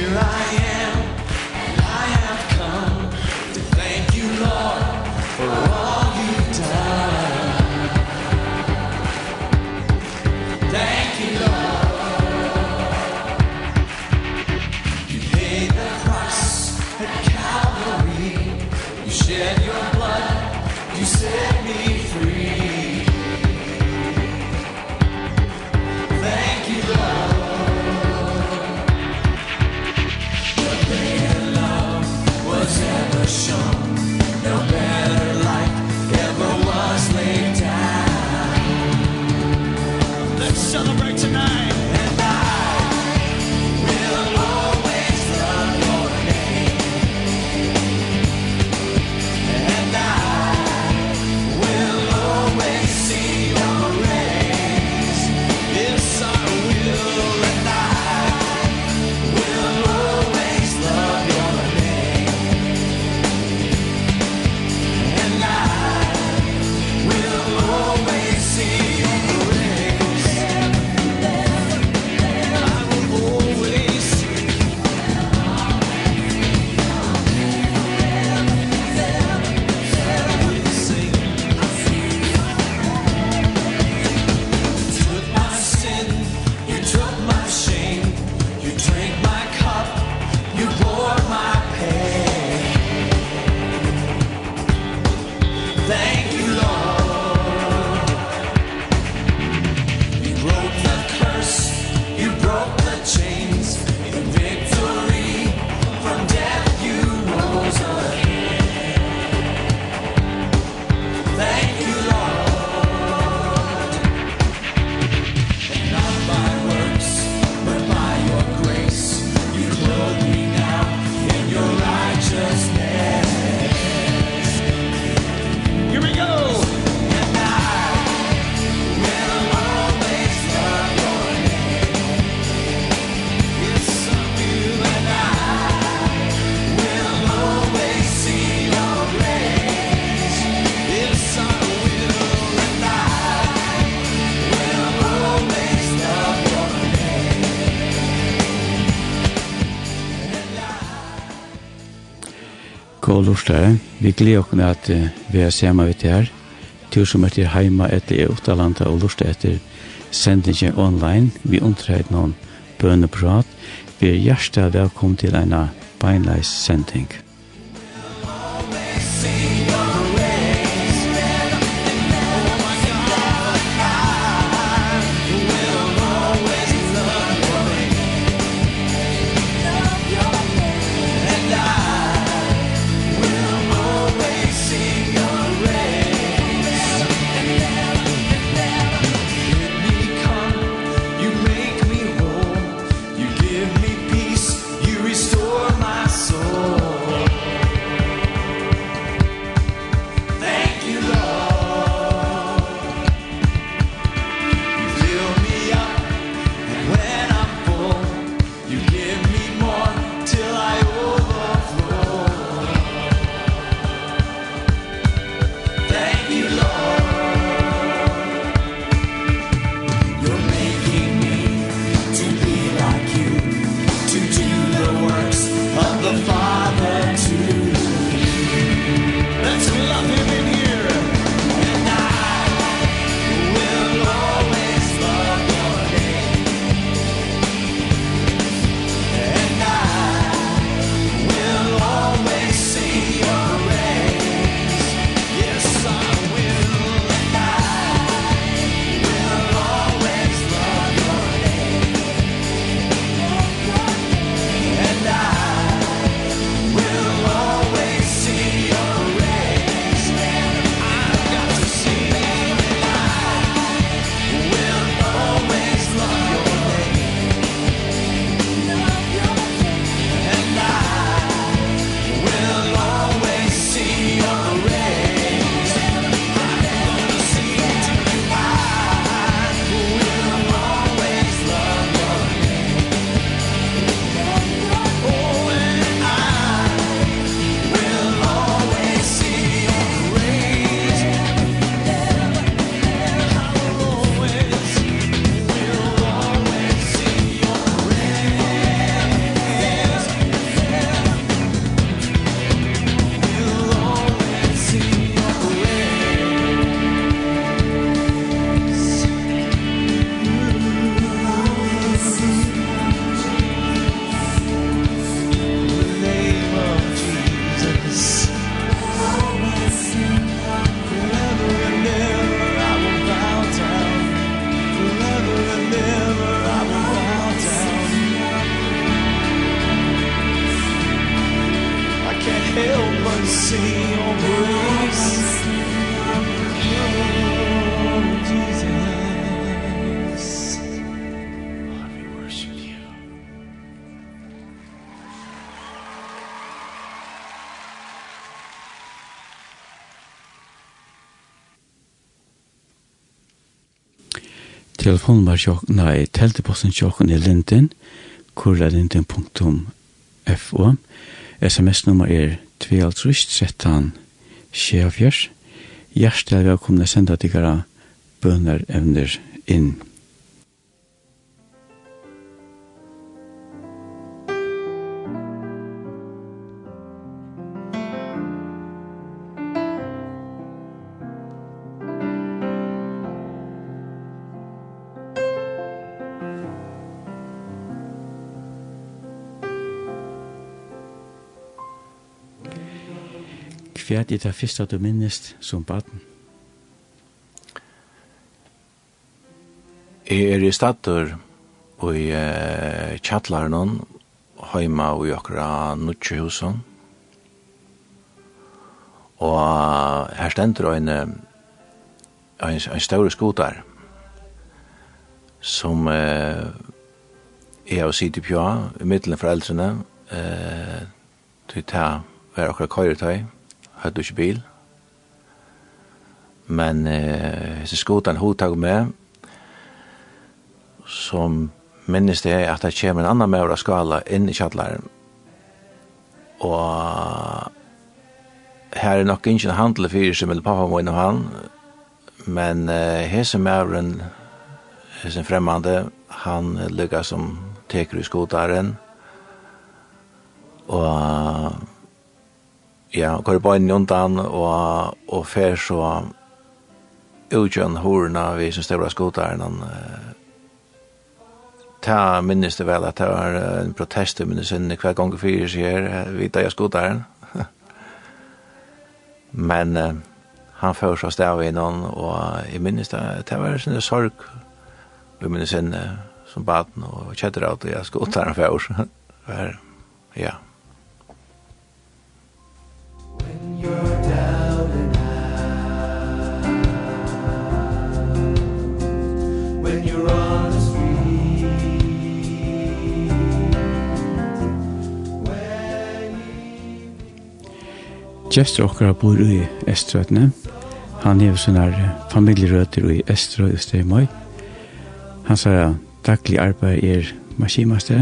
Here I og lortare. Vi gleder oss at vi er sammen vidt her. Tur som er til heima etter i Utalanda og lortare etter sendingen online. Vi undrer noen bøneprat. Vi er hjertelig velkommen til en beinleis sending. help but see your grace Oh, Jesus Lord, we worship you Telefonen var sjokk, nei, telteposten sjokken i Linden, kurralinden.fo. SMS-nummer er 2013 Sjefjers. Hjertelig velkomne senda tikkara bønner evner inn. Hva er det første du minnest som baden? Jeg er i stater og i uh, kjattlaren heima og i okra nutjehusen. Og uh, her stender en, en, en større skotar som uh, jeg har sitt i pjøa, i middelen foreldrene, uh, til ta hver okra køyretøy hadde ikke bil. Men eh, så skotan hodtag med, som minnes det at det kommer en annan maur av skala inn i kjallaren. Og her er nok ingen handel fyrir som er pappa min og han, men eh, hese mauren, hese fremmande, han lukka som teker i skotaren, og ja, går på en undan og, og fer så utgjøn horna vi som støvla skotaren han ta minnes det vel at det var en protest i minnes sinne hver gang fyrir sier vi da jeg skotaren men uh, han fyrir så stav innan og jeg minnes det det var en sorg i minnes sinne som baden og kjetter av det jeg skotaren fyrir ja, Gestur okkara bor i Estrøtene. Han hefur sånne familjerøter i Estrø i Støymøy. Hans er daglig arbeid er maskimaste.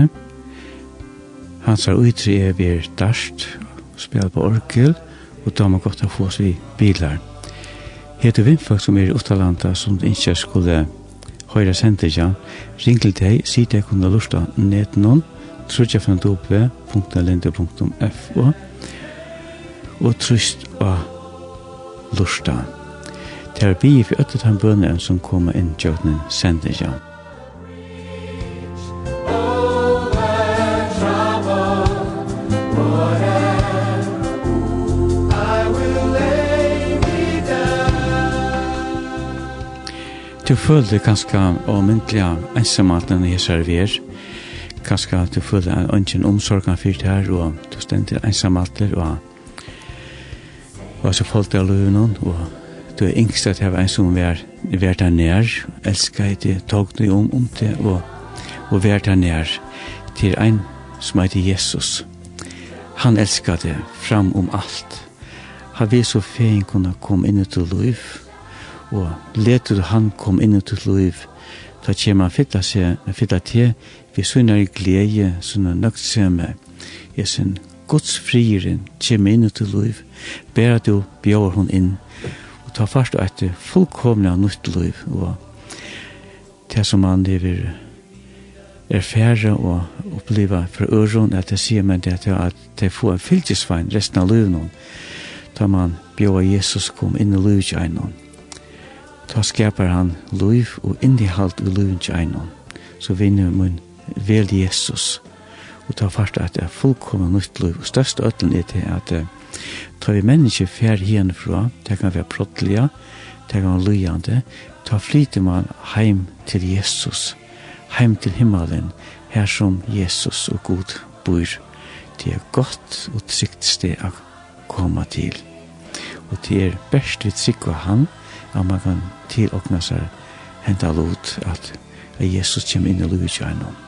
Hans er utri er vi er darst, spiller på orkel og da må godt ha få oss i bilar. Heter vindfolk som er i Uttalanda som ikke skulle høyre sendtja, ring til deg, si deg kunne lusta netnån, trudjafnadopve.linde.fo og trust og lusta. Det er bi for øttet han bønnen som kommer inn tjøknen sendtja. Du føler kanskje og myndelig ensamheten i servier. Kanskje du føler ønsken omsorgen for det her, og du stender ensamheten, og og så folk til noen, og du er yngst at jeg var en som var, var der nær, elsker det, tog det om, om det, og, og var der nær til en som heter Jesus. Han elsker det fram om alt. Han vil så fein kunne komme inn til løven, og letur han kom inn i til liv. da kommer han fytta seg, fytta til, vi sønner i glede, sønner nøgt i sin Guds frieren kommer inn i til liv, ber at du bjør hon inn, og ta fast og etter fullkomna nytt liv, og det som han lever er færre og oppleva for øron, at det sier meg det at det får en fylkesvein resten av livet, noen, da man bjør Jesus kom inn i livet til Ta skapar han liv og innehalt i livet til einan. Så vinner man vel Jesus. Og ta fart at det er fullkomna nytt liv. Og største øtlen er til at ta vi menneske fer hien fra, det kan være prottliga, det kan være lujande, ta flyter man heim til Jesus, heim til himmelen, her som Jesus og Gud bor. Det er godt og trygt sted å komme til. Og det er best vi trykker han, at man kan tilåkne seg henta lot at Jesus kommer inn i livet kjærnom.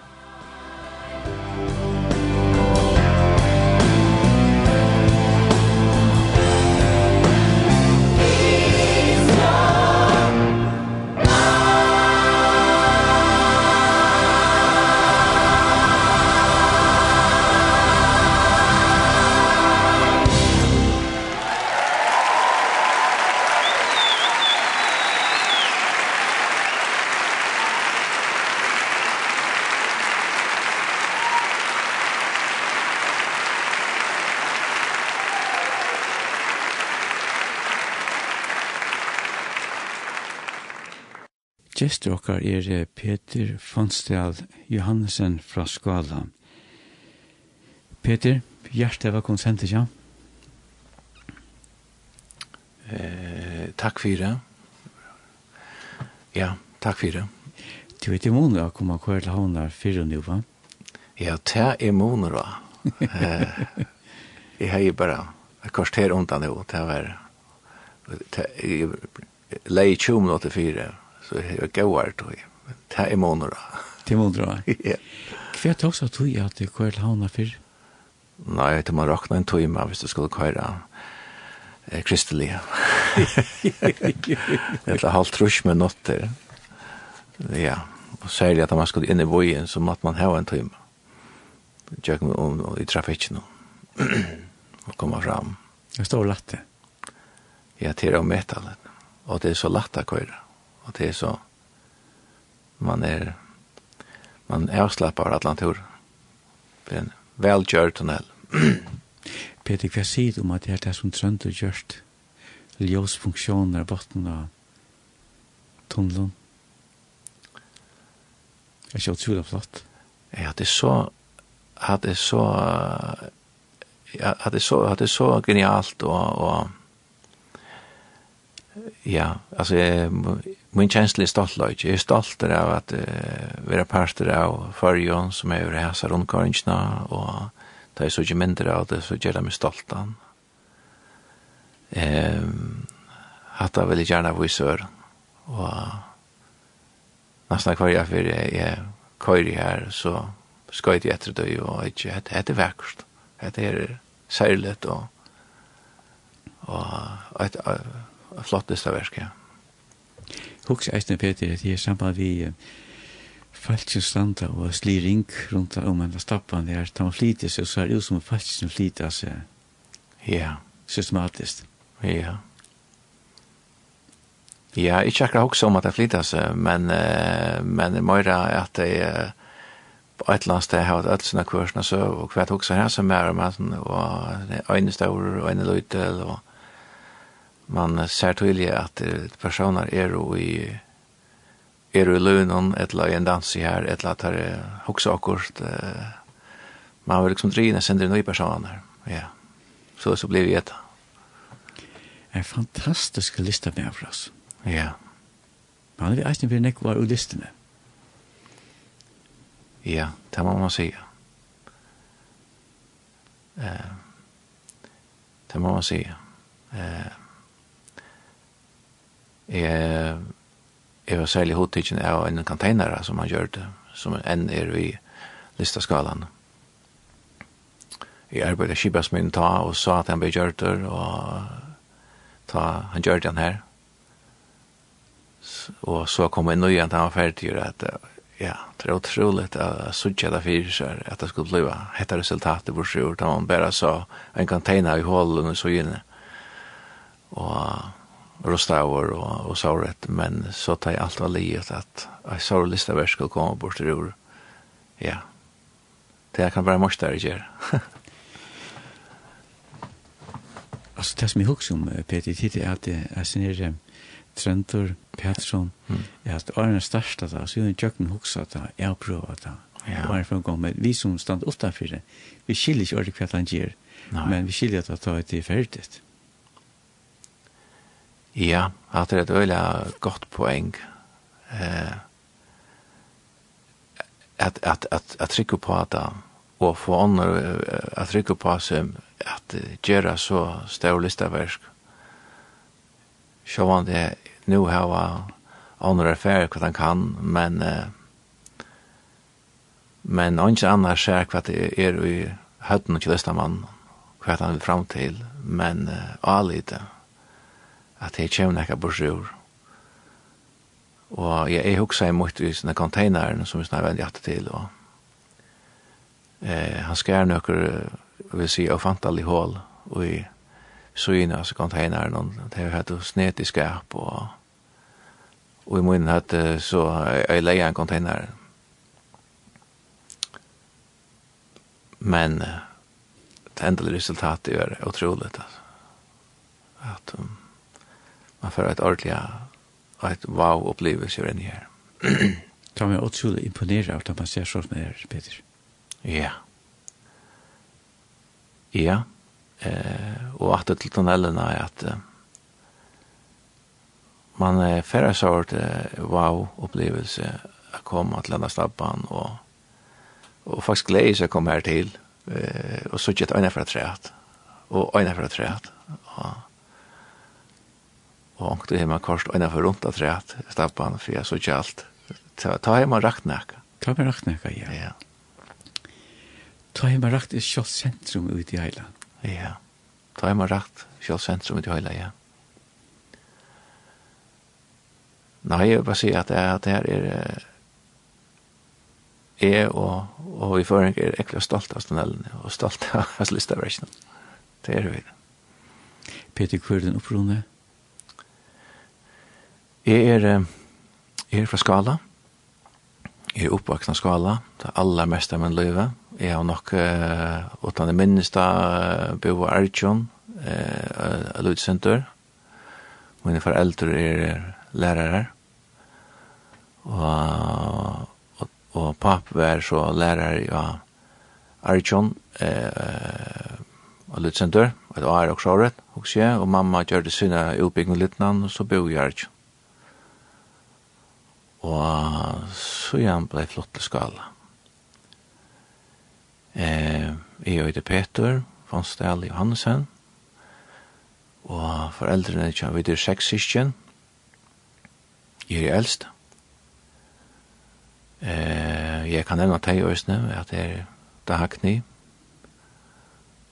Gjester okkar er Peter Fonsdal Johannesen fra Skala. Peter, hjertet var konsent, ikke? Eh, takk for det. Ja, takk for det. Du vet i måneder å komme hver til havner fire nå, va? Ja, det er måneder, va? eh, jeg har jo bare et kvarter undan nå, det var... Det, jeg, jeg 20 minutter fire, så jeg er det tog. Det er måneder. Det er måneder, ja. Hva er det også tog at du kører til havna før? Nei, det må rakne en tøyma hvis du skulle køyre eh, kristelige. er halvt trus med notter. Ja, og særlig at man skulle inn i bojen, så måtte man ha en tog med. Tjøkken om i trafikken og komma fram. Det står latte. Ja, det er om metallet. Og det er så latt å køyre og det er så man er man er avslappar Atlantur Det er en velgjør tunnel. Peter, hva sier du om at det er det som trønd og gjørst ljøsfunksjoner botten av tunnelen Det er ikke utrolig flott? Ja, det er så at det er så ja, at det er så at det er så genialt og, og ja, altså jeg, min känsla är stoltlöjt. Jag är stolt av att uh, vara parter av förrjön som är över häsa rundkåringarna och det är så mycket mindre av det så gör det mig stolt. av. Um, att jag vill gärna vara i sören och nästan kvar jag för jag är kvar här så ska jag efter det och inte det är vackert. Det är särligt och och ett flottest av verk, Ja hugs eisne Peter at jeg er samband vi uh, falskens standa og sli ring rundt om en stappan der ta man flytis seg, så er det jo som falskens seg. ja. Systematiskt. Ja. Ja ikke akkurat hugsa om at det seg, men uh, men det møyra at det på et eller annet sted har alle sine kursene så, og hva jeg tok så her som er, men, og øyne større, øyne løytel, og man ser tydelig at personer er jo i er jo i lønnen, et eller en dans i her, et eller annet her, akkurat, uh, man vil liksom drine sender nye personer, ja. Så, så blir det gjetta. En fantastisk lista med for oss. Ja. Man vil eisen bli nekvar ur listene. Ja, det må man sige. Uh, det må man sige. Uh, Jeg, jeg var særlig hodtidgen av en container som han gjør det, som enn er i listaskalan. Jeg arbeidet kibas min ta og sa at han ble gjør det, og ta, han gjør det han her. Og så kom en nøy at han var ferdig at ja, det er utroligt at suttje det fyrir seg at det skulle bli hette resultatet på sjur, da man bare sa en container i hålen og så inne. Og rostavor og, og sauret men så tar jeg alt var livet at jeg så lista vers skulle komme bort til ord. Ja, det kan være mørkt der ikke altså, det som jeg husker om, Peter, det er at jeg synes Trentor Pettersson, mm. er at årene største da, så gjør en tjøkken huksa da, jeg prøver da, Ja. Bara for en gang, men vi som stand utenfor det. Vi skiljer ikke ordentlig hva han ger. Men vi skiljer at det er i färdigt. Ja, at det er et øyla godt poeng. Eh, at, at, at, at trykke på at og få ånder at trykke på seg at gjøre så større listaversk. Sjåvan det nu hava ånder affære hva han kan, men eh, men ikke annars ser hva det er i høtten og listamann, hva han vil fram til, men eh, alite. Ja at det kommer nekka bursur. Og jeg, jeg huksa i mot i sånne containeren som vi snart vendt hjertet til, og eh, han skær nøkker, vil si, ofantallig hål, og i syne altså containeren, og det har hatt snet i skap, og, og i munnen hatt så jeg leia en container. Men det endelige resultatet er utroligt, altså. At, um, man får et ordentlig og et wow-opplevelse over denne her. Da Det var utrolig imponere av det man ser sånn med her, Peter. Ja. Ja. Eh, og at det til tunnelen er at eh, man er færre sort eh, wow-opplevelse å komme til denne stabben og, og faktisk glede seg å komme her til eh, og så ikke et øyne fra treet og øyne fra treet og og ångte hjemme kors og innenfor rundt av treet, stabban, for jeg så ikke alt. Ta, ta hjemme raktnæka. Ta hjemme raktnæka, ja. ja. Ta hjemme rakt i kjølt sentrum ute i heila. Ja, ta hjemme rakt kjølt sentrum ute i heila, ja. Nei, jeg vil bare si at det, at det her er jeg og, og i føring er ekkert stolt av tunnelene og stolt av hans listaversjonen. Det er vi. Peter, hva er den opprunnet? Jeg er, jeg er fra skala. Jeg er oppvaksen av skala. Det er aller mest av min liv. Jeg har nok, uh, utan det minste, uh, bo i Arjun, uh, Ludsenter. Mine foreldre er lærere. Og, og, og papp var så lærere i Arjun, uh, og Ludsenter. Og det var også året, og mamma gjør det sinne utbyggende litt, og så bo i Arjun. Og så han blei flott til skala. Eh, jeg og Peter, Fonsdal Johansen, og foreldrene er vi til seks syskjen. Jeg er eldst. Eh, jeg kan nevne er Øsne, at det er Dagny,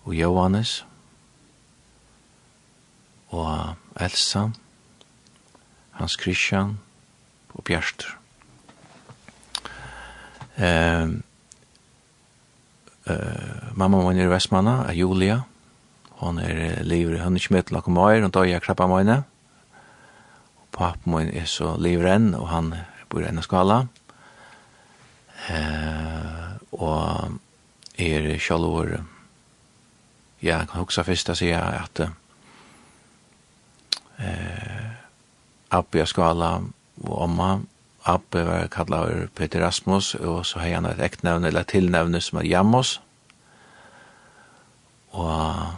og Johannes, og Elsa, Hans Christian, og bjerster. Um, uh, mamma min er i Vestmanna, er Julia. Hon er livet, hon er ikke med til noen møyer, og døg er jeg krabba mine. Og pappa min er så livet enn, og han bor i en skala. Eh, og er selv ja, jeg kan huske først å si at uh, Abbe skala og omma. Abbe var kallet Peter Rasmus, og så har han et ektnevne, eller tilnevne som er Jammos. Og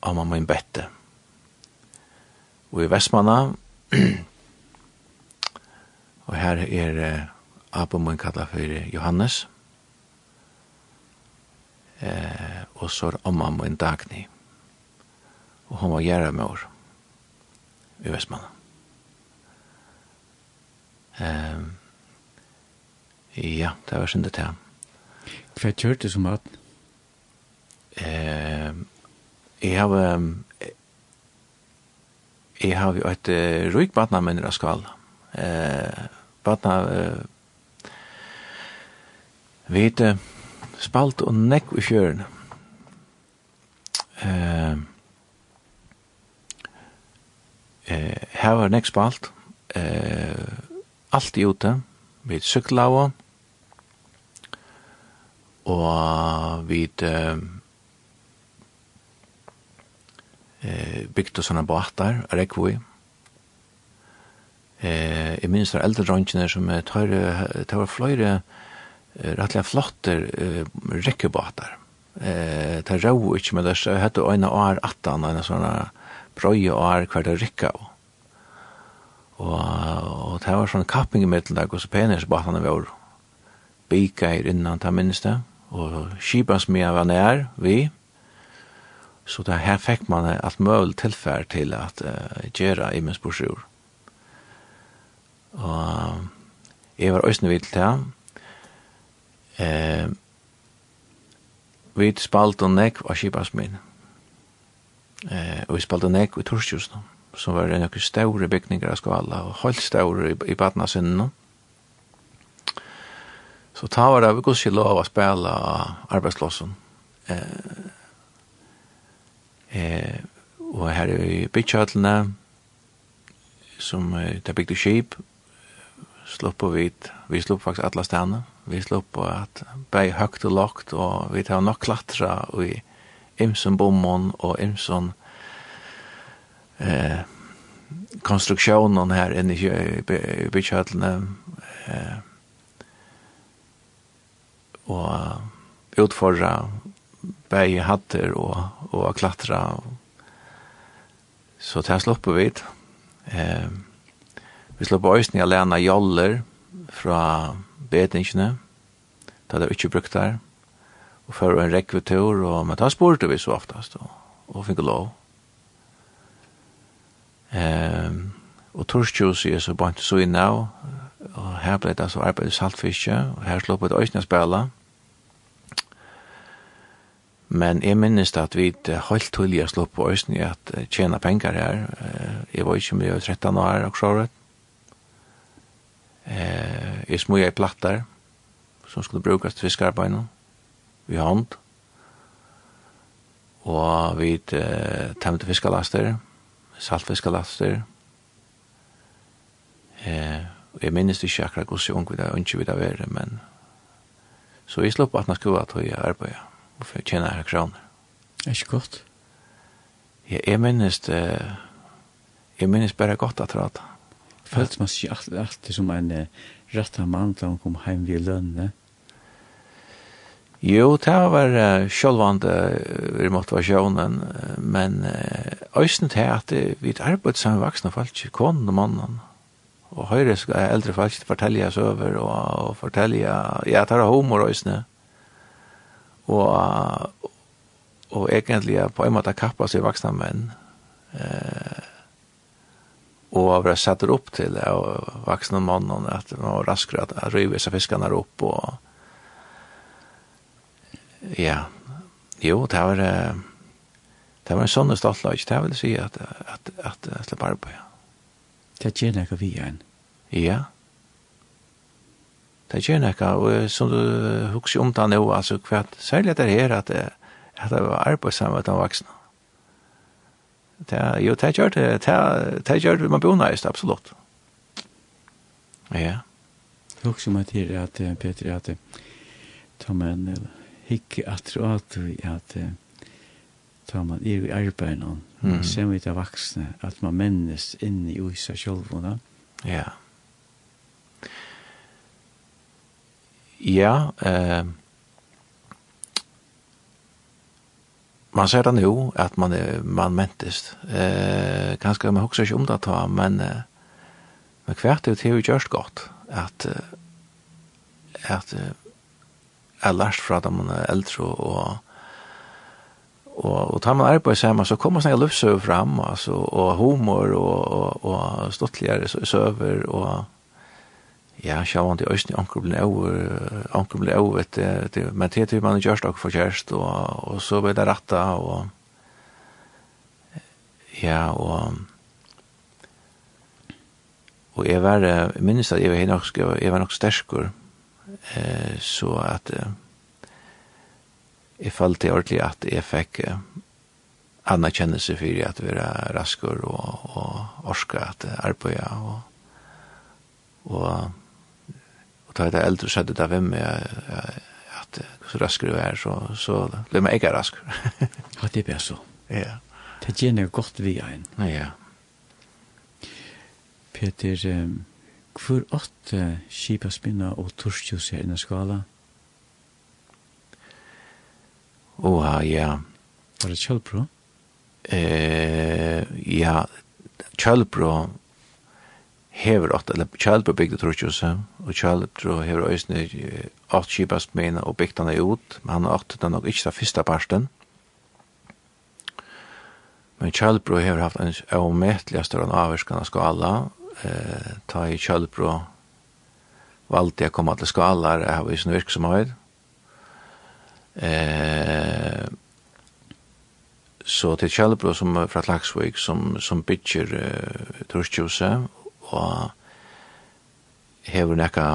omma min bette. Og i Vestmanna, og her er Abbe min kallet for Johannes, eh, og så er omma min Dagny. Og hon var gjerra med år i Vestmanna. Ehm ja, det var synd det her. Hva kjørte du som maten? Eh, jeg har Um, jeg har jo et uh, ryk badna menner av skal. Eh, badna eh, vet spalt og nekk i fjøren. Eh, eh, her var nekk spalt. Eh, alt i ute, vi sykla av, og vi eh, bygde sånne båtar, rekvoi. Eh, jeg minns der eldre drangene som tar, tar fløyre rettelig flotte eh, rekkebåtar. Eh, tar rau ikke med det, så hette øyne år 18, en sånne brøye år hver det rekka av. Og, og det var sånn kapping i middelen der, og så penis batene var bika her innan, ta minnes det. Og skibans mye var nær, vi. Så det her fikk man alt mulig tilfær til at uh, gjøre i min bursjord. Og jeg var øyne vidt til det. Eh, vi spalte nekv av skibans min. Eh, og vi spalte nekv i torskjusene. Mm som var en okkur ståre bygningar av skala, og holdt ståre i, i badna sinne. Så ta var det vi gos ikke lov å spela arbeidslåsen. Eh, eh, og her er vi byggkjøtlene, som eh, det bygde skip, slupp og vit, vi slupp faktisk alla stene, vi slupp og at bei høgt og lagt, og vi tar nok klatra, og i imsen bommon og imsen eh, konstruksjonen her inne i byggkjøtlene eh, og utfordra bæg hatter og, og klatra. Så det her slipper vi eh, vi östen øyne alene joller fra betingene da det er ikke brukt der og for en rekvetur og men da spurte vi så oftast og, og fikk lov Ehm og torskjus er så bant så inn av, og her ble det så arbeidet saltfiske, og her slår på et øyne spela. Men jeg minnes at vi holdt helt å slå på øyne at tjene penger her. Jeg var ikke mye i 13 år og så rett. Jeg små jeg plattar som skulle brukes til fiskearbeidet i hånd. Og vi temte fiskalaster. Og saltfiskalaster. Eh, og jeg minnes ikke akkurat hvordan jeg unge vil det, ikke vi da være, men så jeg slapp at jeg skulle at jeg arbeidet, og for jeg tjener her kroner. Er ikke godt? Ja, jeg minnes det, jeg minnes bare godt at jeg Følte man seg alltid som en uh, rett av mann da hun kom hjem ved lønne, Jo, det var uh, sjølvande uh, i motivasjonen, men uh, øysen til at uh, vi er arbeidet sammen vaksne folk, konen og mannen, og høyre skal eldre folk fortelle oss over, og, og fortelle, ja, det er humor øysene, og, uh, og egentlig på en måte kappa seg vaksne menn, eh, og av det setter opp til uh, vaksne mannen, at man var raskere at, at rive seg fiskene opp, og ja, jo, det var, det var en sånn stolt lag, det vil si at, at, at, at jeg slipper arbeid. Det gjør noe vi igjen. Ja. Det gjør noe, og som du husker om det nå, altså, hva, særlig det her, at, at det var arbeid sammen med de vaksne. Det, jo, det gjør det, det, det gjør det, man bor næst, absolutt. Ja. Jeg husker om det her, at Peter, at, ta at, at, at, at, hikk at råd at ta man er i arbeid noen, mm. sen vi det vaksne, at man mennes inn i uisa sjolvona. Ja. Ja, eh, man ser det nu at man er, man mentist. Eh kanskje man husker ikke om det ta men eh, men kvært det har ju gjort gott at eh, er lært fra da man er eldre og og og tar man arbeid sammen så kommer sånne løpsøver fram altså og humor og og, og stottligere søver og ja sjá til østni onkel blir over onkel blir over det det men det typ man gerst ok for kjærst og og så blir det retta og ja og og jeg var minnes at jeg var nok jeg var nok sterkur eh, så at eh, jeg følte ordentlig at jeg fikk eh, anerkjennelse for at vi er raskere og, og orske at arbeide og, og, og ta det eldre så hadde av hvem jeg, at så raskere vi er så, så ble man ikke rask ja, det blir så. Ja. Det gjerne godt vi er en. Ja. Peter, um, Hvor åtte kipaspinna og torskjus her inna skala? Åha, ja. Var det kjølbro? Eh, ja, kjølbro hever åtte, eller kjølbro bygde torskjus, og kjølbro hever òsne åtte kipaspinna og bygde han ut, men han åtte den nok ikke den første parsten. Men kjølbro hever haft en avmettelig større avvarskan av skala, eh, ta i kjølbro valgte jeg å komme til skalar, jeg har visen virksomhet. Eh, så til kjølbro som fra Klagsvik, som, som bygger uh, Torskjose, og hever nekka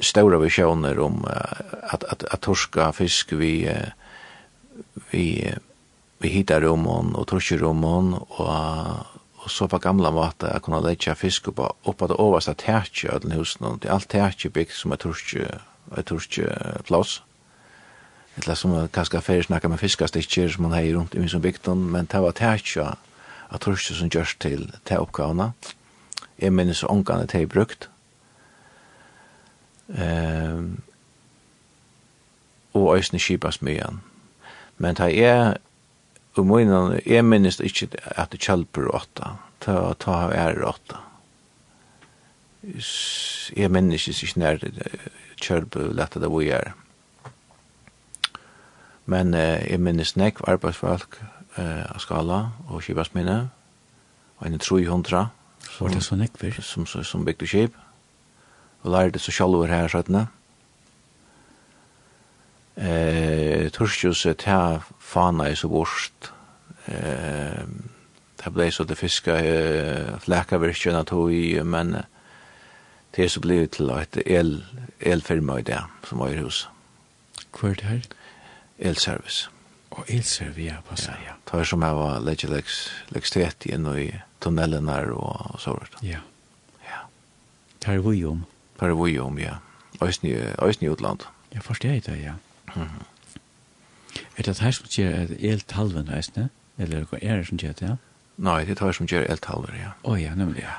stora visioner om uh, at, at, at torska fisk vi, uh, vi, uh, vi hittar rummen og torsker rummen og og så på gamla måte jeg kunne leggja fisk oppa oppa det overste tætje av den husen, og det er alt tætje bygd som er turske, er turske plass. eller som er kanskje fyrir snakka med fiskastikker som man heier rundt i min som bygden, men det var tætje av turske som gjørs til te oppgavna. Jeg minnes ångane te brukt. Ehm, og òsne kibas myan. Men det er og munnen, jeg minnes ikkje at det kjelper åtta, ta, ta av ære åtta. Jeg minnes ikke nær kjelper lette det vi er. Men eh, jeg minnes nekv arbeidsfolk eh, av skala og kibasminne, og en 300 som, var det så nekver? Som, som, som bygde kib, og lærte så sjalver her, sånn, eh torskjus ta fana i så borst eh ta blei så det fiska eh, fläka virken att i men det så blivit til ett el elfirma i det som var i hus. Kvar det här? Elservice. Och elservice, ja, vad säger? Det var som jeg var legelex, legstret in i tunnelen her og så vidare. Ja. Ja. Det här vi om. Det vi om, ja. Ösny, ösny utland. Jag förstår det, ja. Mm. Er det her som gjør et helt halven reisende? Eller er det som gjør det, ja? Nei, det er her som gjør helt halven, ja. Å ja, nemlig, ja.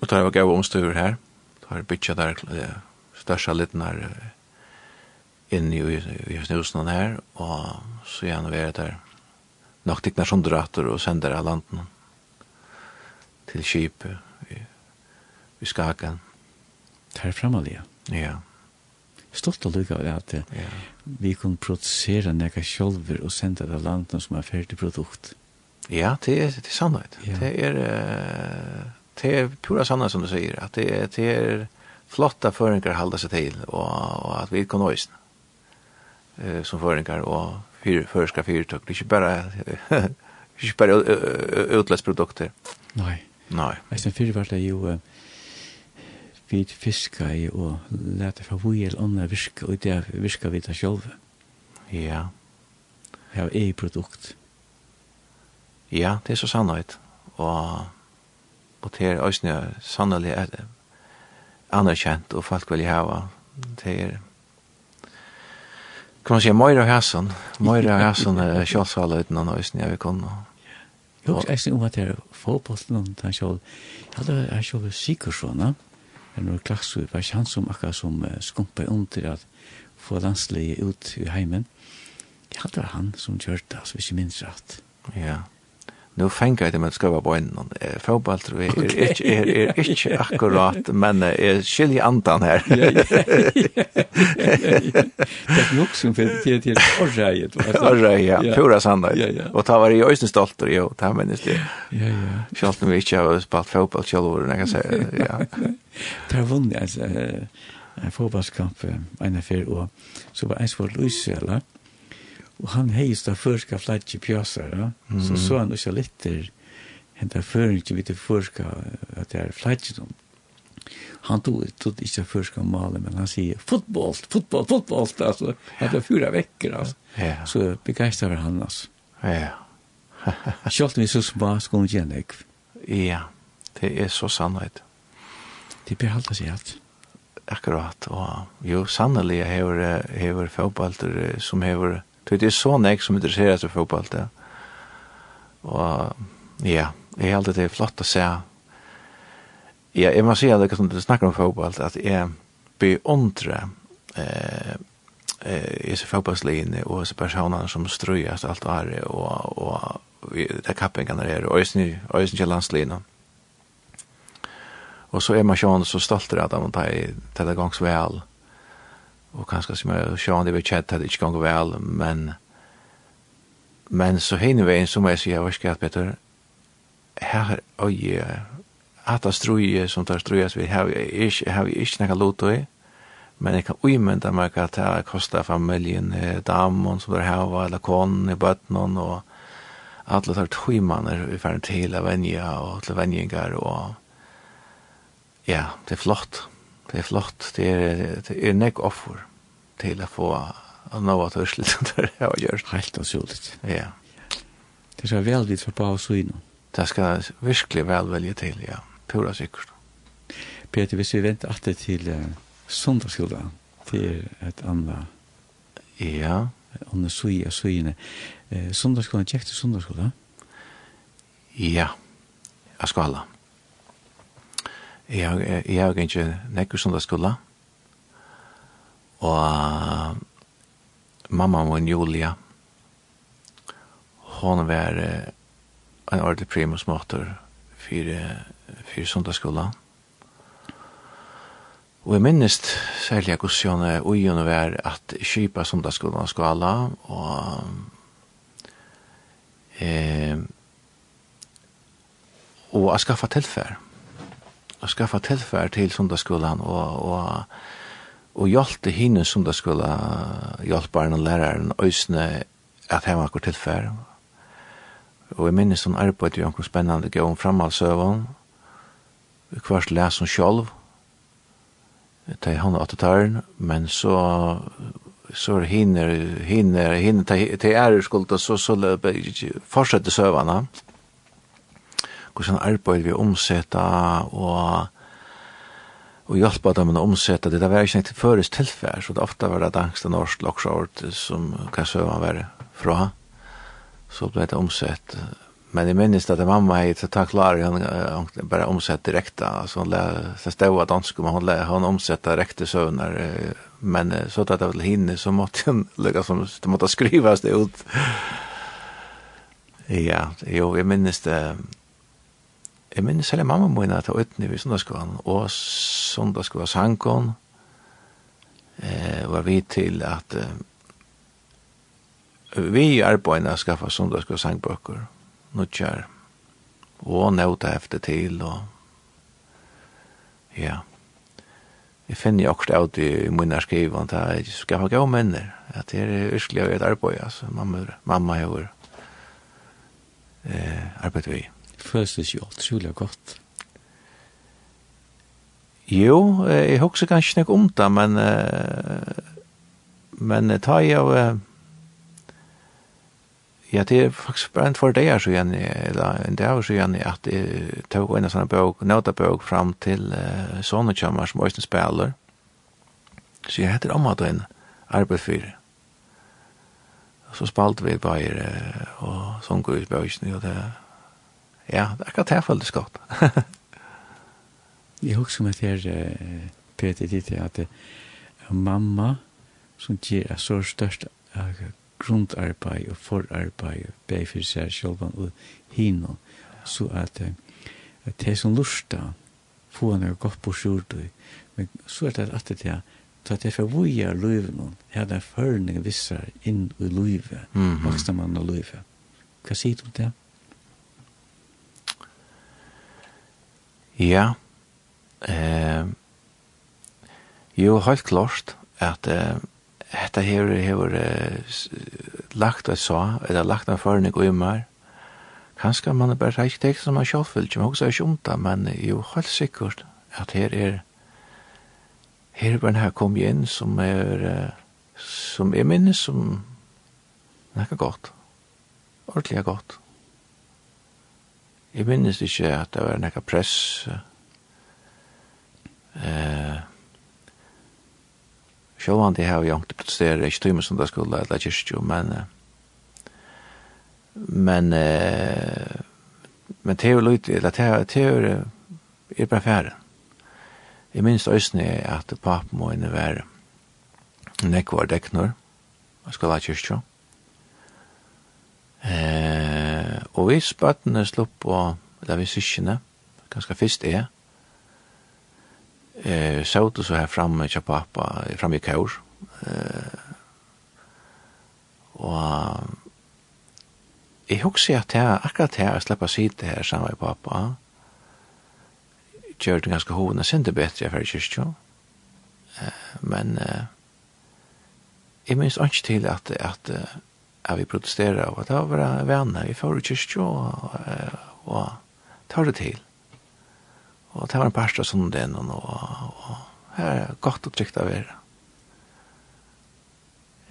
Og det var gav omstøver her. Det var bytja der største liten her inne i, i snusen her. Og så gjerne vi er der nok tiknar som drater og sender av landen til kjipet i, i Skagen. Det er fremme, ja. Ja stolt og lykka av at ja. vi kunne produsere nekka sjolver og sända det landen som er ferdig produkt. Ja, det er, det er sannhet. Ja. Det er, det er pura sannhet som du sier, at det er, det er flotta føringar halda seg til, og, og at vi kan nøysen eh, som føringar, og fyr, førska fyrtøk, det er ikke bare, ikke bare utløsprodukter. Nei. Nei. Jeg synes fyrir var det jo, uh, vi fiska i og lete fra hvor eller andre virka, og det virka vi det sjølve. Ja. Jeg har ei produkt. Ja, det er så sannhet. Og, og det er også sannelig det anerkjent, og folk vil hava. Det er kan man säga Moira Hassan, Moira Hassan er självsvall uten någon ösn jag vill kunne. Jo, också är om at det er fotbollen och han själv. Jag hade han själv Sikorsson, er noe klaks var ikke han som akkurat som skumpa under at få landslige ut i heimen. Jeg hadde han som kjørte, altså hvis jeg minns rett. Ja. Yeah nu fengar det med skøva på en eh, fotboll tror fotballtro er, er, er, er ikke akkurat, men er skilje andan her. Det er nok som fyrir til til orreiet. Orreiet, ja, pura sanna. Og ta var i øysen stolter, jo, ta minnes det. Ja, ja. Sjalt om vi ikke har spalt fotball sjálfur, jeg kan säga, ja. Det har vunnet, altså, en fotballskamp, en affär, og så var eins for Luise, eller? Og han heist av førska flagg pjøsar, ja? Mm. så så han også litt der, henta føring til vidt førska at det er flagg i. Han tog, tog ikke førska male, men han sier fotboll, fotboll, fotboll, altså, at det er fyra vekker, altså. Ja. Så begeistrar var han, altså. Ja. Kjolt vi så små skoen igjen, ikke? Ja, det er så sannhet. Det blir halda seg alt akkurat og jo sannelig hever hever fotballter som hever Det er så nek som interesserer seg for fotball, det. Og ja, jeg alltid det er flott å se. Ja, jeg må si at det er du snakker om fotball, at jeg beundrer eh, eh, disse fotballslinjene og disse personene som strøyast alt året, og, og det er kappingene er, og øyne til landslinjene. Og så er man sjående så stolt av dem, og det er det gangs vel, og og kanskje som er sjående jeg vet kjett at det ikke ganger vel, men men så henne veien som jeg sier, jeg vet ikke at Peter, her øye, at det strøye som tar strøyes vi, har vi ikke, har vi ikke noe lot i, men jeg kan umynda meg at det har kostet familien, damen som der hava, eller konen i bøtten, og alle tar tøymaner i ferden til venja og til venjinger, og ja, det er flott det er flott, det er, det er nek offer til å få nå at hørselig som det er å gjøre. Helt utrolig. Ja. Det skal vel dit for på oss og innom. Det skal virkelig vel velge til, ja. Pura sikkert. Peter, hvis vi venter alltid til uh, søndagsskolen, til et annet Ja. Under sui og suiene. Uh, sundagsskolen, kjekk til sundagsskolen? Ja. Jeg skal Jeg har, jeg har ikke nekker som det skulle. Og mamma min, Julia, hon var uh, en ordentlig primus motor for, for sundagsskolen. Og jeg minnes særlig at hvordan ugen var at kjipa sundagsskolen skala, og eh, og jeg skaffa tilfær skaffa tilfær til sundagsskolan og, og, og hjalte hinne sundagsskola hjalparen og læreren, øysene at hema akkur tilfær. Og jeg minnes hun arbeid jo anker spennende gav om framhalsøvån, kvart les hun sjolv, til hun og taren, men så så hinner, hinner, hinner, til ære skulda, så, så fortsette søvana. Mm hvordan arbeid vi omsetta og og hjelpa dem å omsetta det. Det var ikke et føres tilfær, så det ofte var det angst og norsk loksort som kan søva være fra. Så ble det omsett. Men jeg minnes at mamma hei til takk klar, hun bare omsett direkte, altså hun så stod av dansk, men hun, hun omsett direkte søvner, men så tatt det til hinne, så måtte hun lukka som, det måtte skrivas det ut. Ja, jo, jeg minnes det, Jeg minnes hele mamma min at jeg utne i sundagsskolen, og sundagsskolen sangon, eh, var vi til at eh, vi i arbeidene skaffa sundagsskolen sangbøker, nuttjar, og nøyta efter til, og ja, jeg finner jo akkurat ut i munna skrivan, at jeg skaffa gav menner, at det er yrkelig av et arbeid, altså, mamma, mamma, har eh, mamma, vi. mamma, føles det jo utrolig godt. Jo, jeg husker kanskje ikke om det, men men ta jeg av ja, det er faktisk bare en for deg så igjen, eller en dag så igjen, at jeg tok en sånn bøk, notabøk fram til uh, sånne kjømmer som Øystein spiller. Så jeg heter om at en arbeid for Så spalte vi bare, og sånn går ut bøkene, og det er ja, det er akkurat det føltes godt. jeg husker meg til uh, Peter, ditt, at mamma som gjør så størst uh, grundarbeid og forarbeid bare for seg selv og hino, så at at det er som lusta få han er godt på skjortu, men så er det at det er Så at jeg får vuja løyven hon, her er førning vissar inn i løyve, mm -hmm. vaksna mann og løyve. Hva sier du om det? Ja. Eh, jo, helt klart at eh, dette her har eh, lagt et så, eller lagt en førning og imer. Kanskje man er bare arkitekt som man selv vil, men også er ikke om det, men jo, helt sikkert at her er her er den her kom inn som er eh, som er minnes som nekka godt ordentlig godt Jeg minnes ikke at det var nekka press. Eh, Sjåvan det har jo ikke protesterer, ikke tøymer som det skulle, eller kyrkjo, men men eh, men det er jo løyt, eller det er jo bare færen. Jeg minns øysene at papen må innevær nekvar deknor, og skulle ha kyrkjo. Eh, og vi spøttene slupp på, eller vi syskjene, ganske fyrst er, eh, så og så her framme til pappa, framme i kaur, eh, og jeg husker at jeg, akkurat her, jeg slipper å sitte her sammen med pappa, gjør det ganske hovene det bedre for kyrkjø, eh, men eh, jeg minns ikke til at, at, eh, at vi protesterer, og det var bare venner, vi får ikke stå, og tar det til. Og det var en parst av sonden, og, og, og her er godt og trygt av er.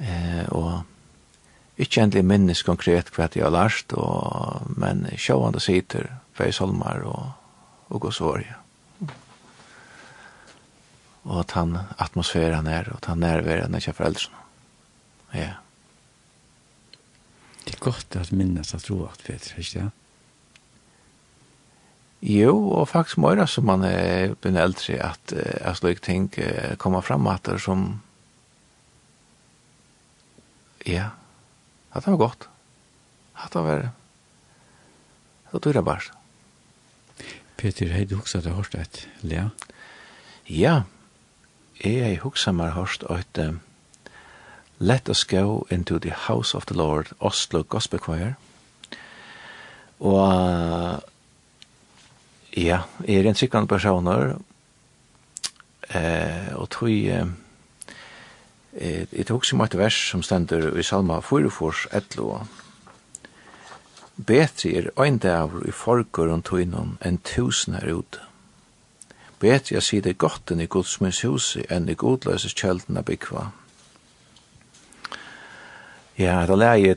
Eh, og ikke endelig minnes konkret hva jeg har lært, og, men sjående sitter, feis holmer og, og går sårige. Og at han atmosfæren er, og at han nærværer er ikke foreldrene. Ja. Yeah. Det er godt at minnes at tro roakt, Peter, ikke det? Jo, og faktisk må det som man er blitt eldre at jeg slik ting kommer frem at det som ja, at det var godt at det var det tog det bare Peter, hei du huksa det hårst et lea? Ja, jeg huksa meg hårst et Let us go into the house of the Lord, Oslo Gospel Choir. Og ja, jeg er en sikkert personer, eh, og tog eh, jeg tog som et vers som stender i Salma 44, fors 11. Betri er ein dagur i forgur og tøynum enn tusen her ute. Betri er sida gotten i godsmunds husi enn i godløses kjeldna av. Ja, det läge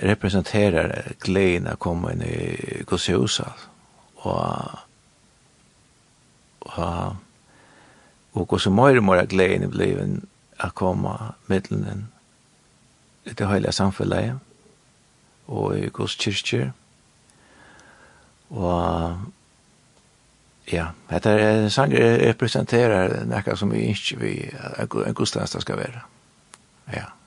representerar glädjen att komma in i Guds hus. Och och och och så mer och mer glädjen blev att komma mellan den det hela samfället och i Guds kyrkje. Och ja, det är sanger representerar något som vi inte vi att Guds ska vara. Ja.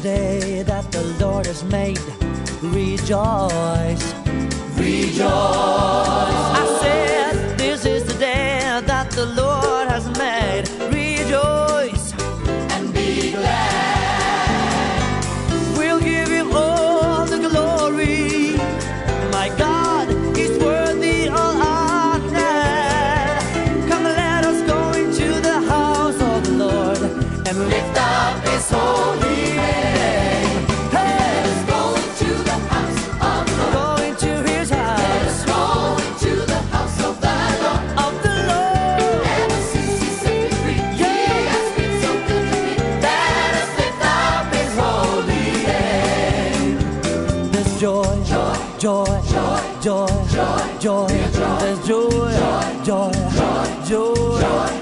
day that the Lord has made. Rejoice. Rejoice.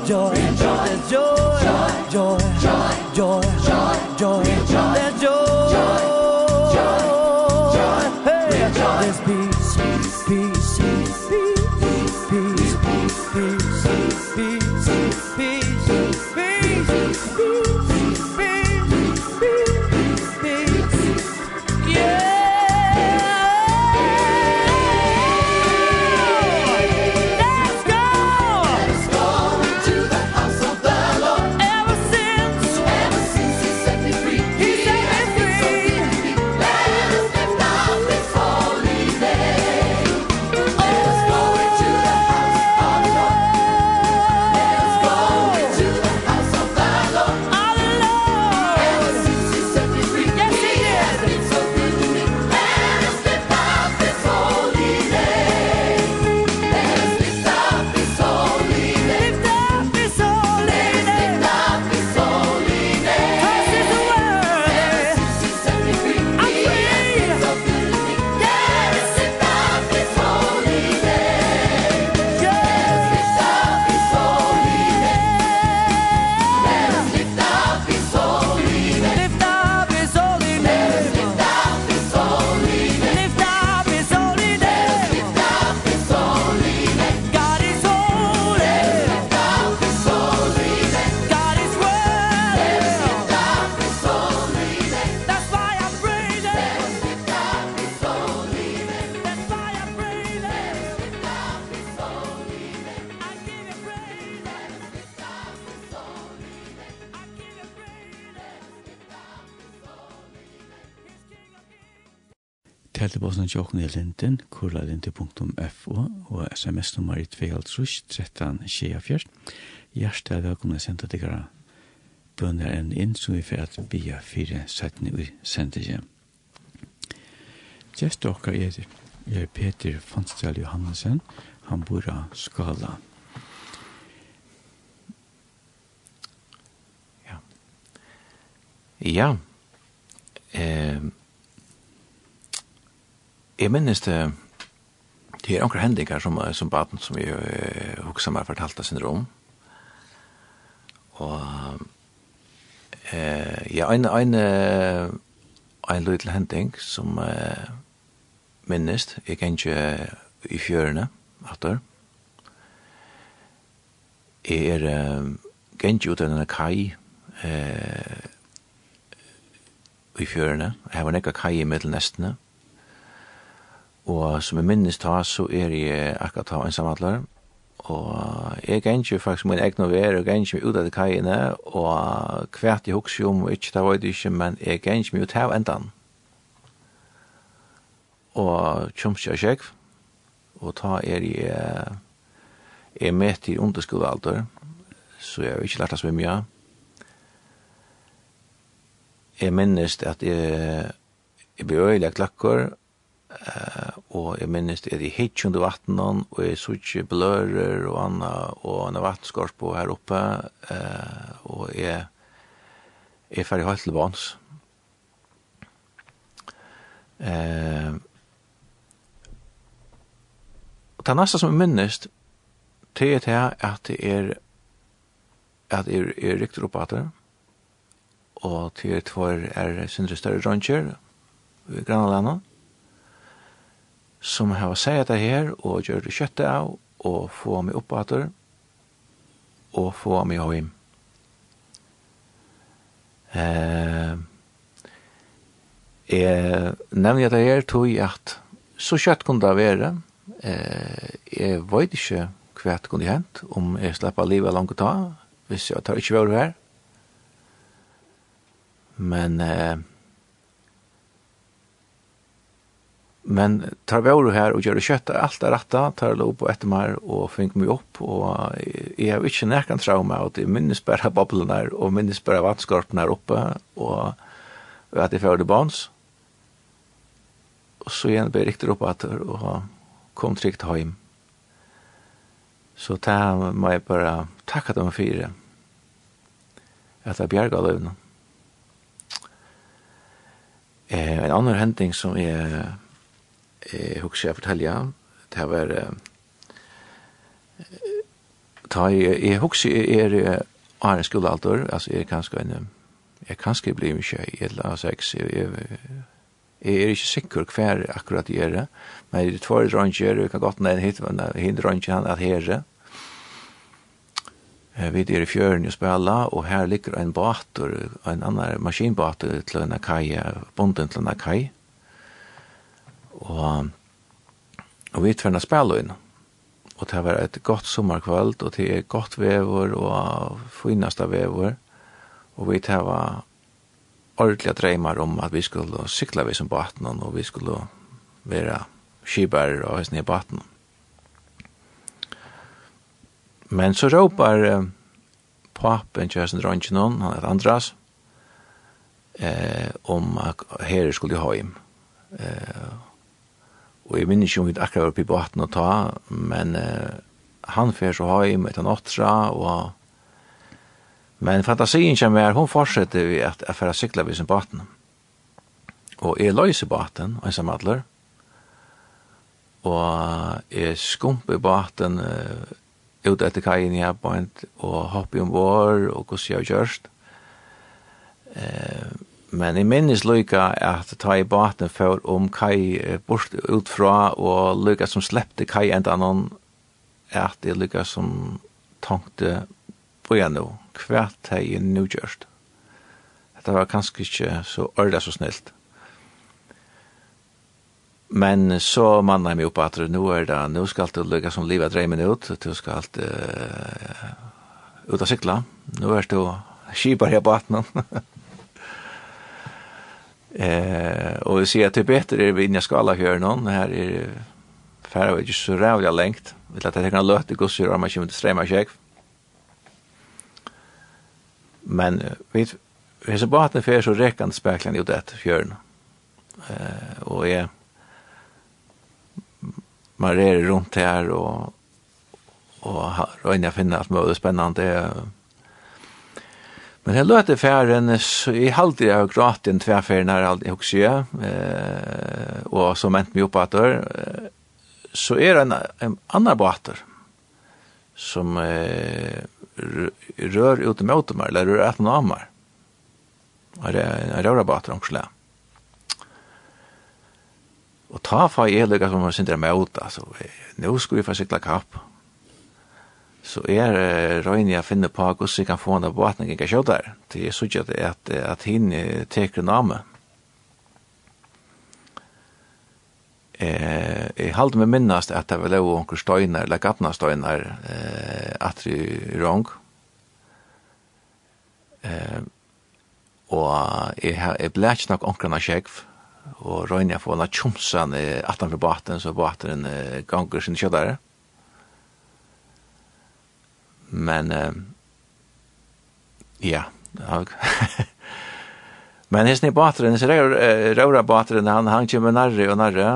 joy e-lindin kurlalindi.fo og sms-nummer i 2.5 24. Hjertet er velkomne å sende dere bønner enn inn som vi får at bia fire settene vi sender hjem. Gjest dere er, er Peter Fonsdal Johannesen, han bor av Skala. Ja. Ja. Eh, Jeg minnes det, det er noen hendinger som, som baden som jeg uh, hukser meg fortalte sin rom. Og eh, ja, en, en, en liten hending som uh, minnes, jeg kan ikke i fjørene, atter. Jeg er uh, gengi ut av denne kai eh, i fjørene. Jeg var nekka kai i middelnestene. Og Og som jeg minnes ta, så er jeg akkurat av ensamhandler. Og jeg ganger faktisk min egen vær, og ganger ikke ut av de kajene, og hvert jeg husker om, ikke ta var det ikke, men jeg ganger ikke ut av endan. Og kjomst jeg sjekk, og ta er jeg, jeg med til underskolealder, så jeg har ikke lært å svimme. ja. Jeg minnes at jeg, jeg ble øyelig klakker, Uh, og jeg minnes er i hitt under vattnet, og jeg så ikke blører og anna, og en vattenskorp og her oppe, uh, og jeg er ferdig helt til vans. Uh, og det neste som jeg minnes, det er det at det er at det er, er riktig oppe at det, og til er tvær er sindre større rønner i Granalandet, som har sagt det her, og gjør det kjøttet av, og få meg opp at og få meg hjem. Eh, jeg nevner det her, tog jeg at så kjøtt kunne det være, eh, jeg vet ikke hva det kunne hent, om jeg slipper livet langt å ta, hvis jeg tar ikke være her. Men eh, Men tar vi over her og gjør det kjøttet, alt er rett tar det opp og etter meg og finner meg opp, og jeg har ikke nærkant trauma, og det minnes bare bablen der, og minnes bare vannskorpen her oppe, og at jeg fører det barns. Og så igjen ble jeg riktig opp at og kom trygt hjem. Så det må jeg bare takke dem for det, at jeg bjerget løvene. Eh, en annen hending som er eh hur ska jag fortälja det var, ta, i jeg husker jeg er av en skolealder, altså jeg er kanskje en, jeg kanskje blir mye i et eller sex, jeg, jeg, jeg er ikke sikker hver akkurat er det, men det tvær dranger, kan gott nevne hit, men hit dranger han at herre, vi er i fjøren og spela, og her ligger en bater, en annan maskinbater til en kai, bonden til en kai, og, og vi tverna spela inn. Og det var et godt sommarkvöld, og det er godt vever og finaste vever. Og vi tverna ordentliga dreymar om at vi skulle sykla vi som baten, og vi skulle være skibar og hesten nye baten. Men så råpar eh, papen til hesten Røntgenon, han heter Andras, eh, om at her skulle hjem. Eh, og jeg minner ikke om vi akkurat var oppe i båten å ta, men uh, han fer så høy med den åttra, og men fantasien kommer, hun fortsetter vi at jeg fer sykla vid sin båten. Og jeg løser båten, og jeg samadler, og jeg skumper båten uh, ut etter kajen i Abbeint, og hopper om vår, og hvordan jeg har gjørst. Uh, Men jeg minnes lykka at ta i baten for om Kai bort utfra, og lykka som slepte Kai enda noen, at det lykka som tankte på igjen nå, hva er jeg nå gjørst? det var kanskje ikke så ordet så snilt. Men så manna jeg meg opp at nå er det, nå skal du lykke som livet dreier ut, du skal uh, ut av sykla, nå er du skipar her på atnen. Eh, och vi ser att det är vi inne ska skala hör någon. Här är färre vet ju så rävliga längt. Vill att det kan löta gossur om man kommer till strämma check. Men vi vi så bara att det för så räckande spärklan i det fjörn. Eh, och är man är runt här och och röna finna att det är spännande Men jeg løte færen, så jeg halte jeg har grått en tverfæren her, jeg husker jeg, eh, og så mente vi opp at det, så er det en, en annen båter, som eh, rør ut mot åtemer, eller rør etter noen amer. Og det er en røra båter, omkring Og ta fa jeg lykka som man sindra med åta, altså, nå skal vi få sikla kapp så er uh, Røyne jeg finner på hvordan jeg kan få henne på at jeg ikke kjøter der. Det er sånn at, at, at henne teker name. Eh, jeg halte meg minnast at det var lov onker støyner, eller gattna støyner, eh, at det er rong. Eh, og jeg, jeg ble ikke nok onkerna kjekv, og Røyne jeg får henne tjomsan eh, atanfor baten, så baten uh, ganger sin kjøtere. Eh, Men uh, ja, Men hesten i bateren, så røra bateren, han, han kommer nærre og nærre.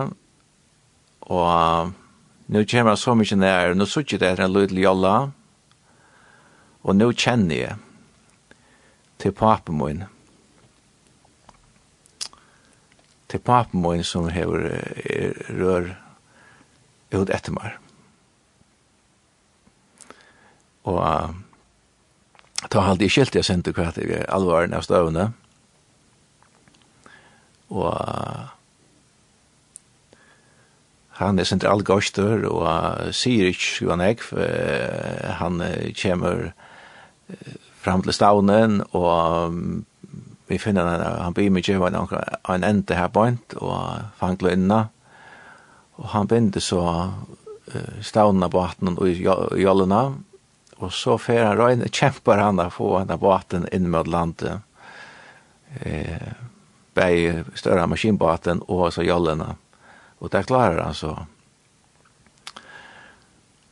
Og nu kommer han så mykje nær, nu suttje det etter en lydelig jolla. Og nu kjenner jeg til papen min. Til papen min som hever rør ut etter meg og uh, ta halde i skilt jeg sendte hva til alvaren av støvende. og uh, han er sentral algostur og uh, sier ikke skoan jeg uh, han uh, kommer uh, fram til stavnen og um, vi finner han, han blir mye av en, en ende her point, og fangler inna, og han binder så uh, stavnene på hatten og i jollene, Og så fer han røyne, kjemper han å få henne båten inn mot landet. Eh, bei større maskinbåten og så jollene. Og det klarer han så.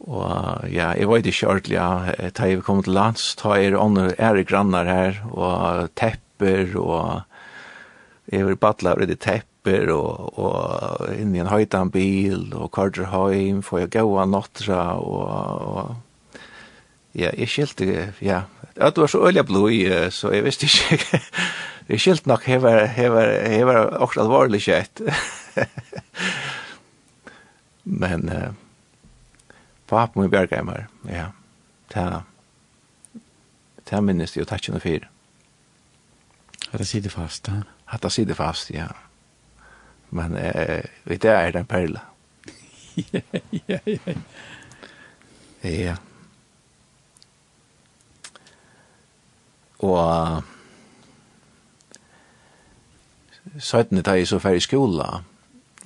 Og ja, jeg vet ikke ordentlig, ja, da jeg kom til lands, da er ånder ære grannar her, og tepper, og jeg var badla over det tepper, og, og inn i en høytan bil, og kardrer høym, får jeg gaua nottra, og, og Ja, jeg skilte, ja. Ja, du var så øyla blod, så jeg visste ikke. jeg skilte nok hever, hever, hever også alvorlig kjett. Men uh, papen min bjerg hjemme, ja. Ta, ta minnes det jo takk kjenne fire. Hatta sitter fast, ha? Hatta sitter fast, ja. Men uh, i det er det en perle. ja, ja. Ja, ja. og Søytene tar jeg så færre i skola.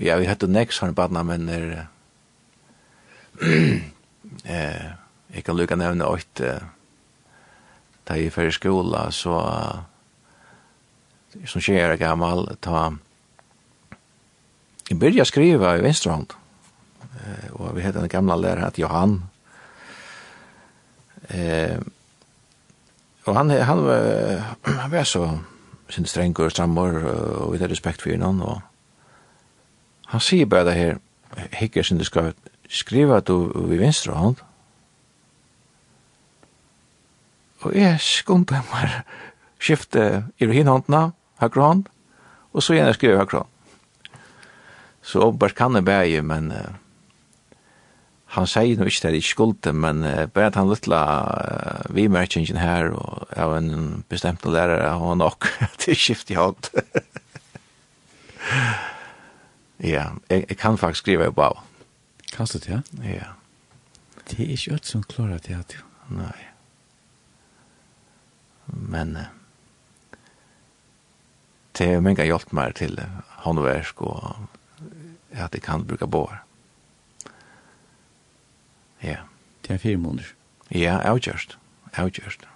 Ja, vi hette nekst for en badna, men er, eh, jeg kan lukka nevne åkt eh, tar jeg færre i skola, så som skjer er gammal, ta jeg byrja skriva i venstrehånd. Eh, og vi hette den gamla lærer, at Johan. Eh, Og han, han, var, han var så sin streng og strammer og vi tar respekt for noen. Og han sier bare det her, hikker som du skal skriva du vi venstre hånd. Og jeg skumpe meg skifte i hinhåndene, håndna, høyre hånd, og så gjerne skriver høyre hånd. Så åpenbart kan det bæge, men uh, han sier nå ikke det i skulde, men uh, bare at han lytla uh, vi merkingen her, og av en bestemt lærere, og han nok til skift i hatt. ja, jeg, jeg kan faktisk skrive på av. Kan du det, ja? Ja. Det er ikke alt som klarer det, ja. Nei. Men uh, det er mye hjelp mer til håndverk, og at jeg kan bruke båret. Ja. Det er fire måneder. Ja, avgjørst. Avgjørst.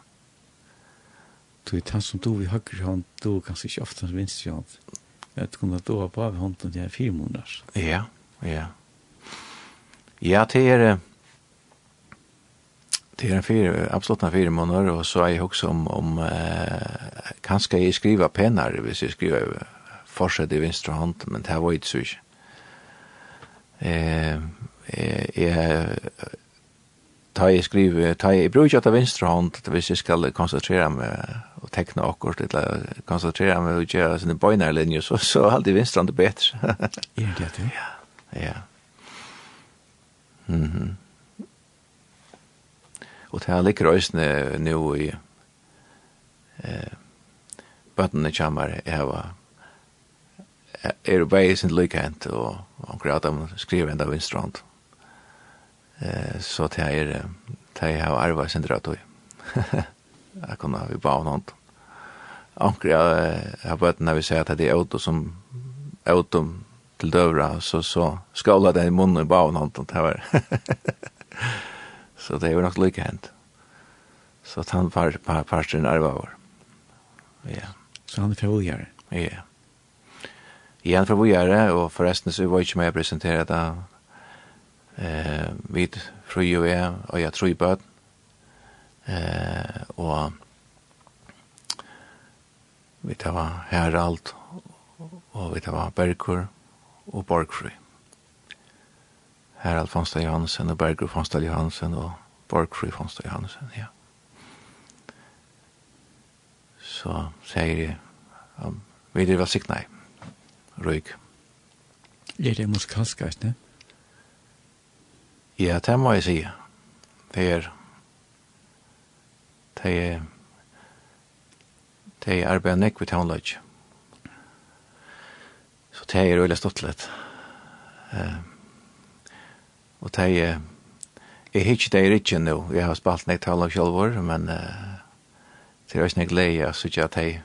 Du er han som du i høyre hånd, du kanskje ikke ofte hans venstre hånd. Jeg vet ikke du har på av hånden til fire måneder. Ja, ja. Ja, det er... Det er en fire, absolutt en fire måneder, og så er jeg også om, om eh, kanskje jeg skriver penere hvis jeg skriver forsett i venstre hånd, men det var ikke så ikke. Eh, jeg ta jeg skrive, ta jeg bruker ikke venstre hånd hvis jeg skal konsentrere meg og tekne akkurat, eller konsentrere meg og gjøre sine bøynerlinjer, så, så er alltid venstre hånd bedre. Er det det? Ja. ja. Mm -hmm. Og det her ligger øyne nå i eh, bøttene kommer, jeg var er bare sin lykkent, og omkring at de skriver enda venstre hånd. Eh, så det er det jeg har arvet sin dratt og jeg kunne vi i baun. Anker jeg har bøtt når vi sier at det er auto som auto til døvra, så, så skåla det i munnen i baun hånd. Det var så det er jo nok lykke hent. Så han var par, parstren arvet vår. Ja. Så han er fra Ja. Igen för er gör det och förresten så var jeg inte med att presentera det eh vid fru og jeg, og jeg tror i bøten. Eh, og vi tar var Herald, og vi tar var Bergur og Borgfru. Herald Fonstad Johansen og Bergur Fonstad Johansen og Borgfru Fonstad Johansen, ja. Så sier jeg, um, vi driver sikt i, røyk. Det musikalsk, ikke? Ja, det må jeg si. Det er det er det er arbeid nekk ved tånløg. Så det er veldig stått litt. Uh, og det er jeg har ikke det i rikken nå. Jeg har spalt nekk tånløg selv år, men uh, det er også nekk leie, så ikke at jeg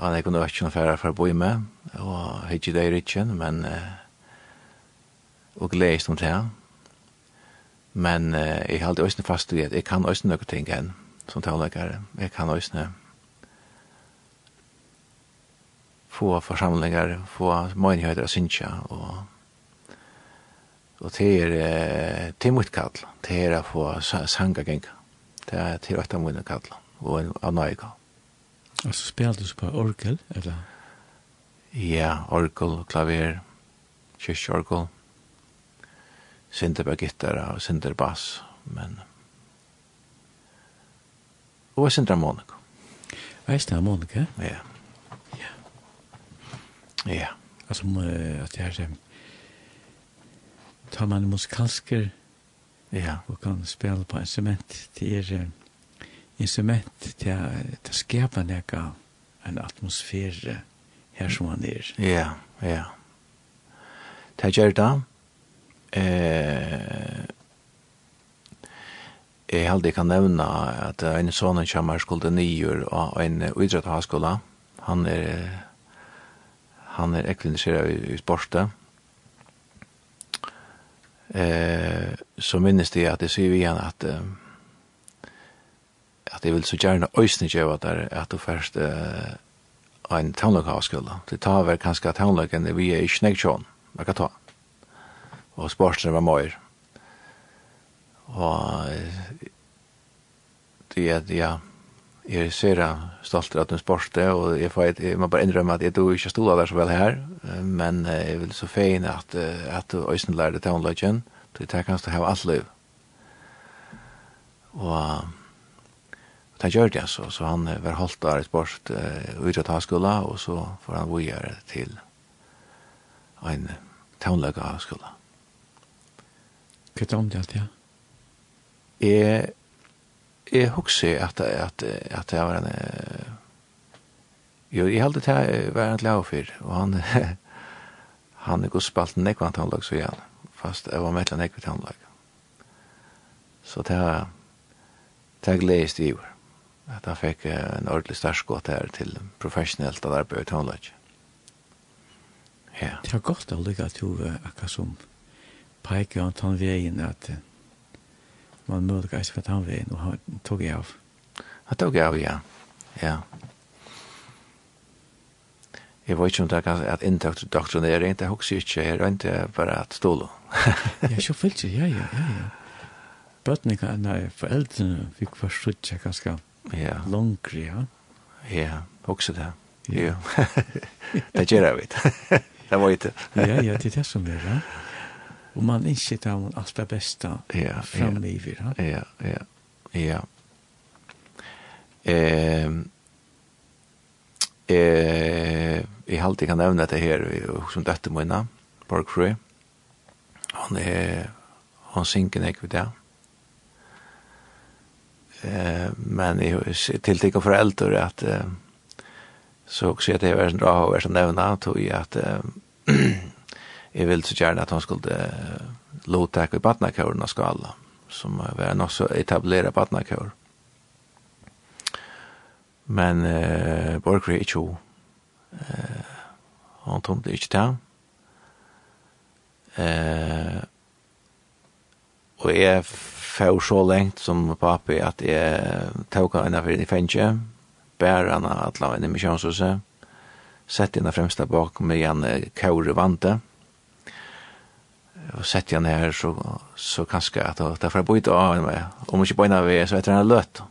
han er kunne ikke noe færre for å bo med, og jeg har ikke det i rikken, men uh, og gledes om det. Men eh, jeg halte øyne fast i at jeg kan øyne noen ting enn som taleggere. Jeg kan øyne få forsamlinger, få menigheter av synsja, og, og det er, det til mitt kall, det er å få sanga genga, det er til åtta mine kall, og av nøye kall. Og så spiller du så på orgel, eller? Ja, orgel, klaver, kyrkjorgel, synder på gitter og synder bass, men... Og jeg synder harmonika. Veist det harmonika? Ja. Ja. Ja. Altså, at det er... Tar man musikalsker... Ja. Og kan spela på instrument. Det er instrument til å skapa nekka en atmosfære her som han er. Ja, ja. Det gjør det eh, jeg held jeg kan nevne at en sånn kommer skulde nyer og en idrett av skola. Han er han er ekvindiseret i, i sportet. Eh, så minnes det at jeg sier igjen at eh, at jeg vil så gjerne øysne gjøre der at du først eh, en tannløk av skola. Det tar vel kanskje at tannløkken vi er i snekkjån. Man kan ta og sportsene var møyre. Og det er, ja, jeg ser sera stolt av den sporte, og jeg, får, jeg må bare innrømme at jeg tog ikke stod der så vel her, men jeg vil så fein at, at du øyne lærte townløgjen, du tar kanskje til å ha alt liv. Og Det gjør det så, så han var holdt der i sport uh, ut av taskola, og så får han vågjøre til en townløgge skola. Hva er det om det alltid, ja? Jeg, jeg husker at, at, at jeg var en... Jo, jeg heldig til jeg var en glad fyr, og han... han er god spalt nekvann tannlag så igjen. fast jeg var mellom nekvann tannlag. Så det var... Det gledest i år. At han fikk en ordentlig starskått her til professionellt arbeid i tannlag. Ja. Det er godt å lykke at du akkurat som peika han tann vegin at man mødde geist for tann vegin, og han tog jeg av. Han tog jeg av, ja. Ja. Jeg vet ikke om det er ganske at indoktrinering, det er også ikke jeg er ikke bare at ståle. ja, så fyllt ja, ja, ja, ja. Bøtene kan, nei, foreldrene fikk forstått seg ganske ja. langere, ja. Ja, også det. Ja. det gjør jeg, vet. det var ikke. ja, ja, det er det som er, ja. Og man innskjer det om alt det beste ja, fremme i vi, Ja, ja, ja. Eh, eh, jeg halte kan nevne dette her som dette mine, Park Free. Han er, han synker ikke ved det. Eh, men jeg tiltikker foreldre at eh, så også at det var en bra som nämna tog jeg at eh, jeg ville så gjerne at han skulle uh, lovtakke i badnakøren av skala, som var nok så etableret badnakøren. Men eh Borgry ikke hun. Eh, han tomte ikke til. Eh og jeg får så lengt som papi at jeg tok henne for i fengje, bærer henne at la henne i misjonshuset, sette henne fremst bak med en kaure vante, og sett igjen her, så, så kanskje at det får bøyde av meg, om ikke bøyne vi, så etter han løt.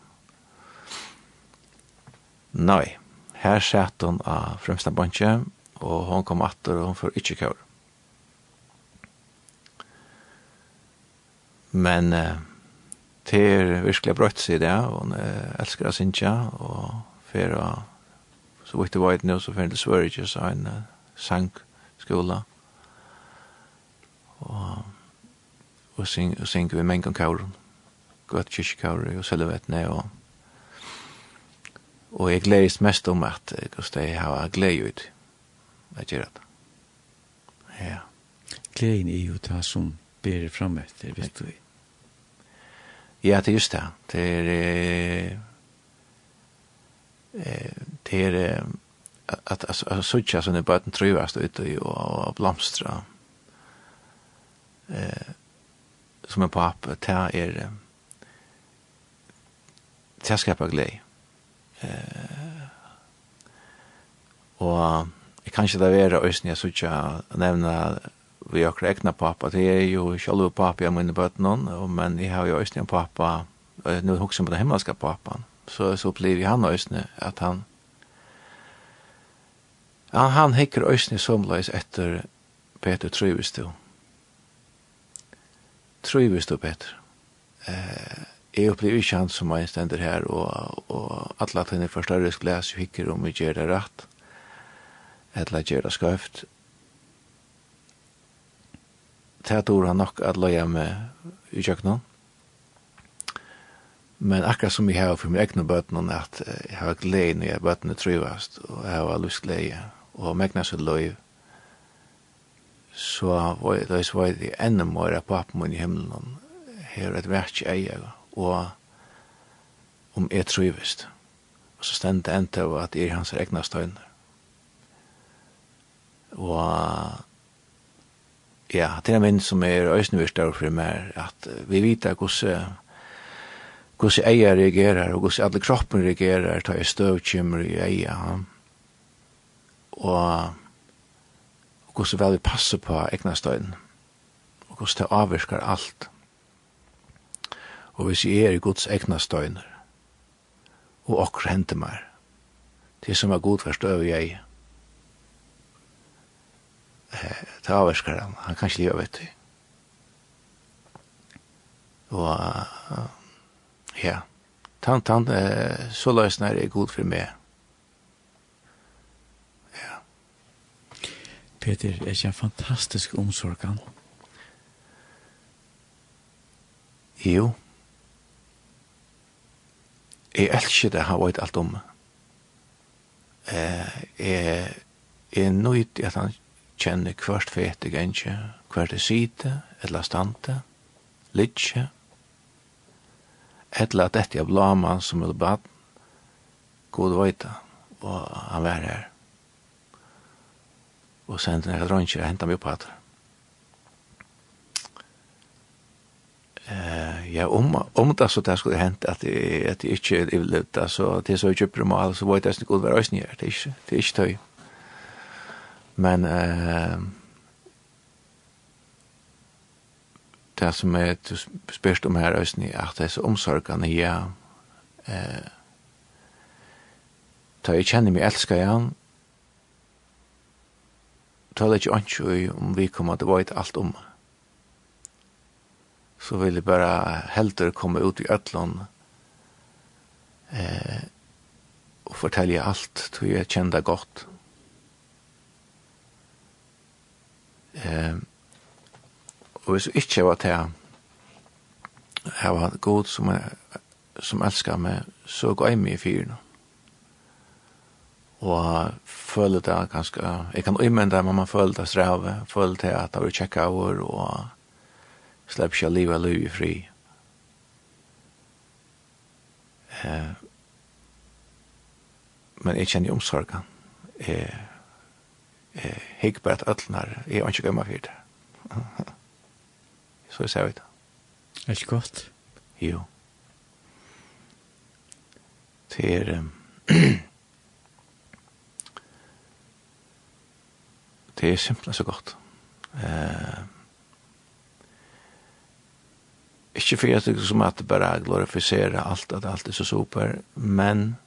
Nei, her satt hun av fremsta bønge, og hon kom atter, og hon får ikke kjøre. Men eh, det er virkelig brøtt, seg det, og hun eh, elsker å synge, og fer å, så vidt det var et nå, så fer det til Sverige, så han eh, sangskola, og, og synger syng vi mengen kauren, godt kyrkjekauren og selvetne, og, og jeg gledes mest om at jeg har glede ut, at jeg gjør det. Ja. Gleden er jo det som ber fram etter, vet du. Ja, det er just det. Det er... Eh, det er... At, at, at, at, at, at, at, at, at, at, at, at, at, at, at, at, eh, som er på app, det er det er glede. Eh, og jeg kan ikke da være øyne jeg sier nevne vi har egna pappa, det er jo selv pappa jeg minner bøten noen, men jeg har jo øyne en pappa, nå husker jeg på den himmelska pappan, så, så opplever han øyne at han han, han hekker øyne som løs etter Peter Trøyvestuen trivs du Peter. Eh, jeg opplever ikke han som jeg stender her, og, og alle at henne forstørres det glas og hikker om vi gjør det rett, eller gjør det skøft. Det tror han nok at løye med i kjøkkenen. Men akkurat som jeg har for min egne bøtene, at jeg har glede når jeg bøtene trivast, og jeg har lyst glede, og megner seg løye, så var det så var det enda mer av pappen i himmelen her et verk eier og om jeg trivist og så stendte en til at jeg er hans egna støyner og ja, det er min som er øysenvirst av for meg at vi vet hvordan hvordan eier reagerer og hvordan alle kroppen reagerer ta i støvkjemmer i eier og hvordan vel vi passer på egnastøyen, og hvordan det avvirker alt. Og hvis jeg er i Guds egnastøyner, og okker henter meg, det som er god forstøver jeg, eh, det avvirker han, han kan ikke leve vet du. Og ja, tant, tant, eh, så løsner er god for meg, Peter er ikke en fantastisk omsorgan. Jo. Jeg elsker det han vet alt om. Eh, jeg, jeg er nøyd at han kjenner hvert fete jeg hvert er sitte, eller stante, litje, eller at dette er blaman som er bad, god vet han, og han var her og sendte nere dronjer og hentet meg opp hatt. Eh, ja, om, om det så det skulle hent at jeg, at jeg ikke livlevd, altså er så jeg kjøper mal, så var det nesten god være øyne her, det er ikke, det er ikke tøy. Men eh, det som er du spørst om her øyne, at det er så omsorgene, ja, eh, da jeg kjenner meg elsker igjen, han, tala ikke anki om vi kommer til veit alt om. Så vil jeg bare heldur komme ut i ætlån eh, og fortelle alt, tror jeg kjenner det godt. Eh, og hvis jeg ikke var til jeg var god som, jeg, som elsker meg, så går jeg med i fyrene. Mm og føler det ganske, jeg kan imende det, men man føler det strave, føler det at det er tjekka over, og slipper ikke livet av livet fri. Eh, men jeg kjenner omsorgen. Jeg, jeg hikker bare at øtlen jeg har ikke gøyma for det. Så jeg ser det. Er ikke godt? Jo. Det er... Um, Det er simpelthen så godt. Eh, ikke for at det som at det bare glorifiserer alt, at alt er så super, men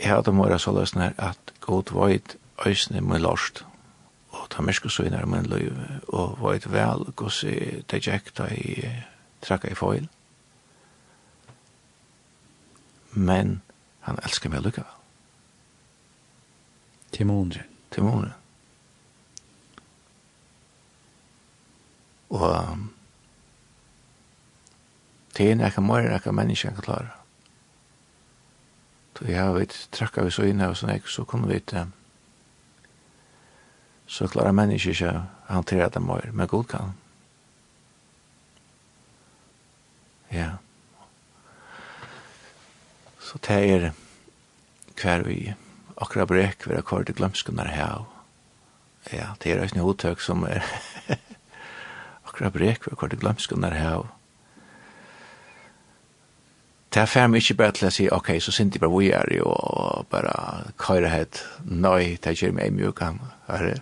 jeg hadde måra så løsne her at god veit øysene må lorst, og ta myrskusøyner min løyv, og veit vel gos i dejekta i trakka i foil. Men han elskar meg lukka. Timoner. Timoner. Og um, det er nekka mer nekka menneska kan klara. Så ja, vi trakka vi så inn her og sånn, så kunne vi ikke så klarer mennesker ikke å hantera det mer, men god kan. Ja. Så det er hver vi er akkurat brek vera kvar til glømskunar her. Ja, det er eisne hotøk som er akkurat brek vera kvar til glømskunar her. Det er fem ikke bare til å si, ok, så synes jeg bare vi er jo, og bare køyre het, nøy, det gjør meg mjuk, herre.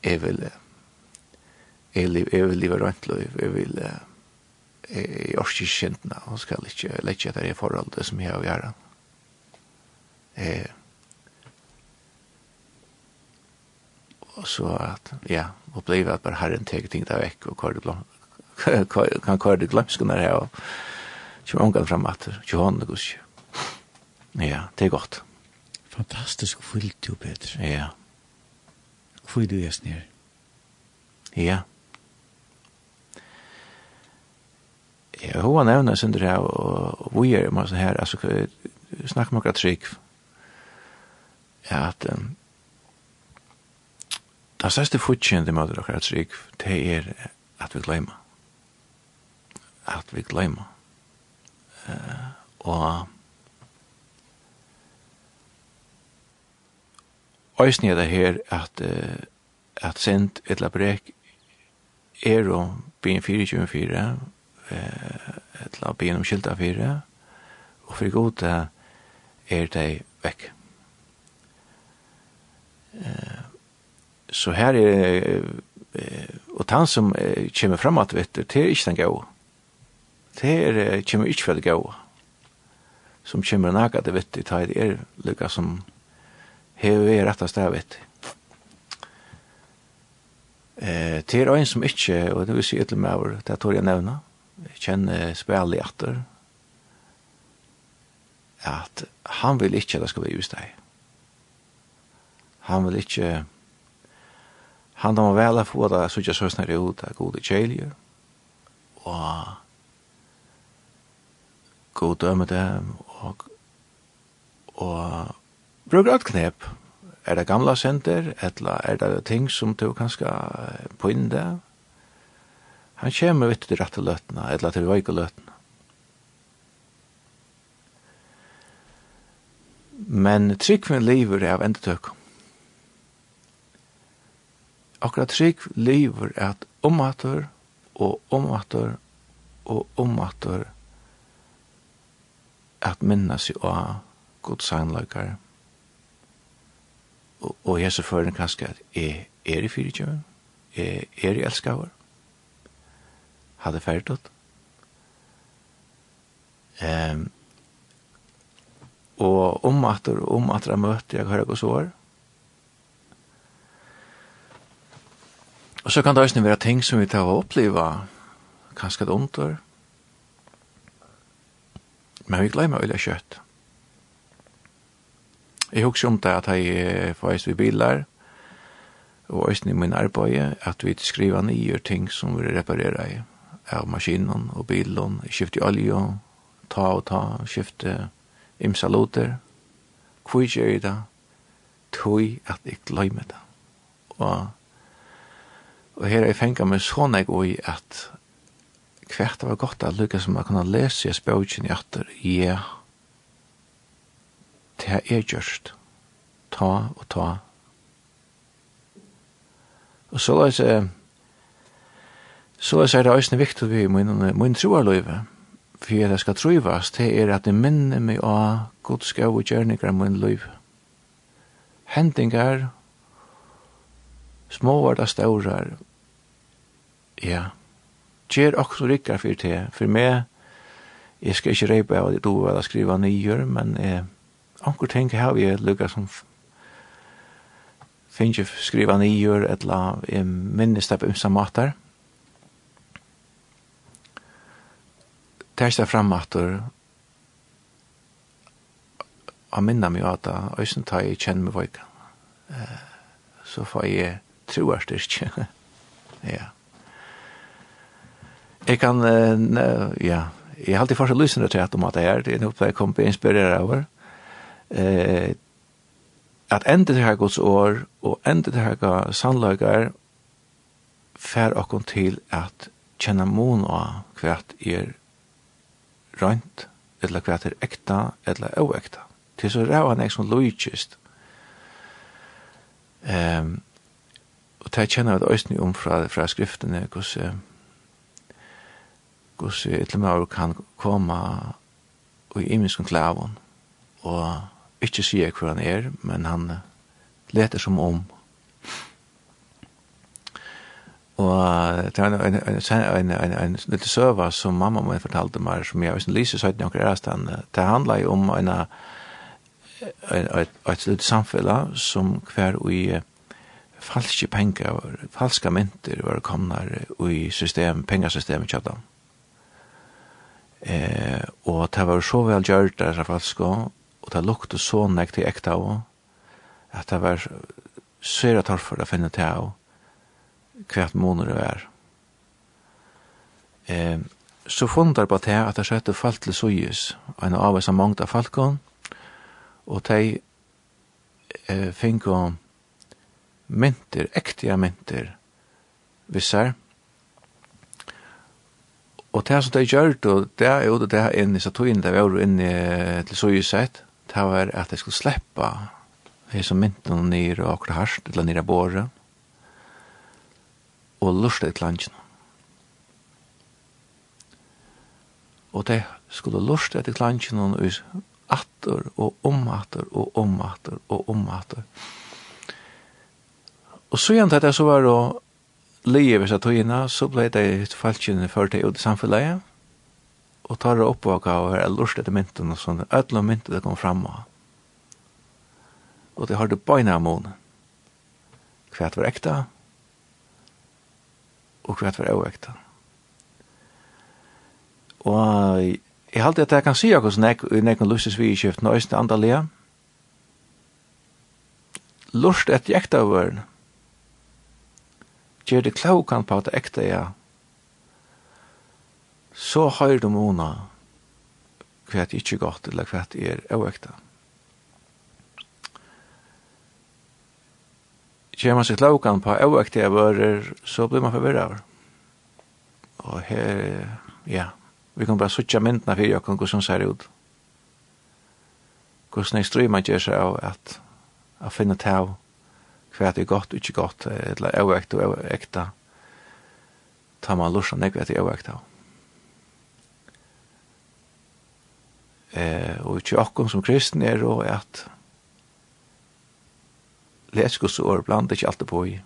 Jeg vil, jeg vil jeg vil leve rundt liv, jeg vil, jeg orker ikke kjentene, og skal ikke lette etter det forhold til som jeg har å gjøre. Eh, og så at, ja, och blev at bare herren teker ting der vekk, og kvar det bland kan kvar det glömskorna her, og så omgang fram at, Johan hånden, gus. Ja, det er godt. Fantastisk fyllt du Peter. Ja. Hvor er du er nere? Ja. Ja, hon nevner synder her, og vi er sånn her, altså, snakk med akkurat trygg, er at um, det største futjen til møter dere trygg, det er at vi glemmer. At vi glemmer. Uh, og Øysen er det her at, uh, at sent etla brek er og bin 424 uh, et la bin om skilta 4 og for god er det vekk. Så her er, og han som kommer fram at vet det er ikke den gau Det er kommer ikke for det gau Som kommer nægge det vet det, det er lukka som hever er rettast det vet det. Eh, det er en som ikke, og det vil si ytler med over, det tror jeg nevna, kjenner spil i atter, at han vil ikke at det skal være just deg han vil ikke han må vel få det så ikke søsner det ut av gode kjeljer og god dømme dem og og bruker et knep. Er det gamla senter eller er det ting som du kan skal på inn det han kommer vitt til rette løtene eller til veike løtene men tryggven lever av endetøkken akkurat trygg lever at omater og omater og omater at minna seg av god sannløkar. Og, og jeg så fører kanskje at jeg er i fyrtjøven, jeg er i elskavar, hadde ferdigt. Um, og omater og omater møter jeg hører hos år, Og så kan det også være ting som vi tar å oppleve, kanskje det ondår, men vi glemmer øyla kjøtt. Jeg husker om det at jeg får vi bilar, og også i min arbeid, at vi skriver nye ting som vi reparerer i, av maskinen og bilen, skifte olje, ta og ta, skifte imsaluter, hvor gjør jeg det? Tøy at jeg glemmer det. Og Og her er jeg fengt meg sånn jeg og i at hvert var godt at lykkes som jeg kunne lese i spøkjen i atter, ja, det er gjørst, ta og ta. Og så løs jeg, så løs jeg det også viktig vi i min, troarløyve, for at jeg skal trøyvast, det er at det minner meg av godskav og gjerninger min løyve. Hendingar, småvarda staurar, ja, gjer også rikkar fyrir det, for meg, jeg skal ikke reipa av det du vil skriva nyer, men eh, anker tenker her vi er lukka som finnes jeg skriva nyer, eller jeg minnes det på umsa matar, testa fram atur, og minna meg at øysen tar jeg kjenn meg vøyka. Eh, så får jeg troarstyrkje. ja. Jeg kan, uh, ja, jeg har alltid fortsatt lysende til at om at det er, det er noe jeg kommer til å inspirere over. Uh, at enda til her gods år, og enda til her gods sannløyger, fer okkon til at kjenna mon av hvert er rønt, eller hvert er ekta, eller oekta. Til så ræva han som lojkist. Um, og det kjenner vi det øyne om fra, fra skriftene, hvordan hos ytlemøver kan komme i imenskene klavon, og ikke sier hvor han er, men han leter som om. Og det var en, en, en, en, en lille søva som mamma min fortalte meg, som jeg visste lyser søyden og kjærest det handler jo om en, et lille samfunn som hver i falske penger, falska mynter var komnar i system, pengasystemet kjøpte Eh, og det var så vel gjørt der, så hvert fall, og det lukte så nekt til ekta også, at det var svære torf for å finne til av hvert måneder det var. Eh, så funnet fundar på det at det skjedde falt til Sojus, og en av oss har mangt av falkon, og de eh, finko mynter, ektiga mynter, vissar, Og det som de gjør, og det er jo det her inn i Satoin, det var jo inn i til Sujusett, det var at de skulle slippe det som mynte noen nyr og akkurat harst, eller nyr av båret, og lurte et landkjene. Og de skulle lurte etter landkjene og atter og omatter og omatter og omatter. Og så igjen til at så var det lige hvis jeg togina, så ble det falskjene før det ut i samfunnet, og tar det oppvaka og er lurt etter mynten og sånn, ødel og mynten det kom fram og. Og det har det bøyna av månen. Hva var ekta, og hva var oekta. Og jeg halte at jeg kan si akkur akkurat nek, nek, lustes vi i kjøft, nøysen andalega, lort etter ekta av vørene, gjør det klokan på at ekte ja, så høyr du måna hva det ikke er godt, eller hva det er oekta. Gjør man seg klokan på oekta jeg vører, så blir man forvirra over. Og her, ja, vi kan bare suttja myndna fyrir jokken som ser ut. Hvordan er stryman gjør seg av at, at finne tau, hva er godt og ikke godt, eller øvekt og øvekta, tar man lursa nek hva øvekt av. Eh, og ikke akkom som kristen er og at leskusår blant ikke alltid på i.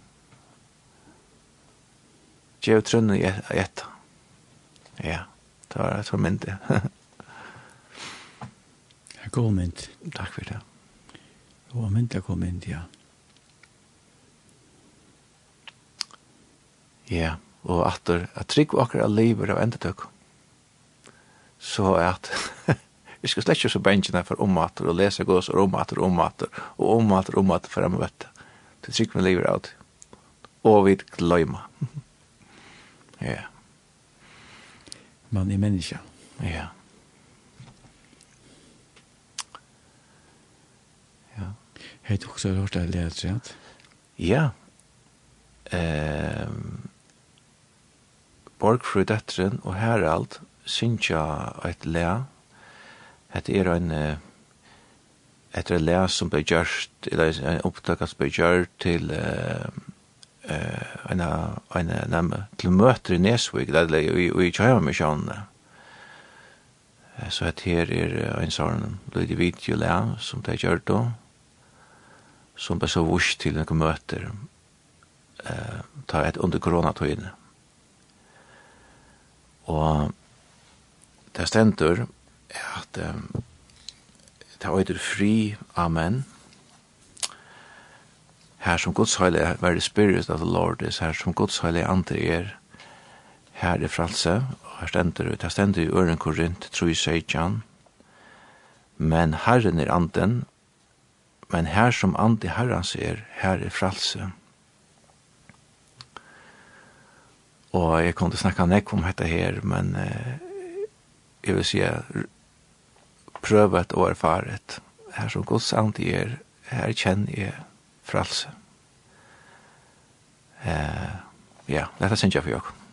Gjev trønnen i etta. Ja, det var et formyndig. Det er god mynd. Takk for det. Det var mynd jeg kom inn, ja. Ja, og atter, at trygg og akkurat lever av endetøk. Så at, vi skal slett ikke så bensjene for omater, og lese gås og omater, omater, og omater, omater, for jeg må vette. Det trygg med lever av det. Og vi gløyma. ja. Man er menneske. Ja. Ja. Hei, du også har hørt deg leder, Ja. Ehm... Um, Borgfrud Etteren og Herald synsja eit lea. Hette er ein et lea som ble gjørst, eller en opptakas som ble gjørst til en en til møter i Nesvik, det er i Kjøyamisjonene. Så hette her er ein sånn lydig video lea som ble gjørst då, som ble så vurs til noen møter, ta et under koronatøyene. Og det stendur at um, det øyder fri, amen. Her som Guds høyle er the spirit of the Lord is, her som Guds høyle andre er, her er fralse, og her stendur, det stendur i øren korint, tru i seitjan, men herren er anden, men her som andi herrens er, her er fralse. Her Og jeg kunne snakka å snakke nek om dette her, men eh, jeg vil si prøvet og erfaret. Her som Guds ant er, her kjenner jeg fralse. Eh, ja, dette synes jeg for jokken.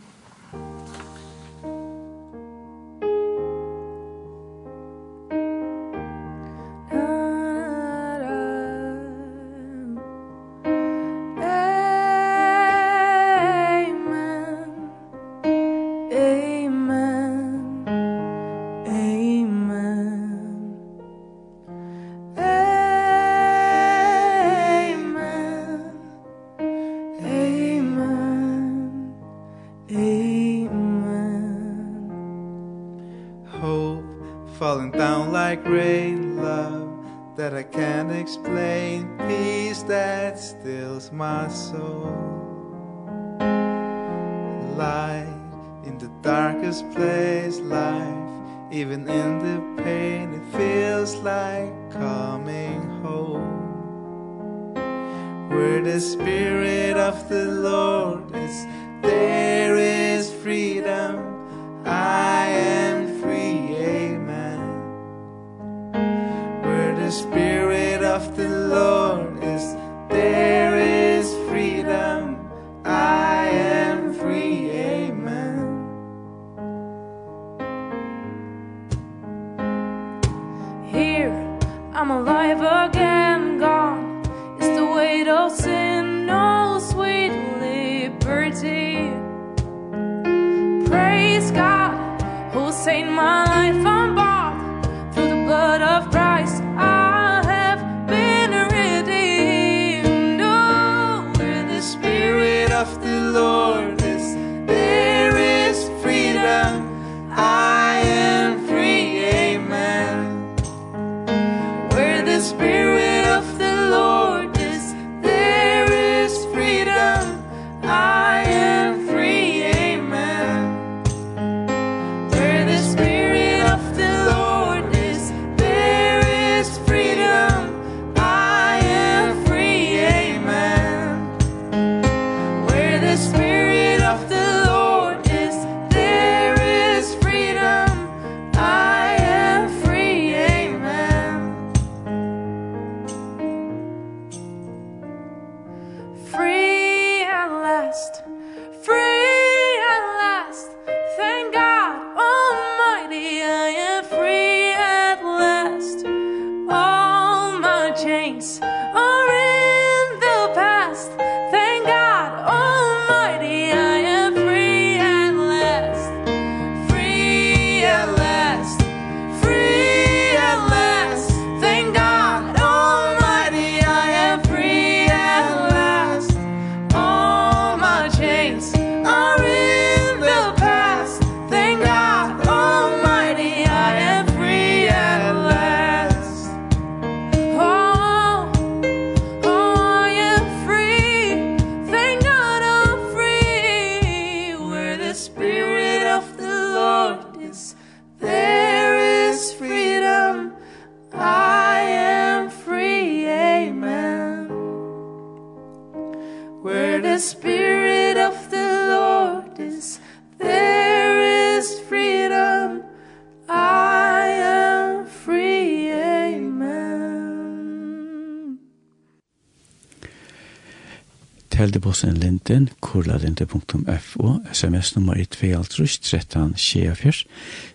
teldeposten Linden, kurlalinde.fo, sms nummer 1-2-13-24.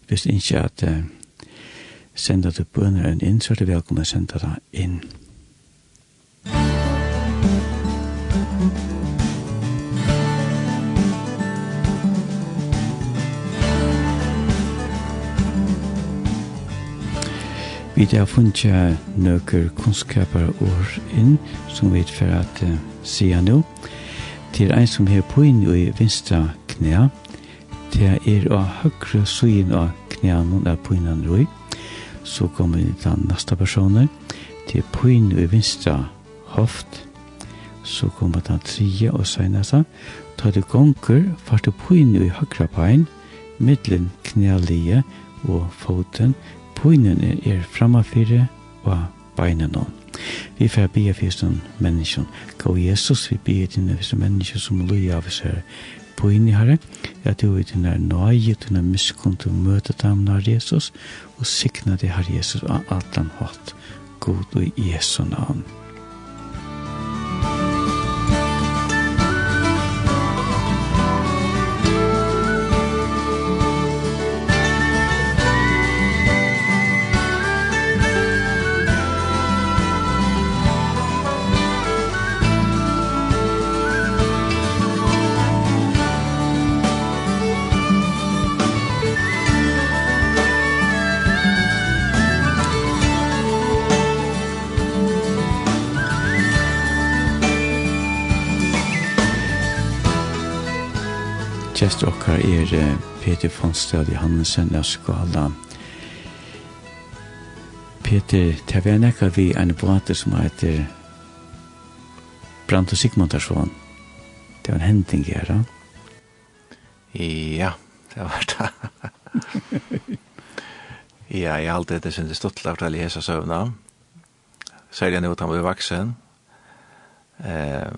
Hvis ikke at uh, senda du bønner en inn, så er det velkommen å senda det inn. Vi har funnet nøkker kunnskaper år inn som vi får at uh, sier nå. Til en som har på inn i vinstra knæ, til er å høyre søyen av knæene der på innan røy. Så kommer vi til neste personer, til på inn i vinstra hoft, så kommer den tredje og seneste. Ta det gonger, fart du på inn i høyre pein, middelen knælige og foten, Poinene er framafyrir og beinen beinene. Vi får be for sånn menneskjon. Gå Jesus, vi be dine for sånn menneskjon som løy av oss her. Poinene herre, Ja, du er dine nøye, dine miskunn til å møte dem når Jesus, og sikna det her Jesus av alt han hatt. God og Jesu navn. Amen. er Peter Fonstad Johansen av Skala. Peter, det er nekka vi en båte som heter Brant og Sigmundarsson. Det var en hending her, da? Ja, det var det. ja, jeg har alltid det sin stått av å lese søvna. Særlig nå utan vi vaksen. Eh,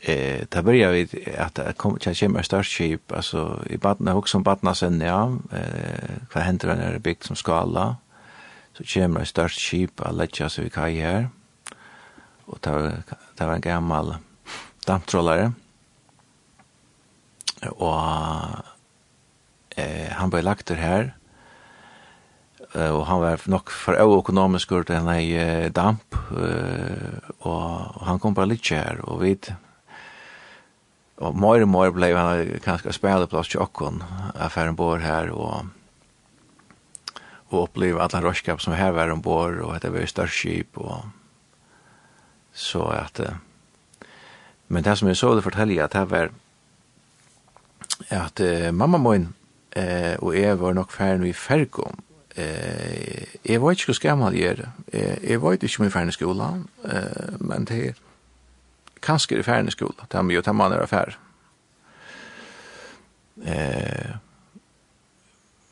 eh där börjar vi att det kommer kanske mer starship alltså i Batna också som Batna sen ja. Eh vad händer när det byggt som skala? Så kommer starship att lägga sig vid kaj här. Och ta ta en gammal damptrollare och eh han blev lagt här. Og han var nok for økonomisk ut enn ei damp. Og han kom bare litt her og vi og mer og mer ble han kanske spelplats i Ockon affären bor her og og oppleve alla råskap som här var ombord och att det var större skip och så att men det som jag så det fortäljer att här var att uh, mamma min eh, och jeg var nok ferdig i Fergom eh, jeg var inte så jeg er. Är jeg var ikke mye ferdig i skolan eh, men det er kanskje i færden i skola, det er mye, det man er affær. Eh,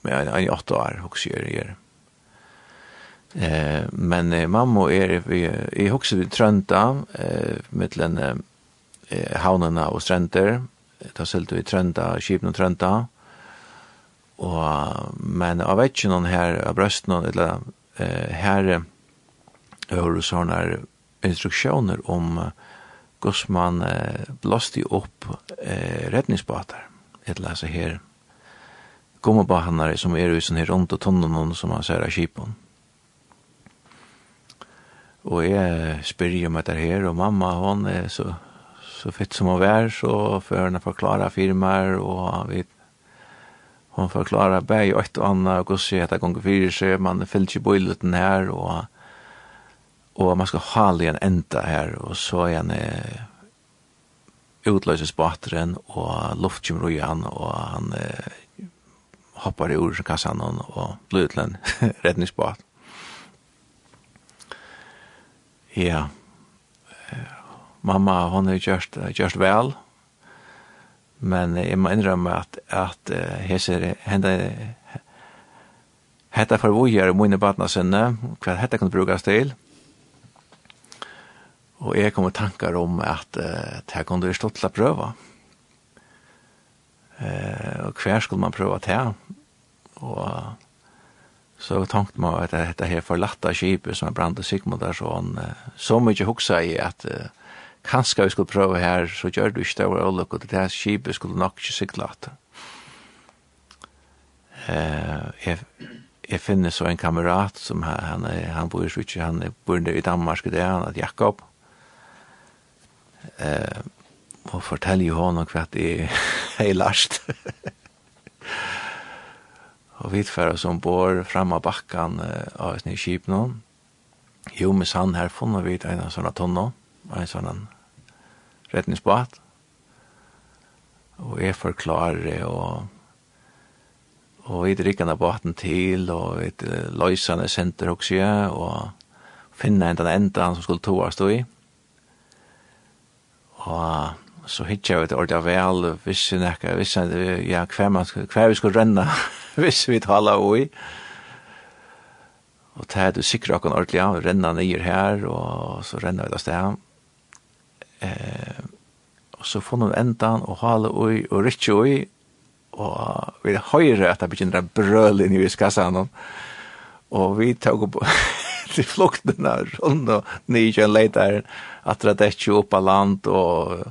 men jeg er i åtta år, også gjør jeg det. Eh, men eh, mamma er vi i huset vid Trønda, eh, mittlen eh, havnene og strender, ta selte vi Trønda, Kipen og Trønda, og, men av vet ikke noen her av brøsten, eller eh, her er jo sånne instruksjoner om eh, hos man eh, blåste opp eh, redningsbåtar. Et lese her gommabahanare som er i sånne her rundt og tonnen som man ser av kipen. Og jeg spyr jo meg der her, og mamma hon er så, så fett som hun er, så får hun forklare firmaer, og han hon forklarar bæg og et og anna, og gossi heter gonger fyrir seg, man fyllt ikke boiluten her, og og man skal hale en enda her, og så er han eh, utløses bateren, og luft kommer han, og han eh, hoppar i ur kassan og blir til en redningsbåt. Ja, mamma, hon har gjort, gjort vel, men jeg må innrømme at, at hese, hende, hette for vågjere mine badna sinne, hva hette kan brukes til, og Og jeg kom i tankar om at uh, det her kunne jeg stått til å prøve. Uh, og hver skulle man prøve til? Og så tenkte man at dette her forlatta skipet som brant i Sigmund der sånn, uh, så mye hoksa i at uh, kanskje vi skulle prøve her, så gjør du ikke det var ulykke, det her skipet skulle nok ikke sikla at. Uh, jeg, jeg finner så en kamerat som han, han, han bor i Svitzje, han bor i Danmark det det, han heter Jakob eh, og fortelle jo honom hva det er last. og vi tfører som bor fram av bakken av oss skip kjip nå. Jo, med sann her funnet vi en sånn tonno, en sånn retningsbåt. Og jeg forklarer og og vi drikker av båten til, og vi løsene senter også, og finna en den enda som skulle toa stå i. Mm Og så hittar vi det ordet vel, hvis vi nekka, hvis vi, ja, hver, man, hver vi skulle renna, hvis vi tala oi. Og det er du sikra okken ordentlig, ja, renna nyer her, og så renna vi det sted. Eh, og så får noen endan, og hala oi, og rikki oi, og vi høyre at det begynner brølin i viskassanen, og vi tog opp, til flukten av rundt og nye en leter at det er ikke opp av land og,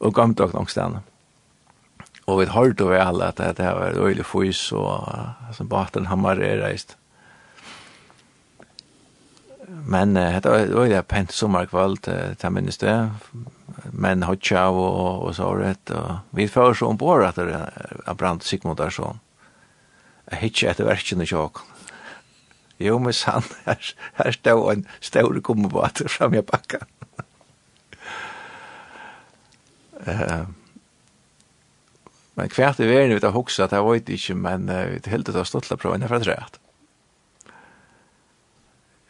og gammelt og noen stedene. Og vi hørte hørt alle at det var øyelig fys og som baten hammer er reist. Men uh, det var øyelig pent sommerkvall til minnes det. Men hotcha og, og så rett. Og vi fører så ombord at det er brant Sigmund Sigmundarsson. Jeg hittet etter verkene i kjøkken Jo, men sann, her, her stod en stor gummibåter fram i bakka. uh, men kvært i verden vi tar hoksa, det var ikke, men uh, det heldet var stått til å prøve innenfor treet.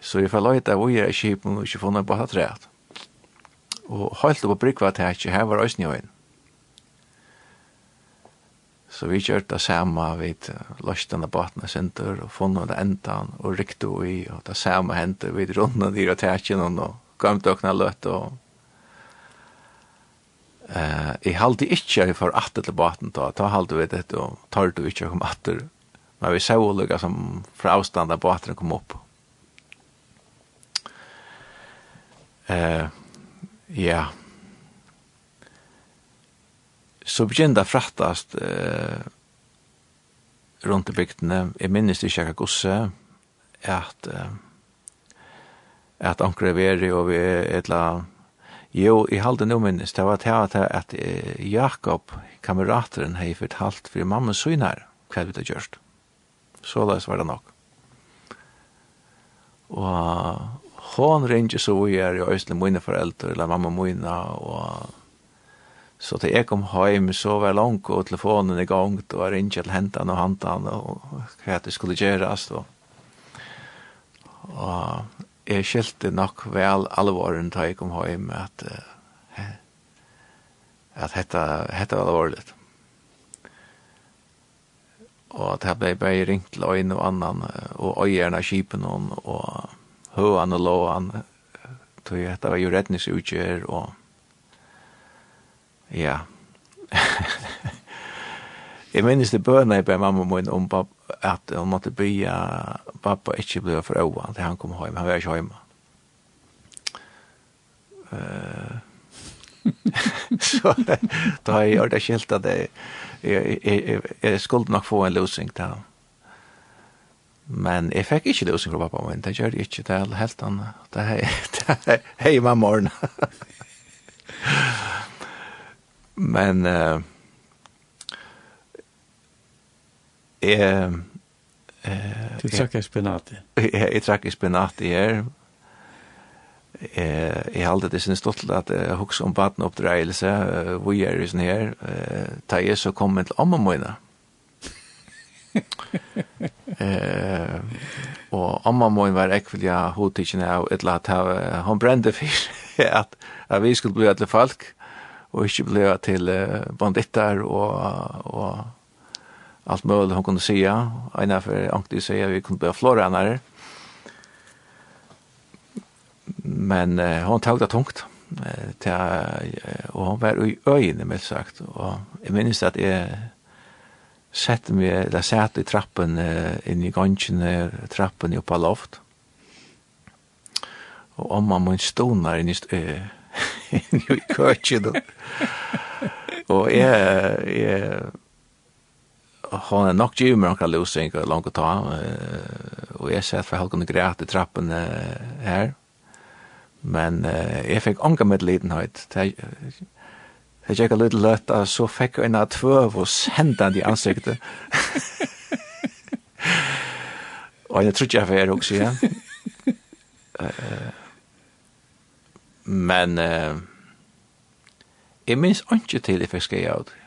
Så jeg får løyta hvor jeg er i kjipen og ikke funnet på treet. Og holdt på brygva til jeg ikke, her var òsni og inn. Så vi gjør det samme, vi løste denne båten og senter, og funnet det enda, og rikte og i, og det samme hendte, vi rundet og rotasjonen, og gømte åkne løt, og Eh, jeg halte ikke jeg for atter til båten, da, da halte vi dette, og tar du ikke å komme atter. Men vi så olika som fra avstand av båten kom opp. Eh, ja, så begynte det fraktast eh, rundt i bygdene. Jeg minnes ikke jeg gosse at eh, at ankre veri og vi etla Jo, i halde nu minnes, det var til at, at Jakob, kamerateren, hei fortalt for mamma søgn her, hva vi det gjørst. Så da var det nok. Og hon ringer så vi er i Øystein mine foreldre, eller mamma mine, og Så til jeg kom hjem, så var langt og telefonen i gang, og var ringt til hentan og hantan, og hva det skulle gjøres. Og, og jeg skilte nok vel alvoren da jeg kom hjem, at, at dette, dette var alvorlig. Og det ble bare ringt til øyne og annan, og øyerne av kipen, og høyene og låene, tog jeg, det var jo redningsutgjør, og Ja. jeg minnes det bøna jeg ber mamma min om at hun måtte be pappa ikke ble for øva til han kom hjem. Han var ikke hjemme. Uh, så da har jeg gjort det skilt at jeg, jeg, jeg, jeg skulle nok få en løsning til han. Men jeg fikk ikke løsning fra pappa min, det gjør jeg ikke, det er helt annet. Det er hei mamma ordene men eh eh Du trakk i spinati? Jeg trakk i spinati her. Jeg halte det sin stolt at jeg hukks om badenoppdreielse, vi er i sånn her, da jeg så kom til amma mine. Og om amma mine var ekvilja hodtikkene av et eller annet, hun brente for at at vi skulle bli alle folk, og ikke ble til banditter og, og alt mulig hun kunne säga. En av for Ankti sier vi kunne bli flårenere. Men uh, hun tog det tungt. Uh, til, uh, og hun var i øynene, mildt sagt. Og jeg minnes at jeg sette meg, eller sette i trappen uh, inn i gansjene, trappen oppe av loft. Og om man må stå inn i uh, i køkken. Og jeg, jeg hon er nok givet meg noen løsning og langt å ta. Og jeg sett for halvkende greit i trappen her. Men uh, jeg fikk anka med lidenhet. Jeg tjekka litt løtt, og så fikk jeg en av tvøv og sendte han i ansiktet. og jeg trodde jeg var her også, ja. Men eh, jeg minns ikke til jeg fikk skje av det.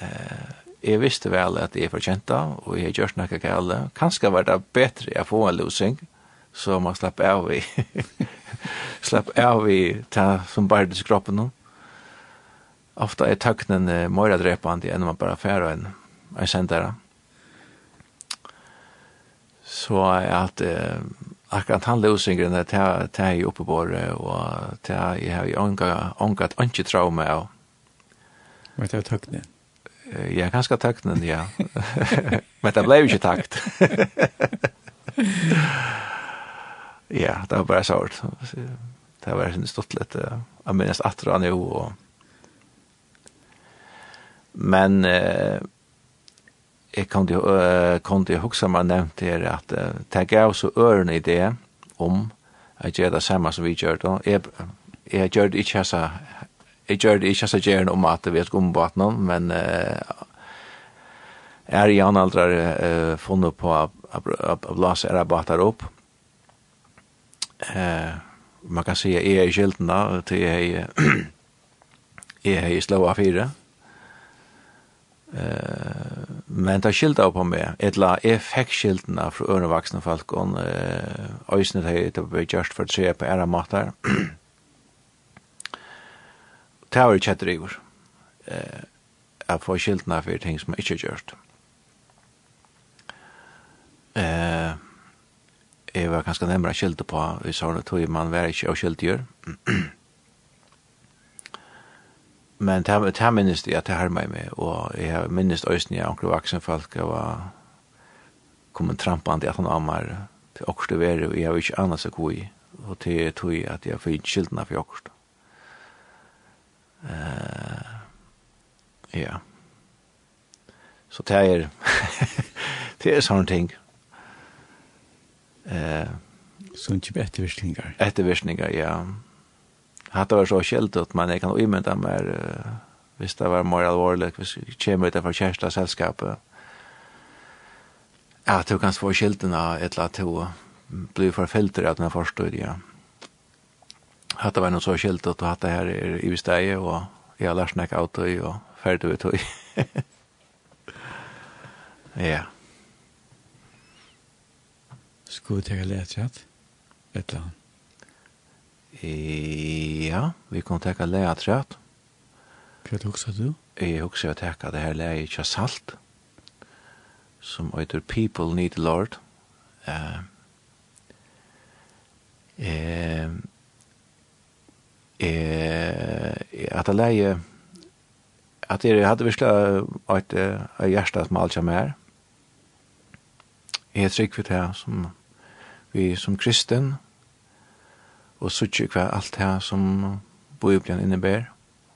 Eh, jeg visste vel at jeg er forkjenta, og jeg gjør snakka gale. Kanskje var det bedre å få en losing, så man slapp av i, slapp av i ta som bardes kroppen nå. Ofta er tøknen eh, mer drepende enn man bara færa en, en sendere. Så at eh, akkurat han løsingren er til jeg oppe på det, og til jeg har ånga et ønske traume av. Men det er tøknen? Ja, ganske tøknen, ja. Men det ble jo ikke takt. ja, det var bare sårt. Det var en stått litt, jeg minnes at det var nå, og... Men... Eh, jeg kan til uh, huske meg nevnt her at uh, det gav så ørene i det om at gjør det samme som vi gjør da. Jeg, jeg gjør det ikke så jeg gjør det ikke så gjerne om at vi er skumbått noen, men uh, er i analdrar uh, funnet på at blåse er båtar opp. Uh, man kan si at jeg er i kjeltene til jeg jeg er i slå av fire. Eh, men det skilda på meg, etla jeg fikk skiltene fra ørne vaksne folk, og uh, øysene det det ble gjørst for å se på ære måter. det var kjett etter iver. Eh, jeg får skiltene for ting som jeg ikke er gjørst. Eh, jeg var ganske nemmere skilte på, vi sa det tog man var ikke å skilte gjør. men det her minnes det at det her meg med, og jeg minnes øyne jeg anker vaksen folk, jeg var kommet trampande i at han ammar til åkste vere, og jeg har ikke annet seg god i, og til tog at jeg fikk skyldene for åkste. Uh, ja. Så det er, det er sånne ting. Uh, Sånne type ettervirkninger. Ettervirkninger, ja. Ja hatt var så sjeldent, men jeg kan imynda mer uh, hvis det var mer alvorlig, hvis jeg kommer utenfor kjæreste selskapet. Ja, du kan få sjeldent av et eller annet to blir forfelter av denne forstod, ja. Hatt var noe så sjeldent, og hatt det her er i stedet, og jeg har lært meg av tøy, og ferdig ved tøy. ja. Skulle du tenke lett, ja? Et eller annet. Ja, vi kan teka leia træt. Hva er det du? Jeg huksa å tekka det her leia tja salt, som heter People Need Lord. Uh, eh, eh, at det leia at jeg hadde virkla et hjertet med alt som er. Jeg er trygg for det som vi som kristen, og sutje hva alt det som Bibelen innebär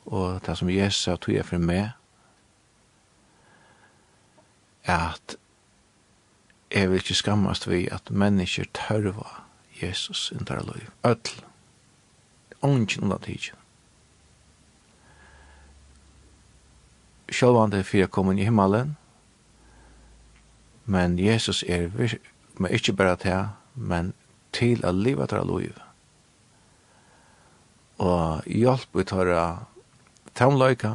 og det som Jesus har tog for meg at jeg vil ikke skammast vi at mennesker tørva Jesus inn der liv. Øtl. Ongen under tidsen. Sjølvan det fyrir kom i himmelen, men Jesus er, men ikke bare til, men til å leve der liv og hjelp ut høyre tamløyka,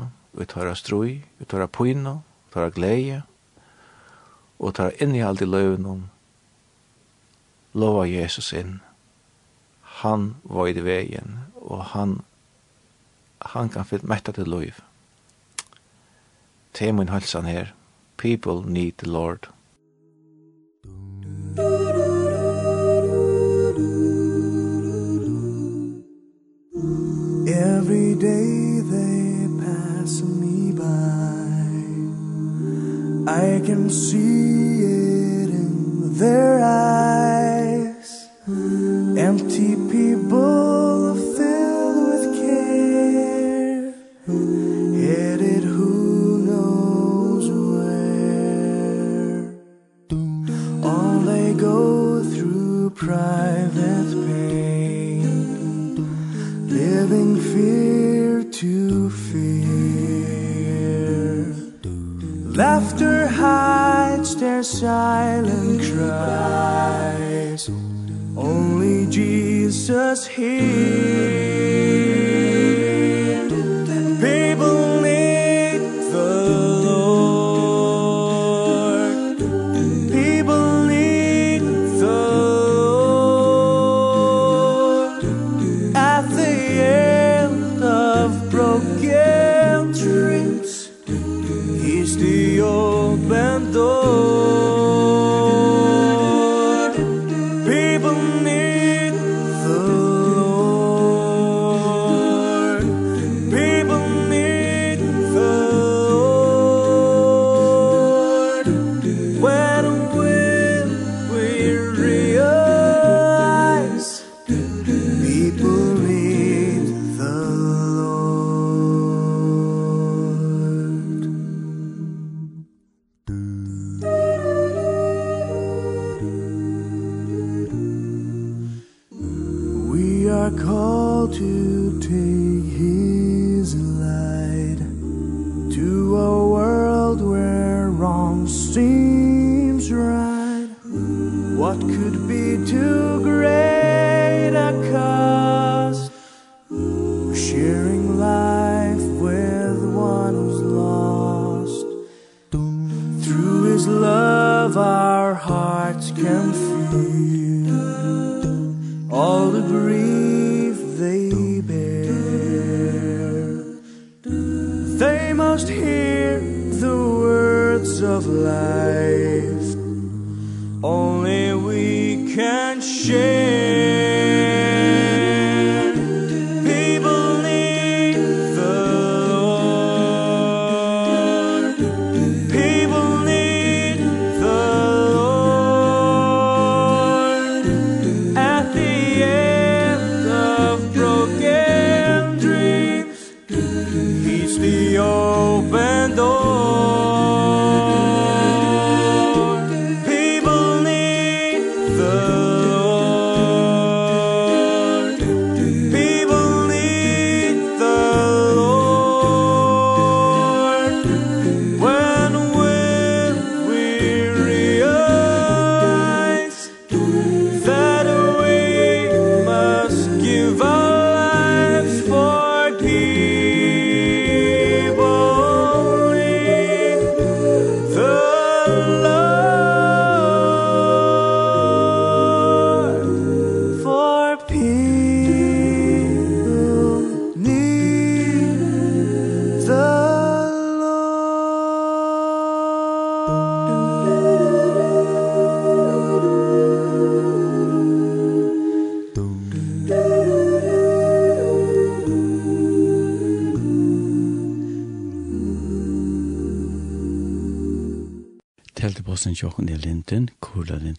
tar av strøy, ut høyre pyna, tar av glede, og tar høyre innihald i løven om lova Jesus inn. Han var i veien, og han, han kan fyrt metta til løyv. Temun halsan her, people need the Lord. Every day they pass me by. I can see it in their eyes. Empty people silent cries. Only Jesus hears. call to take his light to a world where wrong seems right. What could be too great?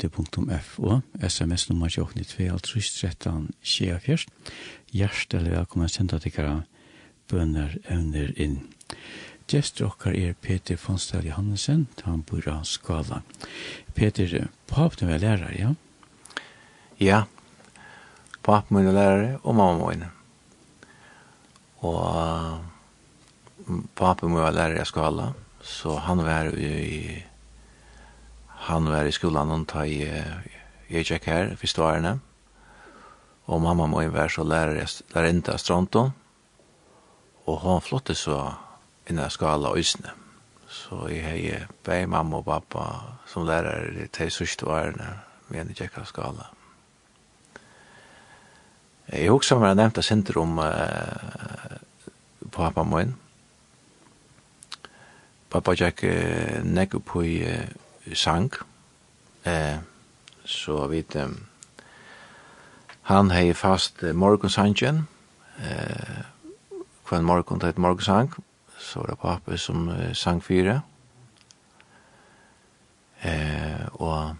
radio.fo, sms-nummer 2892, alt rys 13, skjea fjerst. Hjertelig velkommen til senda tikkara bønner evner inn. Gjester okkar er Peter Fonsdal Johannesen, han bor av Skala. Peter, papen er lærer, ja? Ja, papen min er lærer, og mamma min. Og papen min var lærer i Skala, så han var i han var i skolan og ta i jeg gikk her første årene. Og mamma må jo være så lærere, lærere av Stronto. Og hun flottet så innan jeg skala øsene. Så jeg har bare mamma og pappa som lærer til sørste årene med en gikk av skala. Jeg husker meg nevnt av senter om uh, pappa min. Pappa gikk uh, nekk på i uh, sang. Eh, så vet um, han hei fast uh, morgonsangen. Eh, kvann morgon til et morgonsang. Så var det pappa som uh, sang fire. Eh, og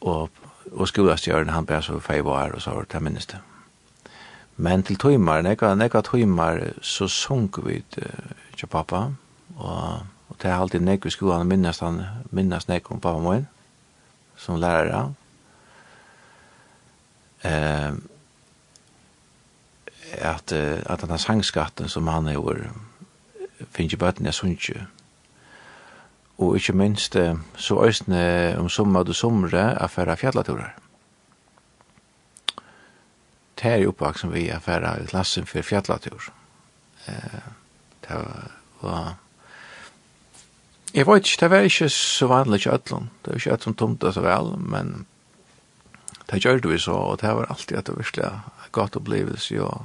og og skolastjøren han ber så fei var og så var det minnes det. Men til tøymar, nekka, nekka tøymar, så sunk vi til pappa, og Og det er alltid nek i skolan minnes han, minnes nek om pappa min, som lærere. Eh, at, at den sangskatten som han er finnes i bøtten, jeg synes ikke. Og ikke minst så østene om sommer og somre er færre fjallaturer. Det er jo oppvaksen vi er færre klassen for fjallatur. Eh, det var Jeg vet ikke, det var ikke så vanlig ikke ætlån. Det var ikke ætlån tomt det så vel, men det gjør det vi så, og det var alltid at det var virkelig godt opplevelse, og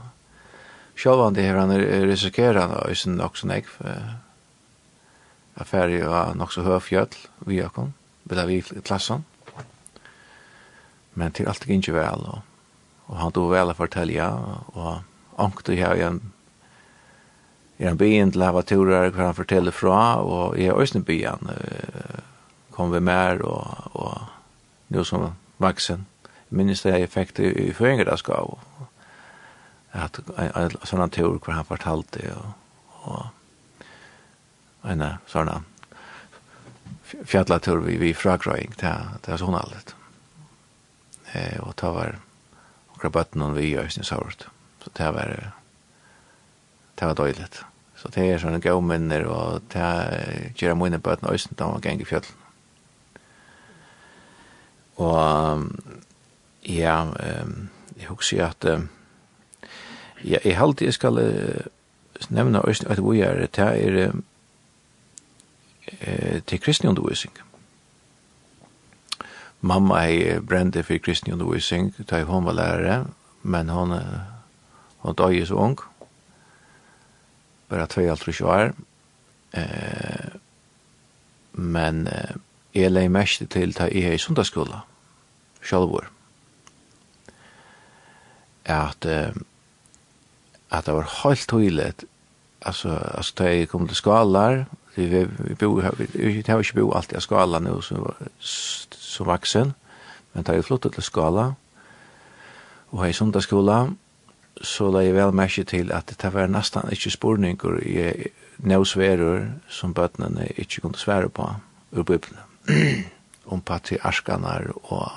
selv om det her han risikerer han også nok så nek, affæri var nok så høy fjöll vi akon, vil vi i klassan. Men til alt gikk ikke vel, og, og han tog vel å fortelle, og ångte her igjen er han byen til hava turer hver han forteller fra, og jeg er også byen, kom vi mer, og, og nå som vaksen, minnes det jeg fikk det i føringardagsgav, at en sånn tur hvor han fortalte, og, og en sånn fjallatur vi, vi fragrøying, det er sånn alt. Eh, og ta var akkurat bøtten vi gjør sin sort. Så det var det var døyligt. Så det er sånne gode minner, og det gjør mine bøten øyne da man ganger i fjøllen. Og ja, um, jeg husker at um, ja, jeg halte jeg skal uh, nevne øyne at vi er, det er uh, til kristne undervisning. Mamma er brende for kristne undervisning da hun var lærere, men hun, hun døg så ung bara två allt och år. Eh men eh, jag lägger mest till ta i hej söndagsskola. Självor. Att eh, att det var helt tydligt alltså alltså ta jag kom till skalar vi vi, vi bo vi, vi har inte bo alltid i skala nu så så vuxen men ta ju flott till skala och hej söndagsskola så la jeg vel merke til at det var nesten ikke spurninger i nøsverur som bøttene ikke kunne svære på ur Bibelen. om patriarskanar og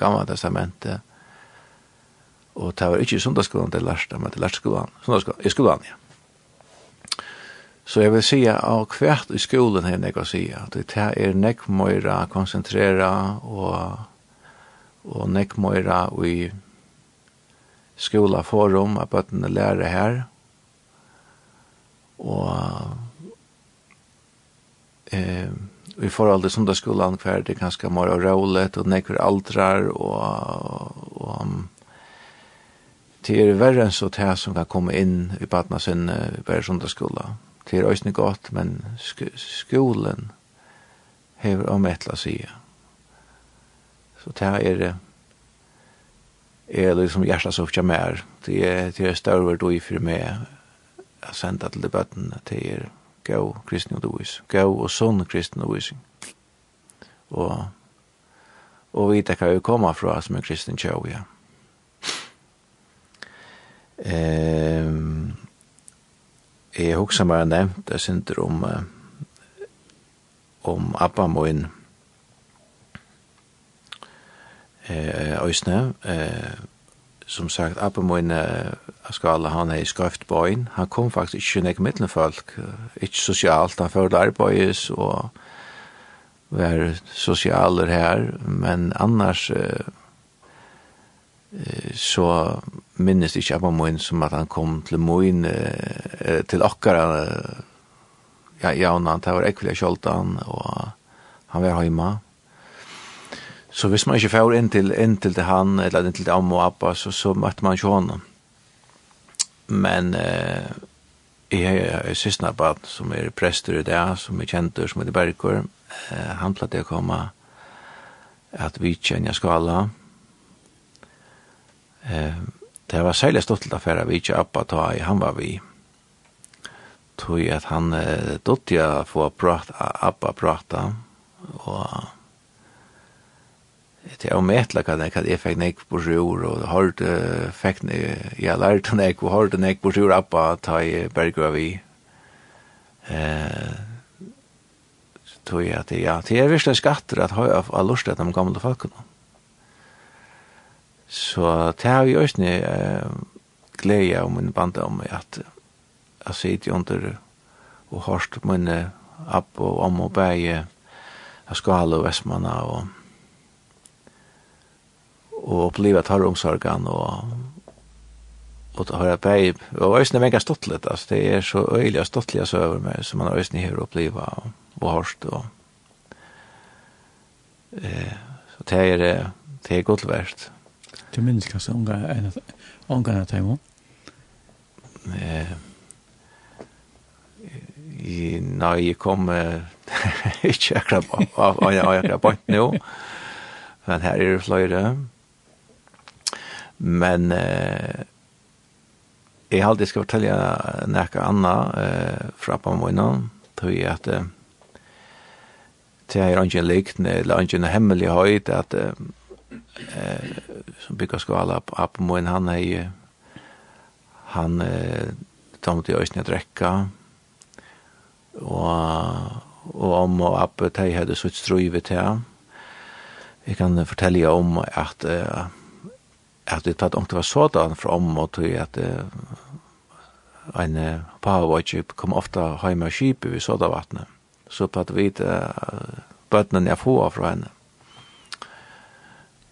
gamla testamentet. Og det var ikke sundagsskolen det lærte, men det lærte skolen. Sundagsskolen, i skolen, ja. Så jeg vil si av hvert i skolen her nek å si at det er nek møyra konsentrera og, og nek møyra i skola forum at bøttene lærer her. Og eh, i forhold til sundagsskolen hver det er ganske mer og rålet og nekker aldrar og, og det er verre enn så det som kan komme inn i badna sin bare sundagsskola. Det er også godt, men sk skolen hever om et la sige. Så det er är liksom hjärtat så för mer. Det är det är större då i för mig att sända till debatten till er gå kristna och dois. Gå och sån kristna och dois. Och och vi kan ju komma från som en kristen tjau, ja. Ehm Jeg husker meg nevnt, jeg synes om om Abba Moin, eh øysne eh som sagt appa min skala han er i skrift boin han kom faktisk ikke nek mittlen folk ikke sosialt. Han førte arbeids og var sosialer her. Men annars eh, så minnes ikke appa min som at han kom til min eh, til akkara ja, ja, han var ekvile kjoltan og han var heima Så hvis man ikke får inn til, inn til det han, eller inn til det Amma og Abba, så, så møtte man ikke honom. Men eh, jeg har siste barn som er prester i det, som er kjenter, som er i Bergkår. Eh, han platte å komme at vi kjenner skala. Eh, det var særlig stått til affæra vi ikke Abba ta i, han var vi. Tog at han eh, dotter få prat, Abba prata, og det er ometla hva det er, jeg fikk nek på sjur, og hård, fikk, jeg lærte nek, og hård nek på sjur, appa, ta i bergra vi. Eh, tog jeg at, ja, det er virkelig skatter at høy av lust at de gamle folkene. Så det har jeg også eh, glede av min band om at jeg sitter under og hørst min app og om og bæg av skala og vestmanna og og oppleva tar omsorgan og och att höra på och ösnen mega stottlet alltså det är så öjliga stottliga söver med som man har ösnen här uppleva och, og hörst eh så det er det det är gott värst Du minns kanskje unga en unga att hem eh i när jag kom ikke akkurat av av jag akkurat på nu men här är det flöjde Men eh, jeg alltid skal fortelle noe annet eh, fra på måneden, tror jeg at eh, det er ikke en likten, eller ikke en hemmelig høyt, at eh, som bygger skala på, på måneden, han er jo han eh, tar mot i øyne å drekke, og, og om og opp, de hadde sutt strøyve til. Jeg kan fortelle om at eh, at det tatt om det var sådan fra om og tog at uh, en uh, powerwatch kom ofta heim av skipet ved sådda. Så på at vi uh, bøttene jeg får fra henne.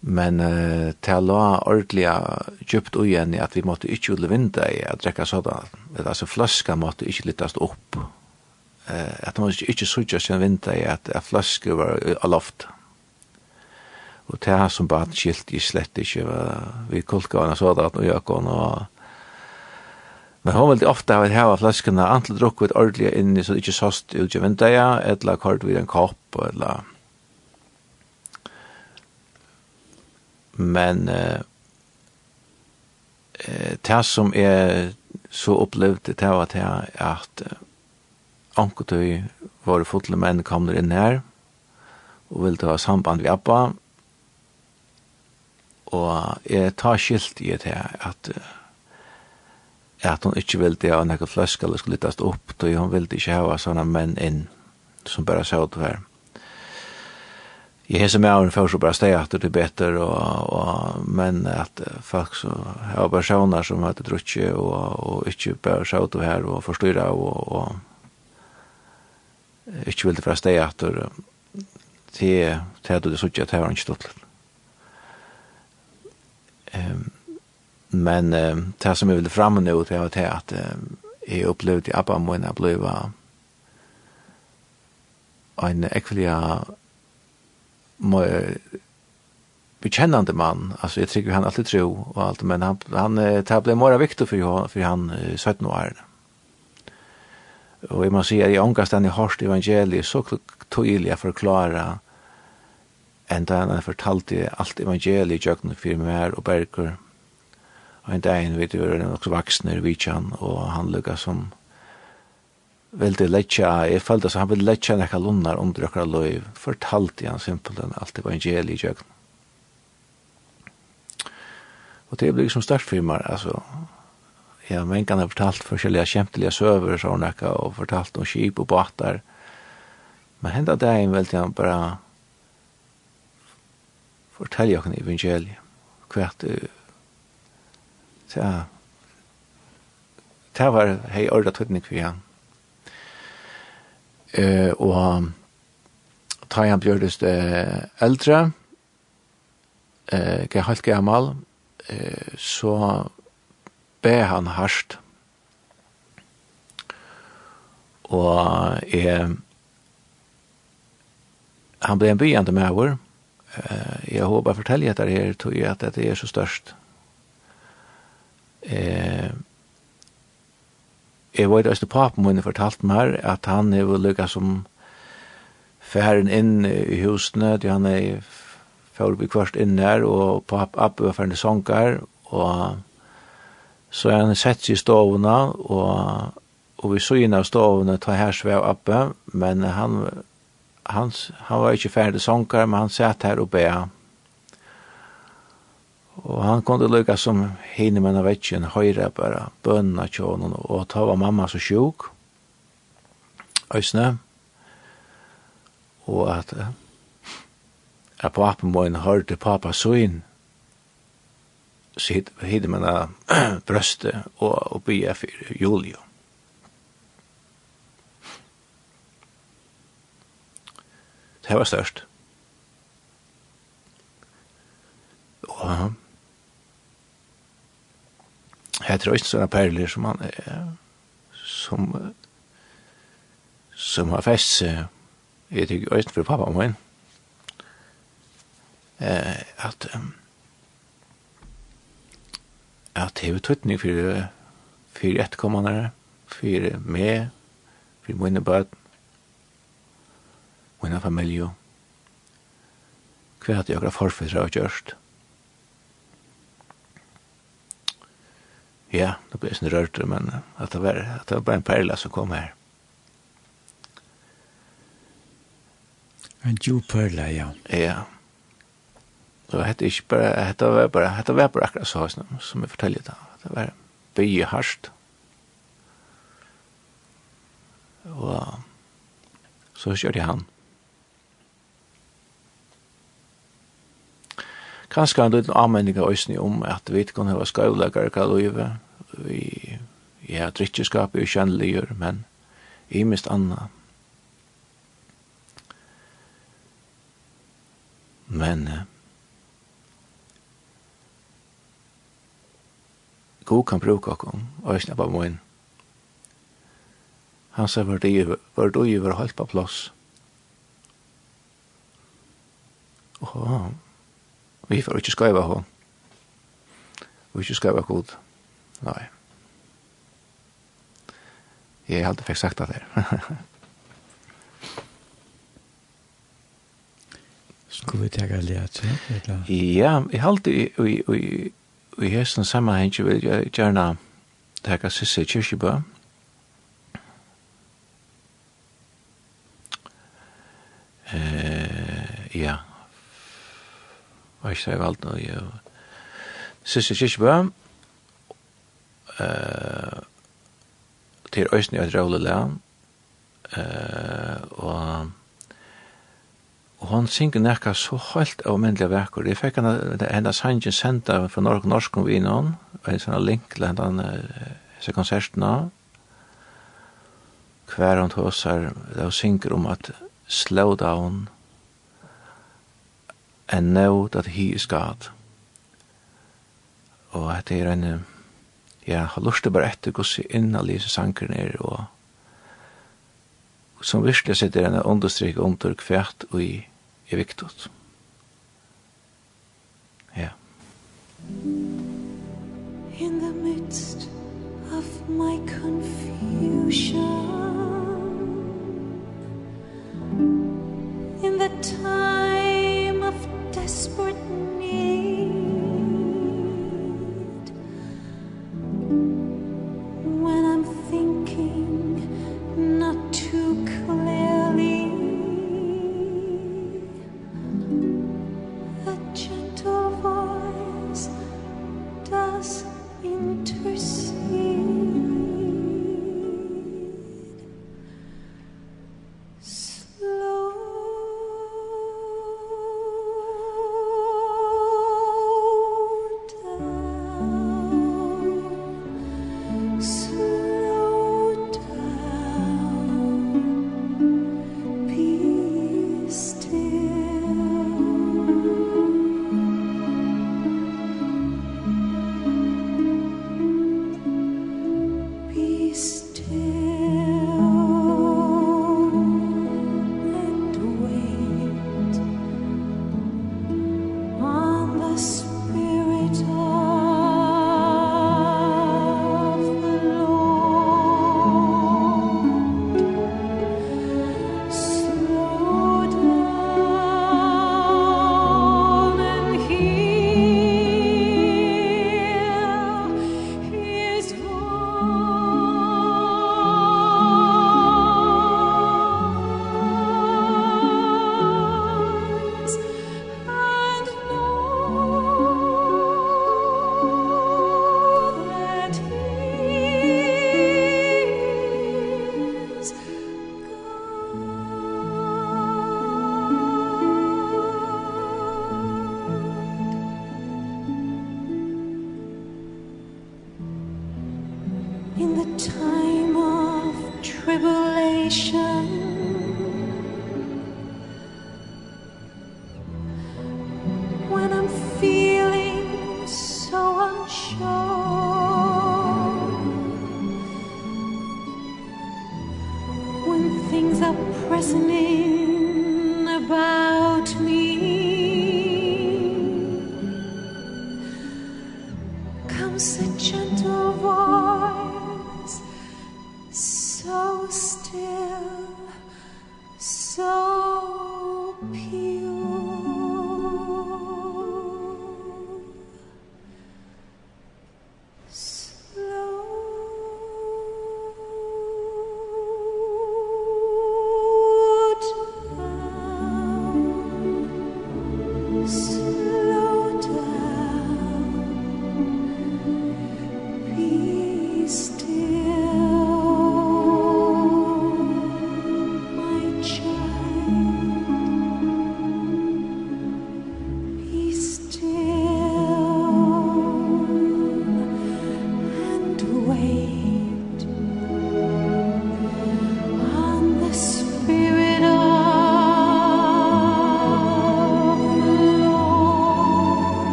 Men uh, til jeg la ordentlig djupt igjen at vi måtte ikke ulle vinda i å drekke sådan. Altså flaska måtte ikke lyttast opp. Uh, at man måtte ikke sutja sin vinda i at, at fløske var av loft. Og det her som barn skilt i slett ikke, vi kulka henne så og jøkken, og Men hon ville ofte ha hava flaskene antil drukk vidt ordelig i så det ikke sast ut i vinteren ja, eller kort vid en kopp, eller Men eh, det som jeg så opplevde, det var det at ankotøy var fotle menn kom inn her, og ville ta samband vi appa, og jeg tar skilt i det at at hun ikke ville det av nekka fløsk eller skulle lyttast opp, og hun ville ikke hava sånne menn inn som bare sa det her. Jeg hese med åren først og bare steg at det er bedre, og, og menn at folk så har bare sjåner som hadde drutje, og, og ikke bare sa det her og forstyrra, og, og ikke ville det fra steg at det er det du det at det var ikke er det Ehm men eh, det som jeg ville fremme nå, det var det at eh, jeg opplevde i Abba min jeg ble en ekvelig mer bekännande man alltså jag tycker han alltid tro og alt, men han han det ble mer viktig for, for han han 17 år Og jeg må si at jeg ångast han i hårst evangeliet så tydliga förklara En da han fortalte alt evangeliet i jøkken for mer og berger. Og en dag vet vi er også vaksne i Vitsjan, og han lukket som veldig letja, jeg følte at han ville letja nekka lunnar under okra løyv, fortalte han simpelthen alt evangeliet i jøkken. Og det ble liksom startfirmar, altså, ja, mengan har fortalt forskjellige kjempelige søver, sånn, og fortalt om skip og båtar, men henda en veldig, han bare fortelja okken evangeliet, kvart, ja, det var hei orda tøtning for han. Uh, og ta han bjørdes det eldre, uh, gav halvt gammal, uh, så be han harst. Og eh, han ble en bygjende med vår, Eh, jag hoppas fortälja det här tror jag att det är så störst. Eh, jeg vet også papen min fortalt meg at han er vel lykket som færen inn i husene, de han er færen kvart inn der, og pap Abbe var færen i sånkar, og så han sett seg i stovene, og, og vi så inn av stovene, ta her svev oppe, men han han, han var ikke ferdig sånkar, men han satt her og bea. Og han kunde lukka som hinne menn av vetjen, høyre bare, bønna tjånen, og ta var mamma så sjuk, øysne, og at, at papen min hørte papa søgn, så hinne menn av brøstet, og, og bia for Julio. Det var størst. Og jeg tror ikke sånne perler som han er, som, som har fest seg, jeg tykker også for pappa min, eh, at at det er tøtning for, for etterkommende, for meg, for mine bøten, og en familie. Hva hadde jeg har forfedre og gjørst? Ja, det ble sånn rørt, men at det var, at det var bare en perla som kom her. En djup perla, ja. Ja. Og hette ikke bare, hette var bare, hette var bare akkurat så, som som jeg forteller det. Det var bygge harsht. Og så kjørte jeg han. Mm kanskje en liten anmenning av øsne om at vi ikke kan hava skavleggar i løyve, vi ja, drittjeskap er ukjenneligjør, men i mist anna. Men eh, God kan bruka okkom, og jeg snabba moin. Han sa var det var det var halt på plass. Og Vi får ikke skrive henne. Og ikke skrive god. Nei. Jeg har hadde fikk sagt det der. Skulle vi tega leit til? Ja, jeg halte i, i, i, i hesten sammenheng vil jeg gjerne tega Sissi Kyrkjebø. Eh, ja og ikke sier valgt noe, ja. Siste kirkebø. uh, til Øysten i et rævlig land, uh, og Og han synger nekka så høylt av myndelig vekker. Jeg fikk henne sangen sendt av fra Norsk Norsk om Vinon, og en sånn link til henne disse konsertene. Hver hun tåser, da hun synger om at slow down, and know that he is God. Og at det er en, ja, har lyst til bare etter hvordan innanlige sankeren er, og som virkelig sitter en understryk under kvært og i i viktig. Ja. In the midst of my confusion In the time desperate need.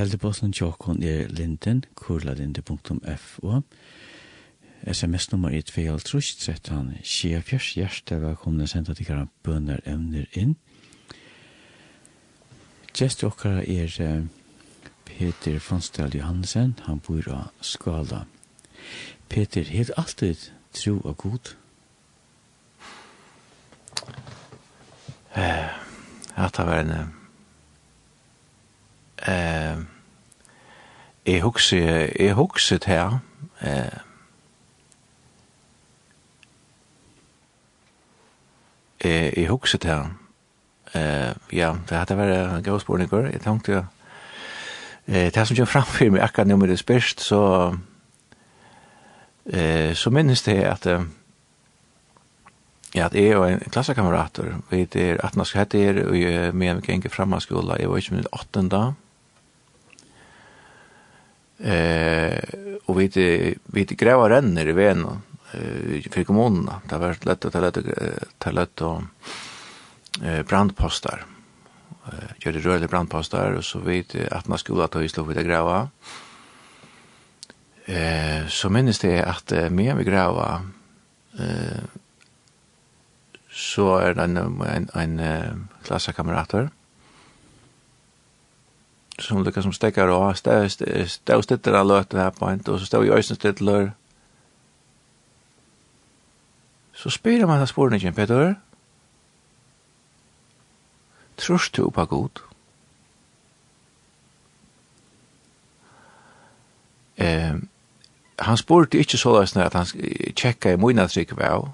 Teldeposten tjokkon er linden, kurlalinde.fo. SMS-nummer er 2.13, skjer fjers hjerte, velkomne senda til kjera bønner evner inn. Gjest okkara er Peter Fonsdal Johansen, han bor av Skala. Peter, helt alltid tro og god? Eh, at det var en eh, jeg husker, jeg husker det her, eh, eh, jeg husker det her, eh, ja, det hadde vært en god gavspårninger, jeg tenkte jo, eh, det som kommer fram for meg akkurat nå med det spørst, så, eh, så minnes det at, eh, Ja, det er jo en klassekamerater, vi er 18 år, hette er, og jeg med en gang framme skola, jeg var ikke min 8. dag, Eh, og vi vi gräva renner i ven eh för kommunen. Det har varit lätt att lätt att lätt att eh brandpostar. Eh gör det rörliga brandpostar och så vet att man skulle ta i slå vid gräva. Eh så minns det att mer vi gräva eh så är det en en, en klasskamrater som lukka som stekar og stå stitter av løten her på en, og så stå i øysen stittler. Så spyrir man av sporen Peter. Trus du på god? Eh, han spurte ikke så løsene at han tjekka i munna trygg vel,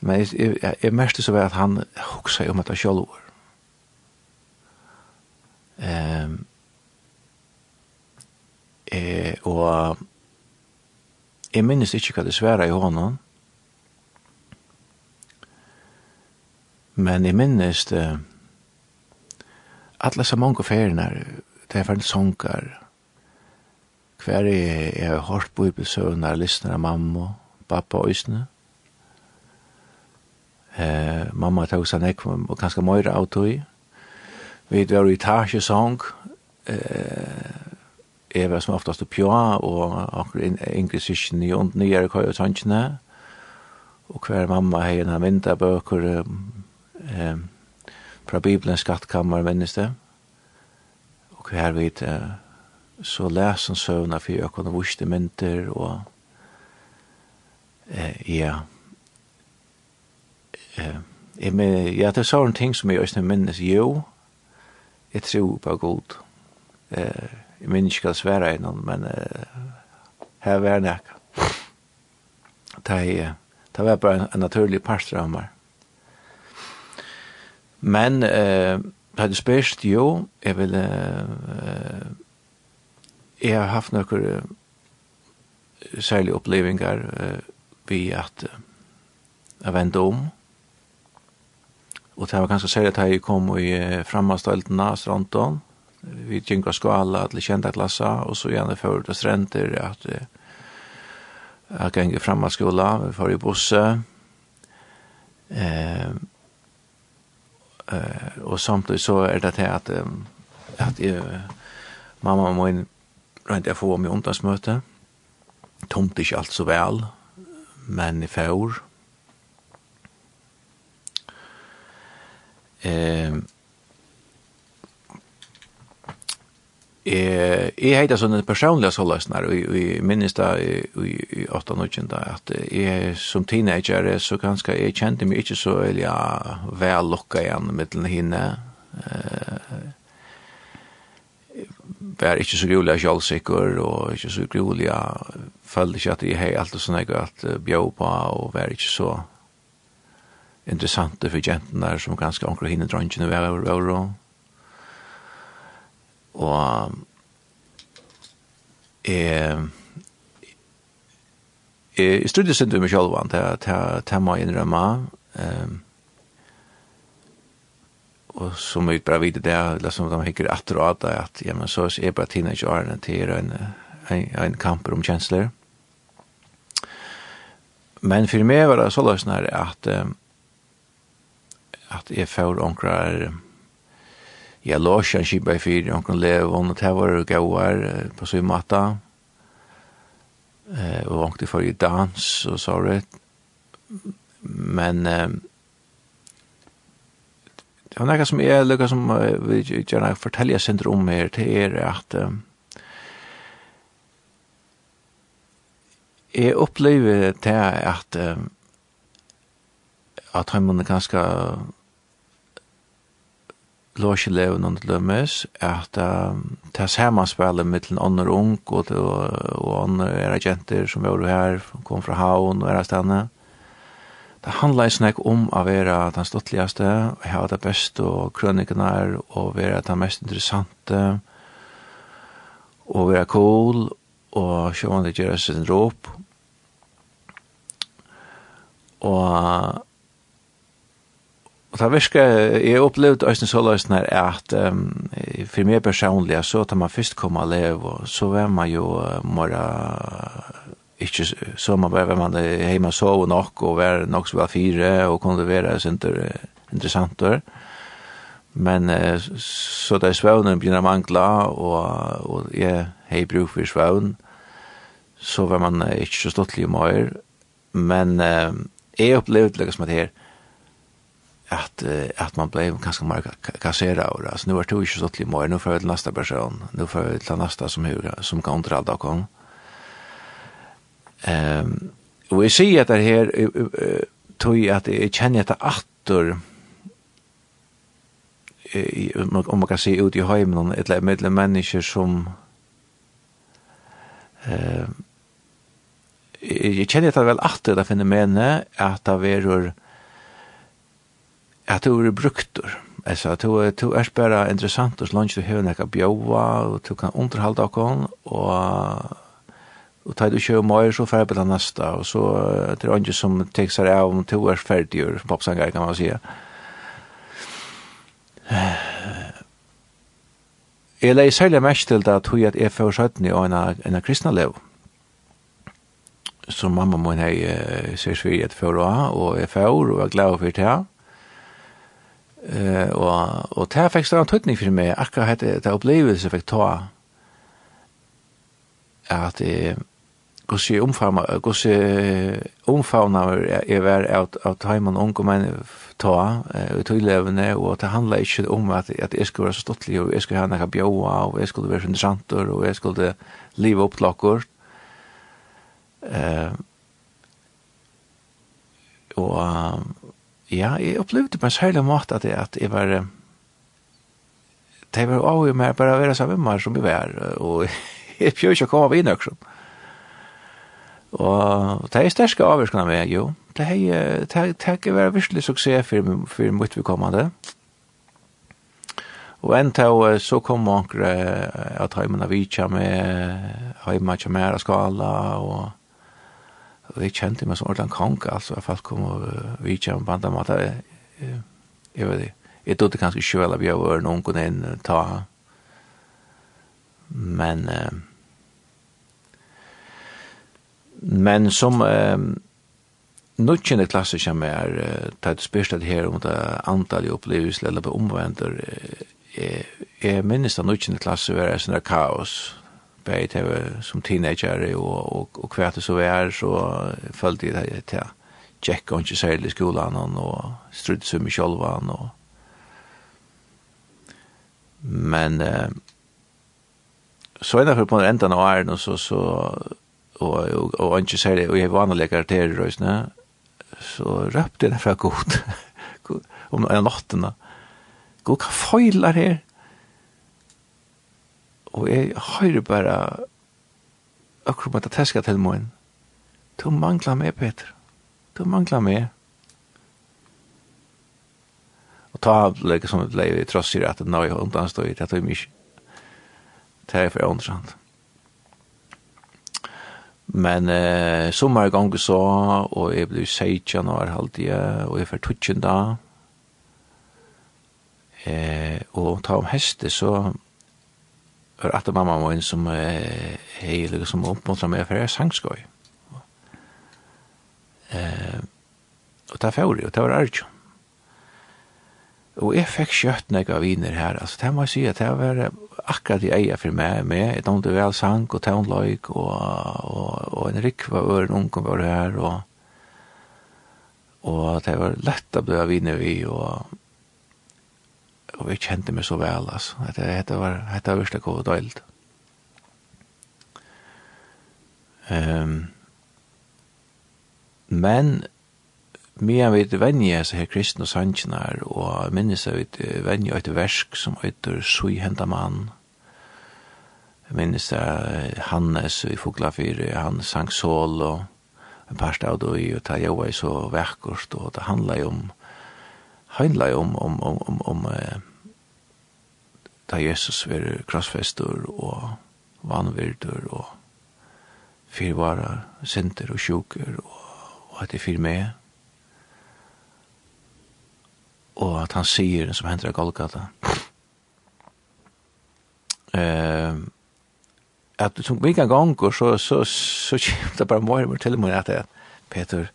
men jeg, jeg, jeg merkte så vel at han hoksa om at han sjálfur. Ehm eh og jeg minnes ikke hva det sværa i hånden, men jeg minnes det alle så mange feriene, det er for en sånger, hver er jeg har hørt på i besøvende, lysner av mamma, pappa og øsne, Eh, mamma tog seg nekk og kanskje møyre av tog. Vi var i Tarsjesong, eh, jeg var som oftast på pjå, og akkur yngre syskjen i ond nyere køy og tansjene, og hver mamma har en av vinterbøker eh, fra Bibelen skattkammer minnes det, og hver vidt eh, så les en søvna for jeg kunne vuste mynter, og eh, ja, eh, jeg, ja, det er sånne ting som jeg også minnes, jo, jeg tror på god. Eh, jeg minns ikke hva svære i noen, men eh, her var det ikke. Det, var bare en, en naturlig parster av meg. Men eh, det hadde spørst, jo, jeg ville... Eh, jeg har haft noen særlige opplevingar eh, ved at jeg eh, vendte om. Og det var ganske særlig at jeg kom i uh, av Stronton. Vi gikk av skala til kjente klasser, og så gjerne før til strenter, at jeg gikk i fremaskola, vi får i busse. Eh, eh, og samtidig så er det til at, at jeg, mamma må min rent jeg få om i onsdagsmøte. Tomt ikke alt så vel, men i fjord. Eh, eh jeg heter sånne personlige såløsner, og jeg minnes da i 8 og da, at jeg som teenager, så ganske, jeg kjente meg ikke så ja, vel lukka igjen med den hinne Eh, var ikke så rolig kjallsikker, og ikke så rolig, jeg følte ikke at jeg hei alt og sånn, jeg at bjå på, og var ikke så interessante for jentene som ganske anker hinne drøntjene var over euro. Og jeg, jeg studier sin til meg selv, det må innrømme. Um, og som vi bare vet det, eller som de hikker etter og at, at ja, men så er bare teenageårene til en, en, en kamper om kjensler. Men for meg var det så løsner at um, at jeg får onkrar ja, en kipa i fyr, onkrar levon, og det var gauar på sin matta, eh, og onkrar for i dans, og så rett, men eh, det var nekka som jeg lukka som vi gjerne fortelja sindr om her, til er at eh, jeg opplever det at eh, at han måtte ganske låsjelevene under lømmes, at um, det er samanspillet mittlen ånder ung og, og ånder er agenter som var her, kom fra haun og er stedene. Det handler ikke snakk om å være den stortligaste, ha det beste og krønikene er, og være den mest interessante, og være cool, og se om det gjør seg en råp. Og Og det virker, jeg opplevde også så løsene her at um, for meg personlig, så at man først kom og lev, og så var man jo uh, mora, ikke, så man var man hjemme og sove nok, og var nok så var fire, og kunne være sånt interessant der. Men uh, så da svøvnen begynner å mangle, og, og jeg har bruk for svøvn, så var man ikke så stått litt mer. Men uh, jeg opplevde liksom at her, att att man blev kanske mer kassera och alltså nu är det ju så till mer nu för nästa person. Nu för till nästa som hur som kan dra då kom. Ehm och vi ser att det här tog att jag känner att åter om man kan se ut i hemmen eller mellan människa som eh Jeg känner att väl åter det fenomenet att det är at du er bruktur. Altså, du, du er bare interessant, og så langt du har nekka bjóa, og du kan underhalda okkon, og og tar du kjøy mer, så færre på det neste, og så det er andre som tek seg av om to er ferdigur, popsangar kan man sige. Jeg leier særlig mest til det at hun at jeg får skjøttene og en av kristna lev, som mamma min hei ser svirget for å ha, og jeg får, og jeg er glad for det Eh og og det fikk stor tøtning for meg. Akkurat hette det opplevelse fikk ta at det gosse omfavna gosse omfavna er vær at at heimann unge menn ta og tøylevne og at det handla ikkje om at at eg skulle vera så stottlig og eg skulle ha nokre bjóa og eg skulle vera interessantur og eg skulle leva opp til Eh og ja, jeg opplevde på en særlig måte at jeg, at jeg var det var av og med bare å være sammen med meg som vi var, og jeg prøver ikke å komme av inn også. Og det er sterske avvirkene med, jo. Det er ikke vært virkelig suksess for, for mitt vedkommende. Og en til så kom mange at heimene vi kommer med, heimene kommer med skala, og og jeg kjente meg som ordentlig kong, altså at folk kom og uh, vi kjem på andre måter, jeg, jeg vet ikke, jeg trodde kanskje ikke vel at jeg var noen kunne inn og ta, men, uh, men som, uh, Nuttjende klasse som er uh, tatt det her om det antall i opplevelse eller på omvendter. Jeg, jeg minnes da nuttjende klasse var det sånn kaos bæði til som teenager og, og, og hva det så var, så følte jeg det til Jack og ikke særlig i skolan og strudde seg med kjolvan og men eh, så innenfor på enden av æren og så, så og, og, og ikke særlig og jeg var vanlig karakterer i røysene så røpte jeg det fra god om en av nattene god hva feiler her? Og jeg hører bare akkurat med bare teska til moen. Du mangler meg, Peter. Du mangler meg. Og ta lege som et leie i tross i at nå jeg undan stod i det, er mye. Det er for åndrand. Men eh, sommer gang så, og jeg ble 16 år halvdige, og jeg var 20 da. Eh, og ta om heste så var at mamma var en som eh, hei liksom oppmuntra meg for jeg er. Eh, og det var og det var arjo. Og jeg fikk kjøtt når jeg var viner her, altså det må jeg si at det var akkurat i eia for meg, med et ånd vel sang og tånløyk og, og, og en rikva og en ung var her og og det var lett å bli viner vi og og vi kjente meg så vel, altså. Det, det var, det var virkelig god og Ehm, Um, men, mye vi venje, så her kristne sannsjene her, og minnes jeg vi vennje et versk som heter Sui henta mann. Jeg minnes jeg Hannes i Fuglafyr, han sang sol, og en par stad og i, og ta joa var så vekkert, og det handla jo om, handla jo om, om, om, om, om, om da Jesus var krossfester og vanvirder og fyrvara sinter og sjuker og, og at det fyr med og at han sier som hender av Golgata. Eh, at du tok mye ganger så, så, så, så det bare mer jeg til meg at Peter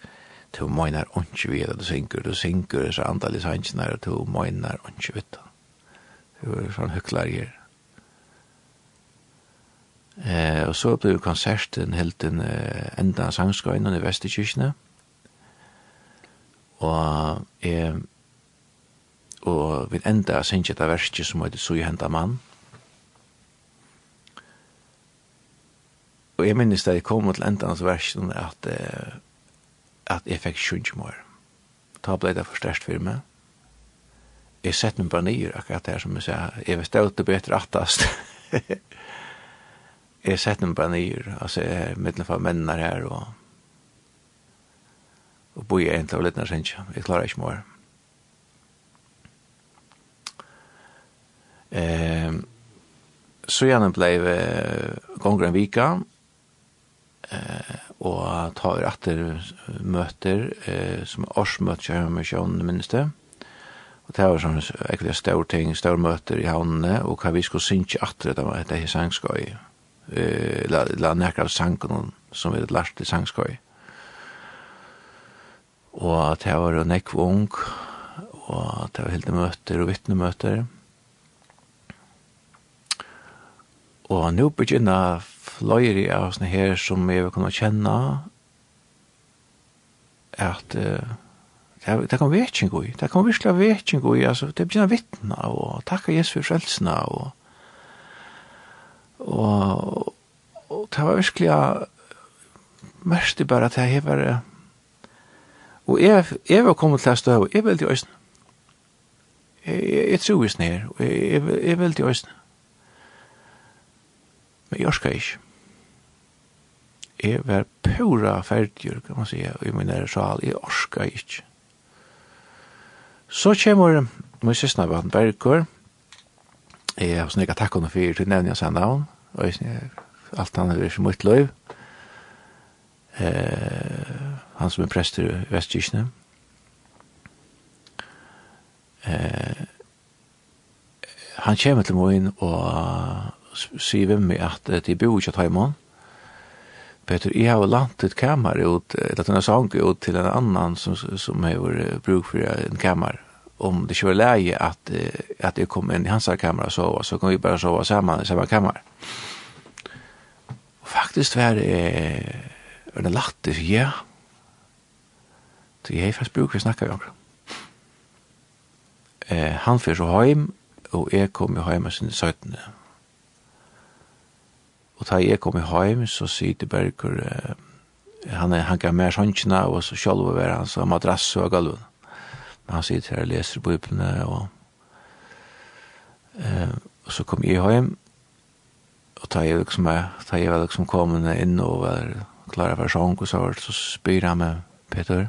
du mener ikke vi videre, du synker, du synker, så antallet sannsjoner, du mener ikke videre Det var sånn hycklar her. Eh och så blev konserten helt en eh, enda sangskøyna i Vestekirkene. Og eh og vi enda synge ta verski som heter så Henda mann. Og jeg minnes da jeg kom til enda av versen at, at jeg fikk sjunge mer. Da ble det for størst for meg jeg sett meg bare nyer akkurat her som jeg sier, jeg vet det er bedre attast. jeg sett meg bare nyer, altså jeg er middelfor mennene her og og boi jeg egentlig av litt nærsynt, jeg klarer ikke mer. Ehm så gjerne ble vi gonger en vika, eh, og tar etter møter, eh, som er årsmøter, jeg har med sjøen, minnes det, minste det var sånn ekkert stor ting, stor møter i havnene, og hva vi skulle synge atre, det var etter sangskøy, la nekker av sangen som vi hadde lært i sangskøy. Og det var nekv ung, og det var helt møter og vittnemøter. Og nå begynner fløyre av sånne her som jeg vil kunne kjenne, at uh, det, det kan vekking i, det kan virkelig vekking i, altså, det begynner vittna, og takka Jesus for frelsene, og, og, og det var virkelig mest det bare at jeg var og jeg, jeg var kommet til å stå, og jeg vil til øyne, jeg, jeg, jeg tror jeg snir, og jeg, jeg, jeg til øyne, men jeg skal ikke, jeg var pura ferdig, kan man si, i min nære sal, jeg orsker ikke, Så kommer min søsne av han Bergur. Jeg har snakket takk henne for til nevne jeg seg navn. Og jeg alt han er ikke mye løy. Eh, han som er prester i Vestkirkene. Eh, han kommer til min og sier vi meg at de bor ikke til hjemme. Peter, jeg har lant et kammer ut, eller at han har sanget ut til en annan som, som har bruk for en kammer om det kör läge att att det kommer in i hans kamera så så kan vi bara sova samma i samma kamera. Och faktiskt var det en det, ja. Det är fast bruk vi snackar om. Eh han för så hem och är kommer hem sen 17. Och ta är kommer hem så sitter Berger han han kan mer sjönna och så själva var han så madrass och galvan han sitter her og leser bøyblene, og, eh, og så kom jeg hjem, og da jeg, liksom, da jeg var liksom kommet inn og var klar for sång, og så, så spyr han med Peter,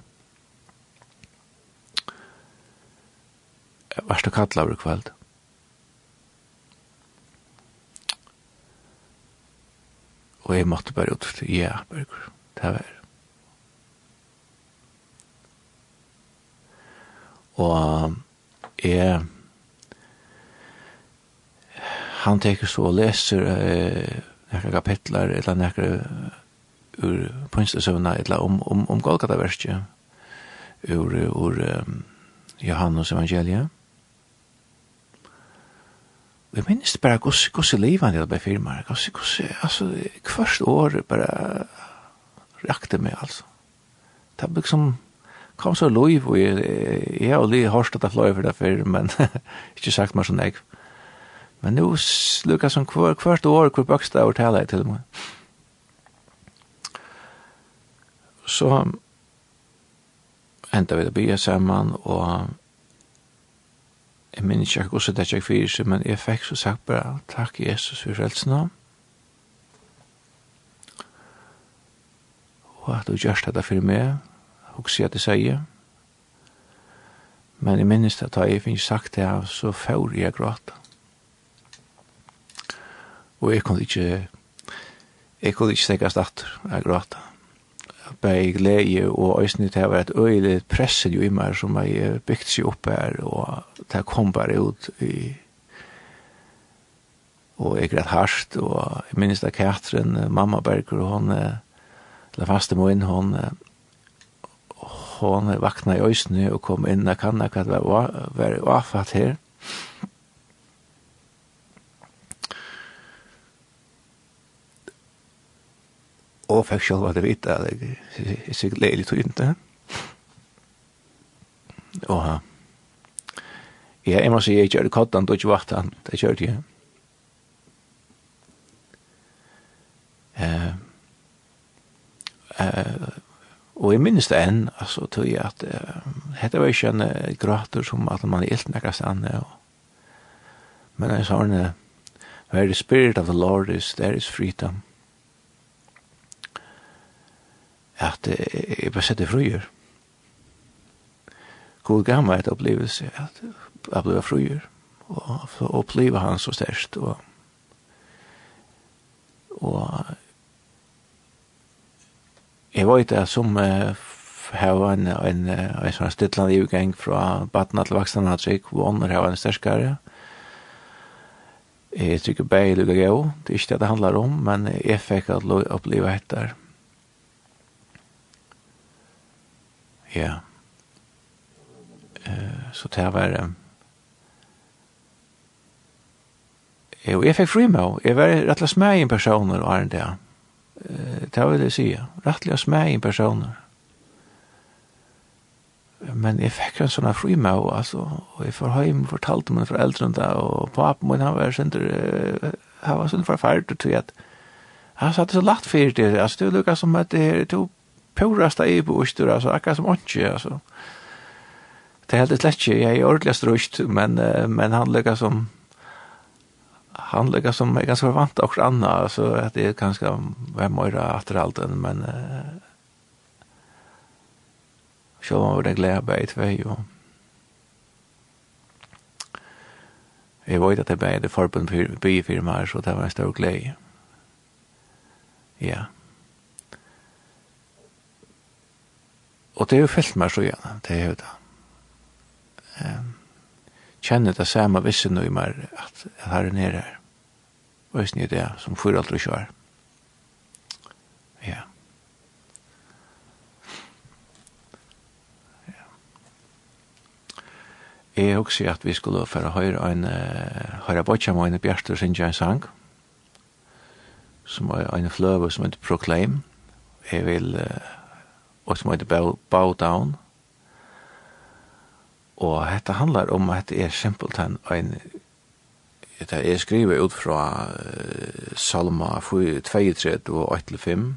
Vars du kattla over kveld? Og jeg måtte bare ut til, ja, Berger, det var og jeg han teker så og leser eh, nekra kapitlar eller nekra ur pønstesøvna eller om, om, om Golgata-verskje ur, ur um, Johannes evangeliet Jeg bara bare hvordan livan det på firma. Altså, hvert år bara rakte mig alltså. Det er liksom kom så lov, og jeg, jeg har aldri hørt at jeg fløy for det før, men ikke sagt meg sånn jeg. Men nå lukker som hver, hvert år hvor bøkst jeg overtaler jeg til meg. Så enda vi det bygge sammen, og jeg minns ikke hvordan det ikke fyrir seg, men jeg fikk så sagt bare, takk Jesus for frelsen av. Og at du gjørst dette for meg, hugsi at det sier. Men jeg minnes at jeg finnes sagt det så får jeg gråta. Og jeg kunne ikke, jeg kunne ikke stekke stater, jeg gråta. Bare glede og øyne til å være et øyelig presset jo i meg som jeg bygde seg opp her, og det kom bare ut i og jeg græt hardt, og jeg minnes da Katrin, mamma Berger, og hun, la faste min, hun, hun, hon vakna i øysene og kom inn, jeg kan ikke være avfatt her. Og fikk selv at det vet at jeg er sikkert leilig til ikke. Og ja, jeg må si, jeg kjørte kottan, du ikke vart det kjørte jeg. Eh, eh, Og jeg minnes det enn, altså, tog jeg at uh, dette var ikke en uh, grater som at man er ilt nekka stande. Og... Men jeg sa henne, where the spirit of the Lord is, there is freedom. At uh, jeg bare setter fruer. God gav meg et opplevelse at jeg ble fruer. Og, og oppleve han så størst. Og, og Jeg vet at som uh, har en, en, en sånn stillende utgang fra baden til vaksne at jeg våner har en sterskare. Jeg tykker begge lukker jeg også. Det er ikke det det handler om, men jeg fikk at oppleve etter. Ja. Uh, Så det var... Jo, jeg fikk fri med. Jeg var rett og slett med en person og er en del det vil jeg si, rettelig av smeg personer. Men jeg fikk en sånn fri med, altså, og jeg får hjem og fortalte mine foreldrene det, og papen min, han var sånn, han var sånn forferdelig, tror at han satt så lagt for det, altså, det lukket som at det er to purasta i på Øster, altså, akkurat som åndsje, altså. Det er helt slett ikke, jeg er ordentlig strøst, men, men han lukket som, han lägger som är ganska vant också anna så att det är ganska vem mera efter allt än men så var det glädje i två ju. Jeg vet at det ble det förbund by så det var en stor glädje. Ja. Och det är ju fällt meg så gjerne, det är jo det. Ehm kjenner det samme visse noe mer at jeg har en her her. Og jeg snir det som fyrir alt og kjør. Ja. ja. Jeg også at vi skulle for å høre en høre bøtja med en bjerster sin en sang som er en fløve som heter Proclaim. Jeg vil og som heter Bow Down. Og dette handlar om at det er simpelthen en Det er skrivet ut fra uh, Salma 32 og 8-5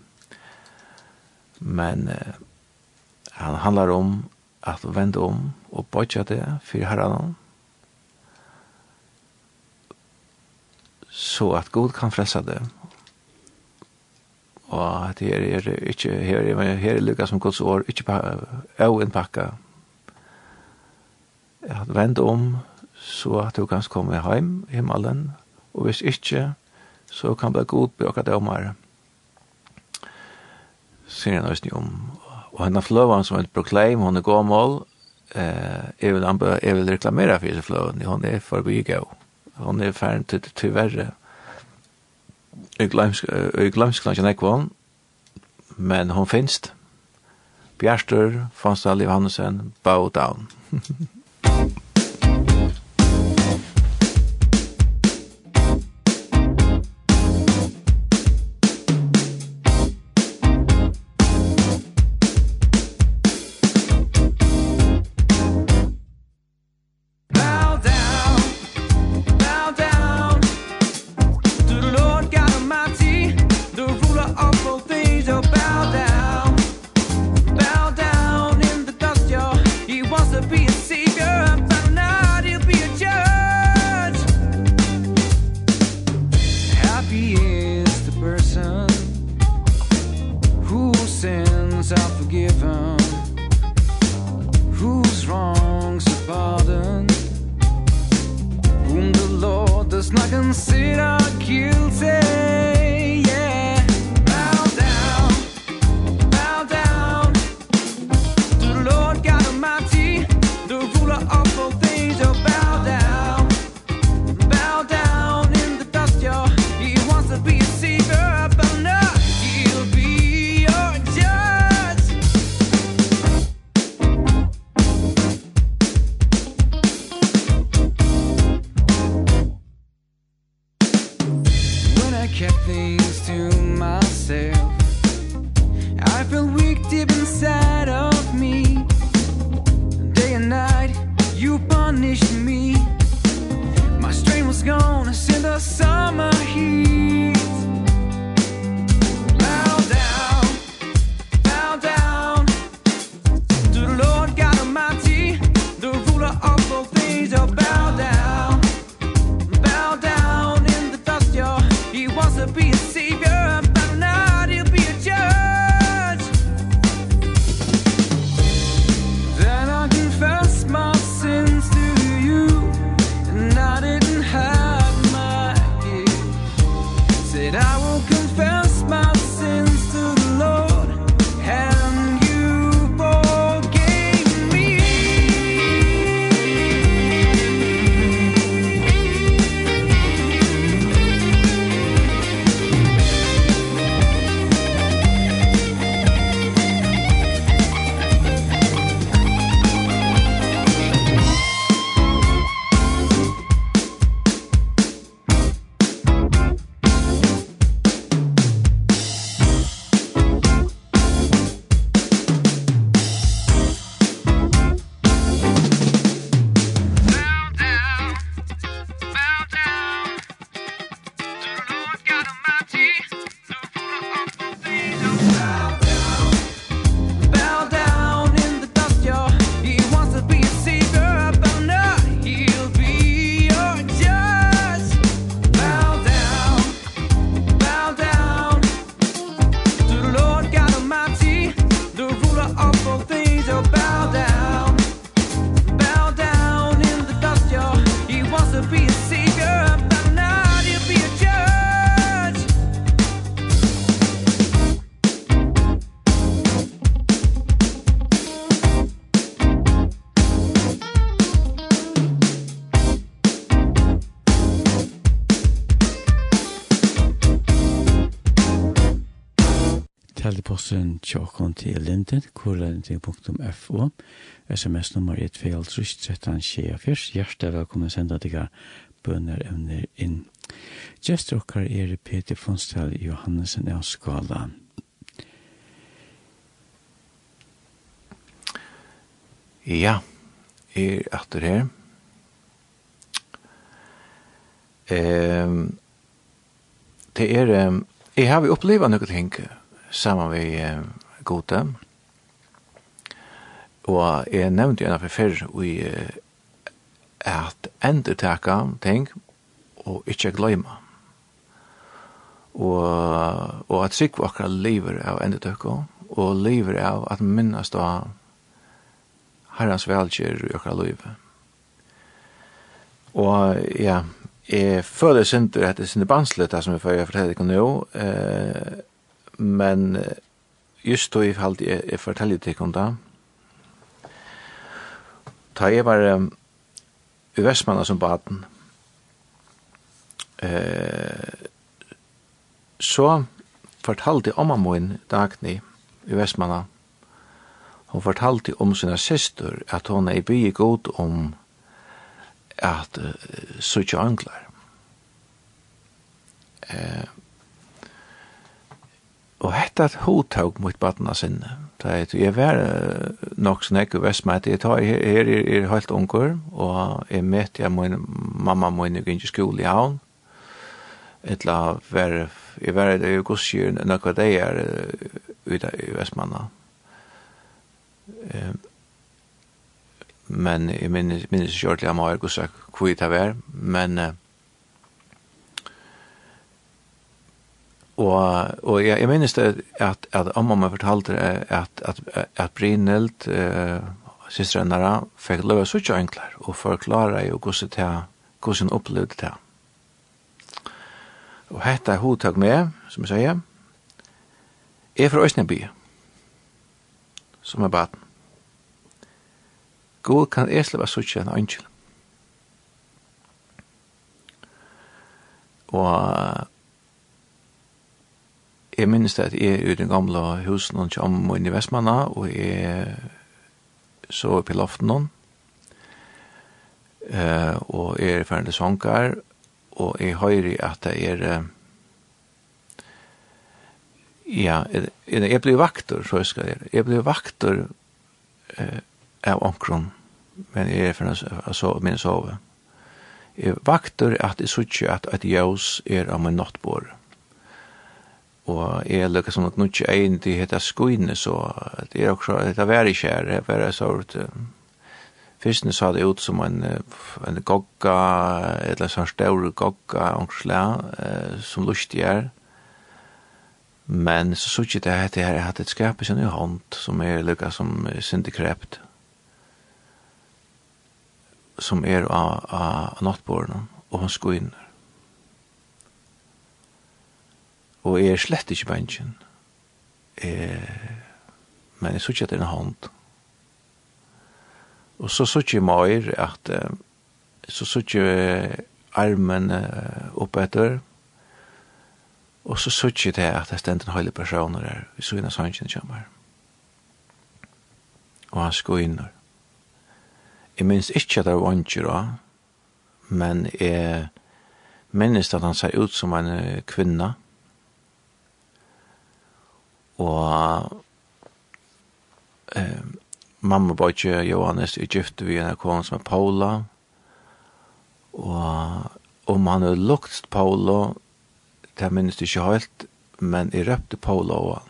Men uh, han handlar om at vende om og bodja det for herran så at god kan fressa det og at her er ikke her er, her er lykka som Guds år ikke av en pakka at vende om så at du kan komme heim i himmelen, og hvis ikke, så kan det god bøke dømer. Sier han også om. Og henne fløven som heter Proclaim, hun er gåmål, eh, jeg, vil anbe, jeg vil reklamere for disse fløven, hun er forbi gøy. Hun er ferdig til, til verre. Jeg glemmer ikke nekvann, men hun finnes det. Bjerster, Fonsdal Johansen, Bow Down. tjokkon til linden, korlending.fo, sms nummer 1-2-13-24, hjertet velkommen senda deg bønner evner inn. Gjester okkar er Peter Fonstal Johannesen av Skala. Ja, er atter her. Ehm, det er, um, jeg har vi opplevd noe ting, og saman við eh, gode. Og jeg nevnte jo enn før i eh, at endurtaka ting og ikkje gløyma. Og, og at sikk akkurat lever av endurtaka og lever av at minnast av herrens velgjør i akkurat løyve. Og ja, jeg føler synder at det er sinne banslet det som vi får gjøre for det ikke nå, eh, men just då i fall det är fortäljer till konta. Ta jag var um, i Västmanna som baden. Eh så fortalte om mamma min Dagny i Västmanna. Hon fortalte om sina syster at hon är by god om at uh, söka anklar. Eh og hetta hotok mot badna sinne. Det er jeg var nok snakk og vestmæt, jeg tar her, her er, er helt unger, og jeg møtte jeg min mamma min i skole i havn, etla var jeg var det jo gosjur nokka det er ute i Vestmanna. Ehm men jeg minnes minnes sjortlig am har gosak kvita vær, men og og jeg, jeg minnes det at at om man fortalte det at at at Brynhild eh systrarna fikk lov så ikke enklere og forklare jo hvordan det hvordan opplevde det. Og hette er hodtak med, som jeg sier, er fra Østneby, som er baden. God kan jeg slippe så ikke en ønskjel. Og jeg minnes det at jeg er i den gamle husen og kommer inn i Vestmanna, og jeg så opp i loften noen, eh, og jeg er ferdig sånkar, og jeg høyre at det er, uh, ja, jeg, jeg blir vakter, så jeg skal jeg, jeg blir vakter uh, av omkron, men jeg er ferdig sove, min sove. Jeg vakter at jeg sier at et jøs er av min nattbord og jeg er lukket som at nå ikke til heta skuine så det er også, det er veldig kjær, det er veldig sort, Fyrstene sa det ut som en, en gogga, eller sånn større gogga, ångsla, som lustig er. Men så så ikke det at det har hatt et skap i sin hånd, som er lukket som syndekrept, som er av, av nattbordene, og hans skoene. Og jeg er slett ikke bensjen. Eh, men jeg sier at det er en hånd. Og så sier jeg meg at eh, så sier jeg armen opp etter, og så sier jeg det at det stendte en høylig person der, vi så inn av sannsjen kommer. Og han sko inn der. Jeg minns ikke at det var ikke da, men jeg minns at han ser ut som en kvinne, og og eh, mamma bøtje Johannes i gift vi en kone som er Paula. Og om han er lukt Paula det minnes det ikke helt men jeg røpte Paula også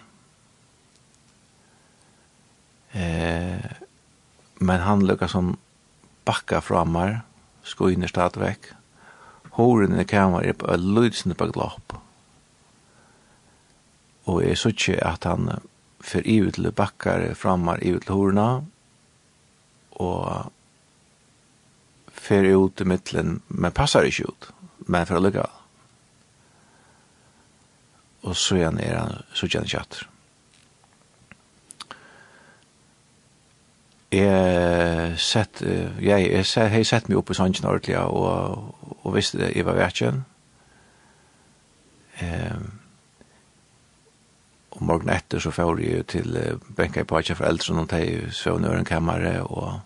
eh, men han lukket som bakka framar sko inn i stadvekk horen i kamar er på lydsende på glopp og jeg så ikke at han fer i ut til bakkar framar i ut til horna, og fer ut i mittlen, men passar ikke ut, men for å lykke av. Og så er han, er han så ikke han kjatter. Jeg sett, jeg, jeg, set, jeg sett meg opp i sannsyn ordentlig, og, og visste det, jeg var verkjen. Ehm, Og morgen etter så får jeg til uh, benka i Pacha for eldre, og de sov i ørenkammeret, og,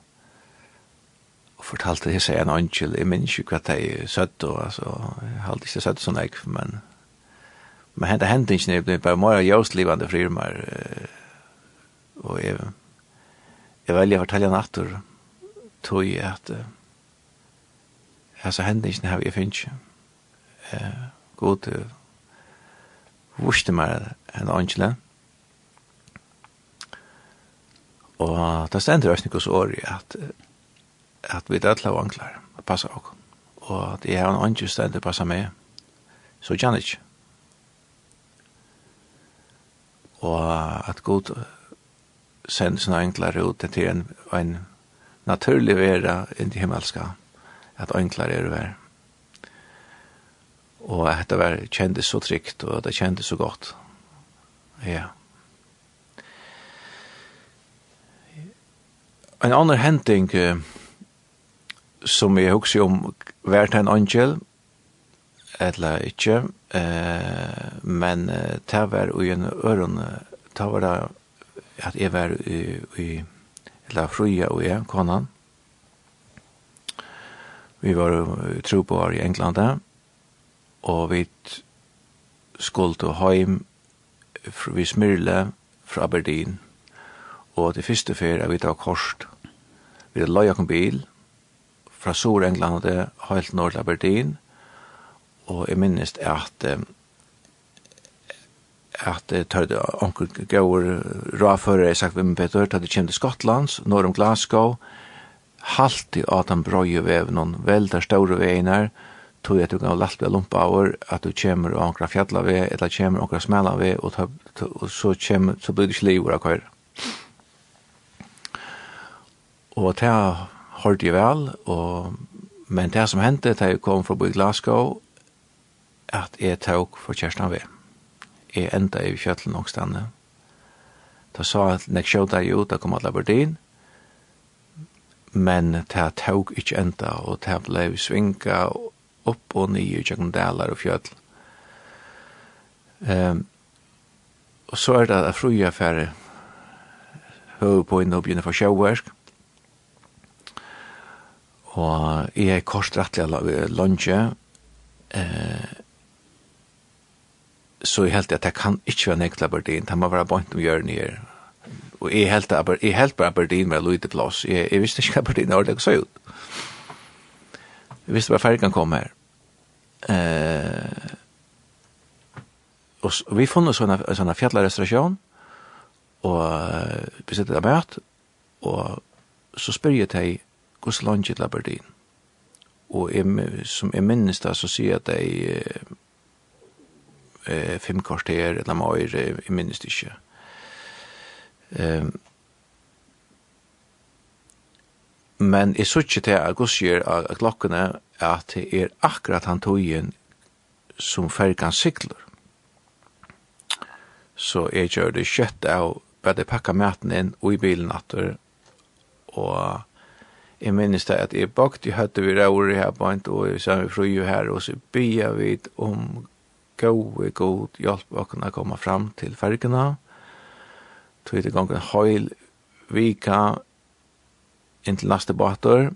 og fortalte det seg en angel, jeg minns ikke hva de søtt, og altså, jeg har ikke søtt sånn jeg, men, men hentet hentet ikke, jeg ble bare mer jøstlivende frirmer, og jeg, jeg velger å fortelle en atter, tog jeg at, uh, altså hentet har jeg finnes ikke, god, uh, vurste meg en angele. Og det stender også noen år i at, at vi dødla og angler, og passer oss. Og at jeg har en angel stender passa meg, så kjenner ikke. Og at god sender sånne angler ut til en, en naturlig vera inn til himmelska, at angler er å være. Og at det var, kjentes så trygt, og det kjentes så godt. Ja. En annen henting uh, som jeg husker om vært en angel, eller ikke, uh, men uh, det var i en øren, det var det at jeg var i, i eller fruja og jeg, konan. Vi var uh, tro på i England, og vi skulle hjem vi Smyrle fra Aberdeen, og det første fer er vi tar korset. Vi har løy en bil fra Sør-England og helt nord til Aberdeen, og jeg minnes at at det tar det onkel går ra jeg sagt med Peter at det kjem til Skottlands norr om Glasgow. Halt i att han bröjer väv någon väldigt stora tog at du kan lalt ved lumpa over, at du kommer og ankra fjalla ved, eller kommer og ankra smela ved, og, ta, og så, kommer, så blir det ikke liv av køyre. Og det har jeg vel, og, men det som hendte, det jeg kom fra bo i Glasgow, at jeg tog for kjæresten ved. Jeg enda i fjallet nok stande. Da sa jeg at når jeg kjøt deg ut, da kom alle verdien, men det tog ikke enda, og det ble svinga, og opp og nye tjøkken dalar og fjøll. Um, og så er det at fruja færre høy på inn og begynner for sjøverk. Og jeg er kort korsrettelig lunge. Uh, så jeg helt at jeg kan ikke være nekla Aberdeen. Det må være bant om hjørnet her. Og jeg helt, jeg helt bare Aberdeen med lite plass. Jeg, jeg visste ikke Aberdeen har det så ut. Jeg visste var färgen kom her. Eh, og, og vi fann oss sådana, sådana fjällarrestauration och vi sitter där möt och så spør jeg til hur långt til Aberdeen. Og jeg, som jeg minnes da, så sier jeg at jeg eh, fem kvarter eller mer, jeg minnes det ikke. Ehm men jeg sørger til at gossier av klokkene at det er akkurat han tog togjen som fergan sykler. Så jeg gjør det kjøtt av bare pakka maten inn og i bilen atter og jeg minnes det at jeg bakt, jeg hadde vi i her point og så er vi fru her, og så bya vi om gode, god hjelp å kunne komme fram til fergana. Tog det gangen høyl vika, inn til neste båter,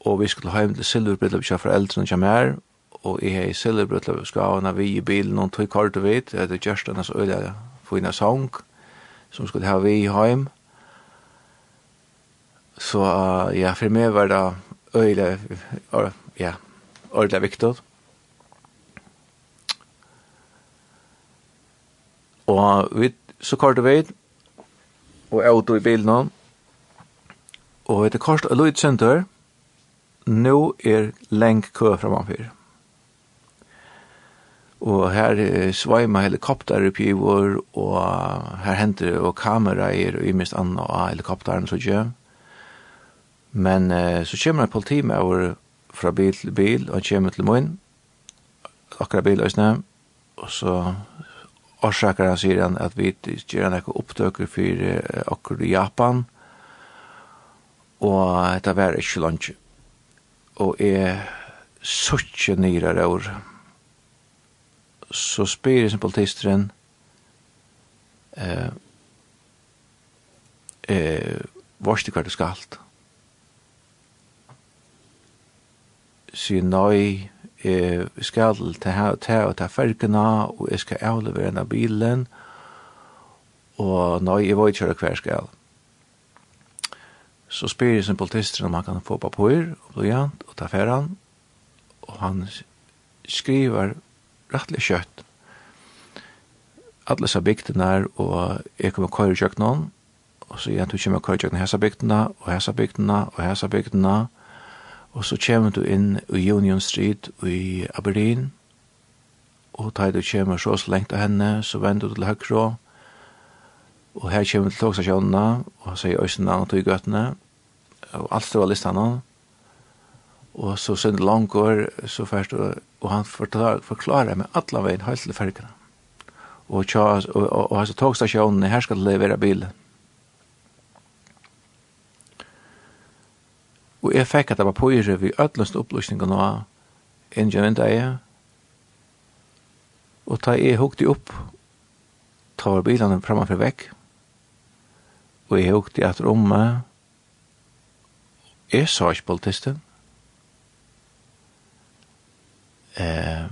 og vi skulle hjem til Silverbryllup kjær foreldrene kjær mer, og jeg hei Silverbryllup skavene vi i bilen og tog kort og vidt, det etter Kjørstenes øyne fina sang, som skulle ha vi hjem. Så uh, ja, for meg var det øyne, ja, ordentlig viktig. Og vi, så kort og vidt, og jeg i bilen og etter kort og løyt synder, nå er leng kø framanfyr. Og her svaima helikopterupgiver, og her henter og kameraer og imest anna av helikopteren så gjør. Men eh, så kommer en politime over fra bil til bil, og han kommer til munn, akkurat bil og og så årsaker han sier han at vi gjør han ikke opptøker for akkurat i Japan, og det var ikke lunch. Og jeg suttje nyrer år. Så spyr jeg som politisteren, eh, eh, varst du hva du skal alt? Sier, nei, jeg skal ta her og ta og fergene, og jeg skal avlevere denne bilen, og nei, jeg var ikke hva jeg skal alt så spyr jeg sin politister om han kan få papur og blyant og ta ferran og han skriver rettelig kjøtt alle sa bygden der og jeg kommer køyre kjøkken og så igjen du kommer køyre kjøkken hessa bygden og hessa bygden og hessa bygden og så kommer du inn i Union Street i Aberdeen og da du kommer så så lengt av henne så vender du til høyre Og her kommer til togstasjonene, og han sier Øysene og gøttene, og alt det av listene. Og så sønne langgår, så først, og, og han forklarer, forklarer med alle veien helt til fergene. Og, tja, og, og, og altså togstasjonene, her skal det levere bilen. Og jeg fikk at det var pøyre ved ødløst opplysningen av ingen vindeie. Og da jeg hukte opp, ta var bilene fremme for vekk og jeg hukte at romme, jeg sa ikke politisten. Eh,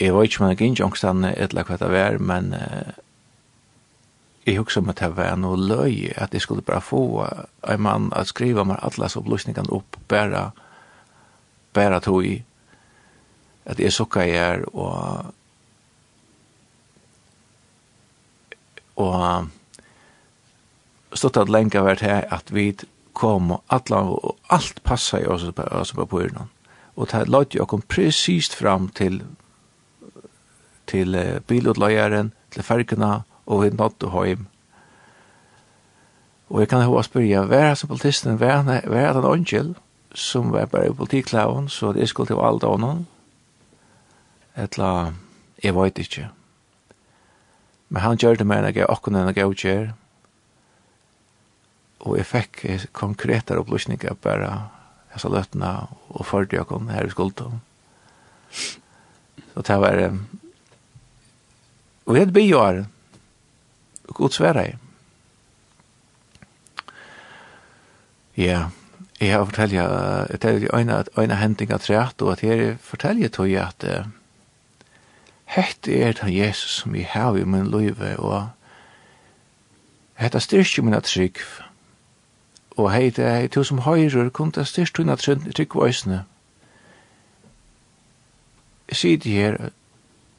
jeg var ikke med en innsjongstande etla hva det var, men eh, jeg hukte om at det var noe løy, at jeg skulle bare få en mann at skriva meg atlas opplysningene opp, bare, bare tog i, at jeg sukka jeg er, og og stått at lenge vært her at vi kom og alla, og alt passa i oss på, oss på pyrnån. Og det løyte jo kom presist fram til til uh, bilutløyeren, til fergene, og vi nådde hjem. Og jeg kan hva spørre, hva er som politisten, hva er, hver er den åndkjell som var bare i politiklaven, så det skulle til alt av noen? Etla, jeg vet ikke. Men han gjør det med en jeg akkurat enn jeg gjør, og jeg fikk konkrete opplysninger bare jeg sa løtene og førte jeg kom her i skulden. Så det var og jeg hadde bygjør og god svære jeg. Ja, jeg har fortalt jeg det er en, øyne hending av treat og at jeg forteller tog jeg at hette er det Jesus som jeg har i min liv og hette styrke min at trygg og hei det hei to som høyrer kun det styrst tunna trygg vøysene. Jeg sier det her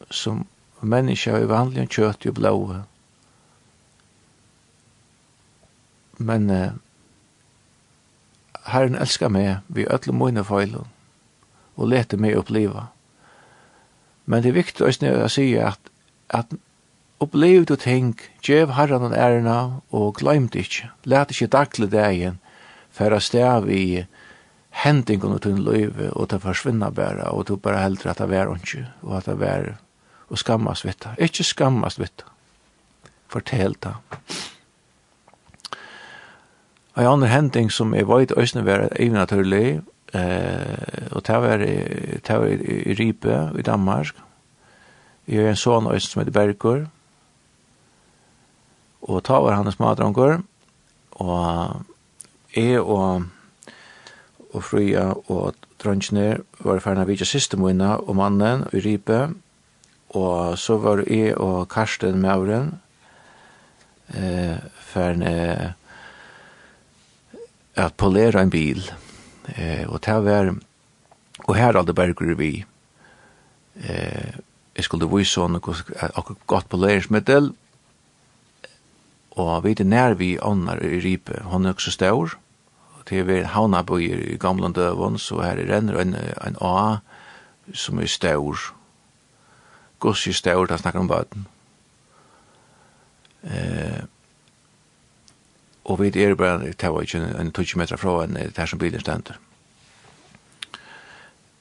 som menneska i vanlig kjøtt og blåa. Men uh, Herren elskar meg vi ödlum mine feilun og lete meg oppleva. Men det er viktig å si at, at Opplev du ting, djev herran og ærena, og gleim glemt ikke let ikkje daglig dagen, færa stav i hendingen og tunn løyve, og ta forsvinna bare, og du bare heldur at det var ikke, og at det var, og skammast vitt det. Ikkje skammast vitt det. Fortel det. Og en annen hending som jeg vet øyne Øsne var evnaturlig, eh, og det var, det var i, i Ripe i Danmark. Jeg er en sånn øyne som heter Bergur, Og ta var hans matrangur, og jeg og, og Fruja og drønnsene var ferdig vidtja siste måned, og mannen i Ripe, og så var jeg og Karsten Mauren eh, ferdig eh, at polera en bil, eh, og ta var, og her hadde Berger vi, eh, jeg skulle vise henne akkurat godt poleringsmiddel, og og vi er nær vi åndar i Ripe. Hon er også stor, til vi havnabøyer i gamle døven, så her renner en, en A som er stor. Goss er stor, da snakker om baden. Eh, og vi er bare, det var ikke en 20 meter fra en der som bilen stender.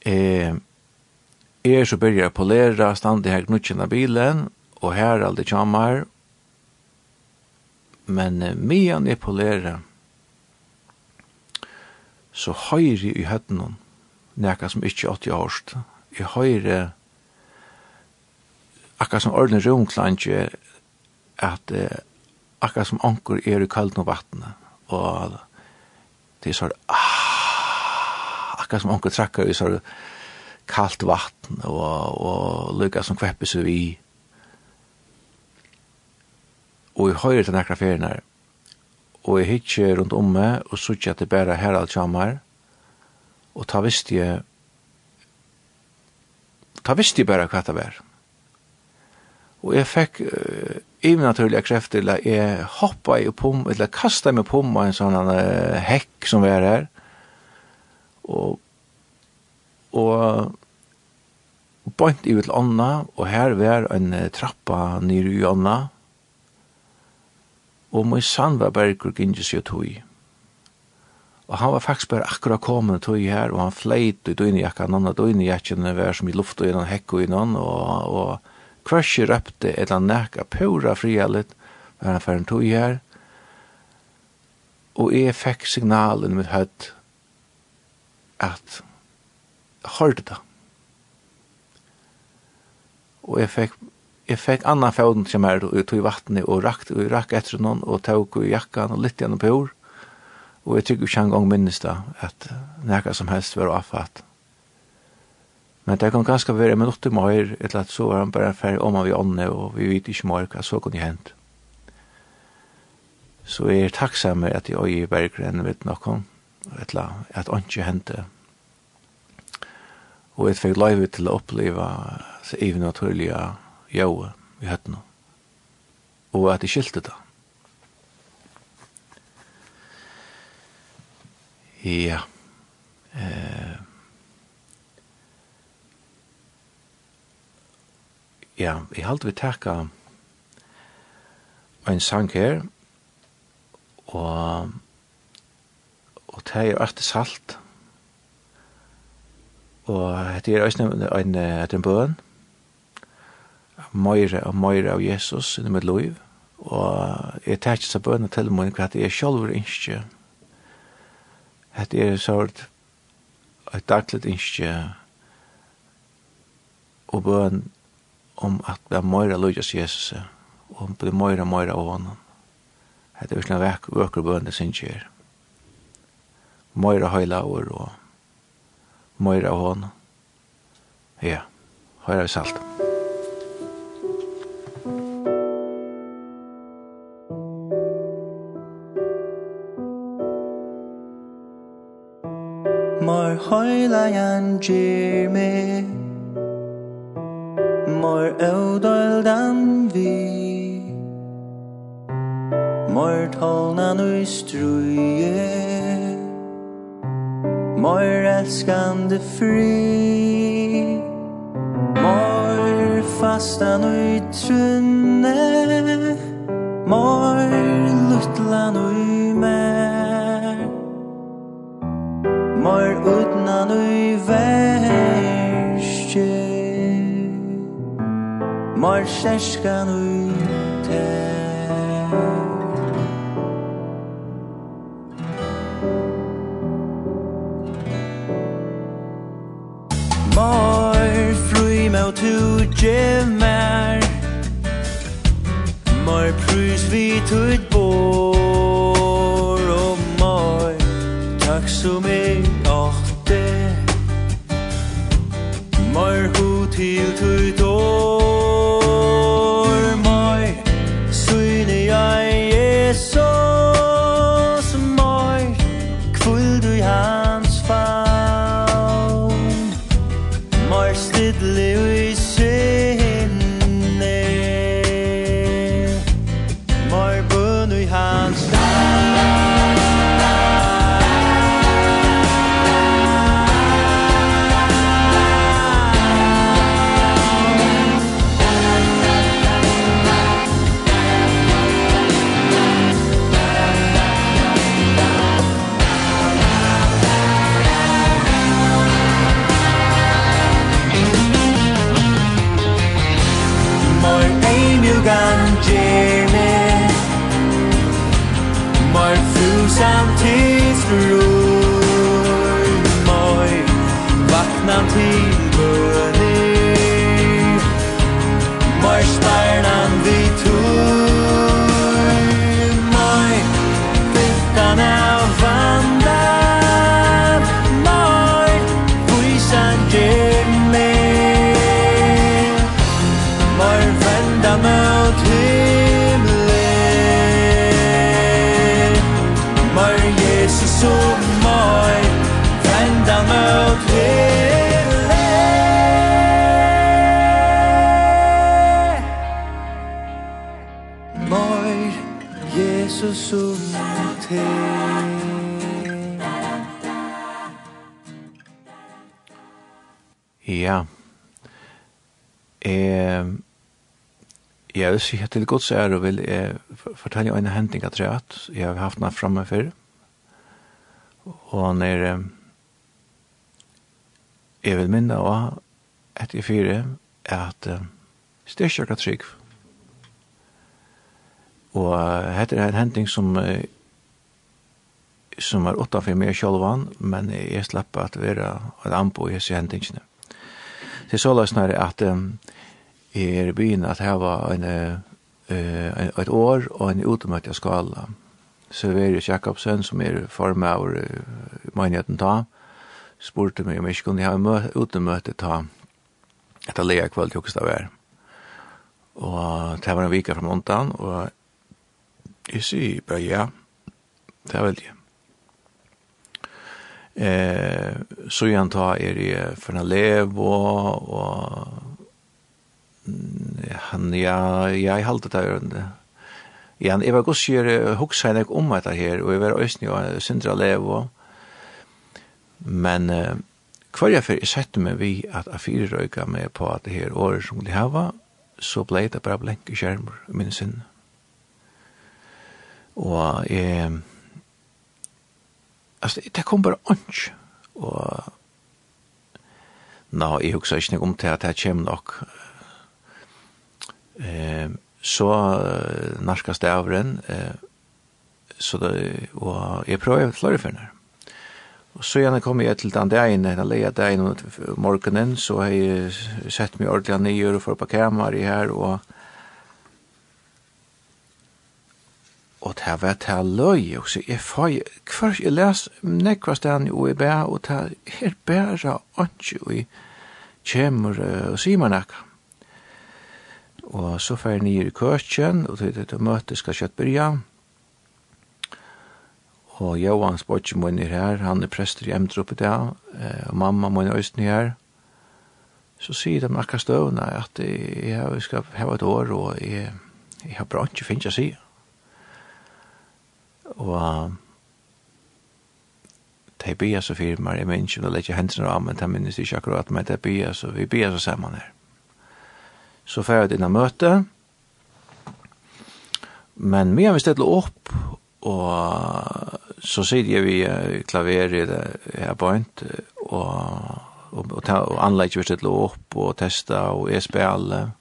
Eh, er så börjar polera, standi her gnutjen av bilen, og her aldri kjamar, men uh, medan jeg polerer, så høyre i høttene, nekka som ikke 80 årst, i høyre, akka som ordentlig romklanje, at uh, akka som anker er i kalden og vattnet, og det er sånn, ah, akka som anker trakker i sånn kaldt vatten, og, og lykka som kveppes vi i, og jeg høyre til nekra ferien her. Og jeg hitje rundt om meg, og sutja at det bare her alt jammer, og ta visste jeg, ta visste jeg bare hva det var. Og jeg fikk uh, ivenaturlige krefter, eller jeg hoppa i pum, eller kasta meg pum av en sånn uh, hekk som var her, og, og bant i til ånda, og her var en uh, trappa nere i ånda, og min sann var bergur gynges jo tui. Og han var faktisk bare akkurat komin tui her, og han fleit i døgnejakkan, han hadde døgnejakken var som i luft og innan hekko innan, og, og kvarsi røpte et han nekka pura frialit, var han færen tog her, og jeg fikk signalen med høyt at hørte det. Og jeg fikk jeg fikk annan fjorden som er og tog i vattnet og rakt og rakk etter noen og tog i jakkan og litt gjennom på jord. Og jeg tykker ikke en gang minnes da at nekka som helst var avfatt. Men det kan ganske være en minutt mer eller etter at så var han bare ferdig om han vi ånne, og vi vet ikke mer hva så kunne hent. Så jeg er takksam at jeg øye i berggrennen vet noe, etter at ikke hente. Og jeg fikk løyve til å oppleve så even naturlige jove i høttene, og at jeg skilte det. Ja. Eh. Ja, jeg halte vi takka en sang her, og og det er alltid salt, og det er også en, en, en bøn, meira og meira av Jesus i mitt liv, og jeg tar ikke så bønne til meg hva jeg selv ikke at jeg er sånn et daglig ikke og bøn om at det er meira løyes Jesus og om det er meira meira av honom at det er virkelig vek vøkker bøn det synes jeg er meira høyla og meira av honom ja, høyra vi salten Høyla hoylayan jirme Mor eudoldam vi Mor tolnan struje Mor elskande fri Mor fastan trunne Mor lutlan umen mor utnan ui verste. Mor seskan ui te mor frui mau tu gemar mor prus vi tuit bor tak som er åtte Mår ho til tøy år jeg sier til gods er og vil jeg fortelle en hending av treet. Jeg har haft den fremme før. Og han er... Jeg vil minne av etter fire at uh, styrkjøkka trygg. Og uh, dette er en hending som uh, som er utenfor meg sjølvan, men jeg slapp at være et ambo i hese hendingene. Det er så løsner at um, jeg er i byen at her var en, uh, et år og en utemøtt skala. Severius Jakobsen, som er form av uh, menigheten ta, spurte meg om jeg ikke kunne ha utemøtt ta etter lea kveld til Kjokstad vær. Og det var en vika fra måndagen, og jeg sier bare ja, det er veldig. Eh, så igjen ta er i for en lev og, og han ja jag hållt det där Ja, han var gos gjør hoksa enn om dette her, og jeg var øyne og syndra lev og... Men uh, hver jeg fyrir sette meg vi at jeg fyrir røyka meg på at det her året som de hava, så blei det bare blenk i skjermer i min sinne. Og jeg... Altså, det kom bare ånds, og... Nå, jeg hoksa ikke om til at det kommer nok Eh, så narkast det av den, eh, så det, og jeg prøver flere finner. Og så gjerne kom jeg til den dagen, den leia dagen om morgenen, så har jeg sett meg ordentlig nye og for på kammer i her, og og det var det her løy, og så jeg får, hver jeg les nekva stedan jo i bæ, og det er bare bæra åndsju i kjemur og sier man nekka. Og så fer jeg nye i køkken, og til dette møtet skal kjøtt byrja. Og Johan spør min er her, han er prester i Emdrup i dag, og mamma min er østen her. Så sier de akkurat støvende at jeg skal hava et år, og jeg, jeg har bra ikke finnes å si. Og de bia så firmer, jeg minns ikke, og legger hendene av, men de minnes ikke akkurat, men de bia så, vi bia så sammen her så får jeg denne møte. Men mye vi stedet opp, og så sitter jeg vi uh, klaver i det her point, og og, og, og anlegg vi stedet opp, og testa, og jeg spiller,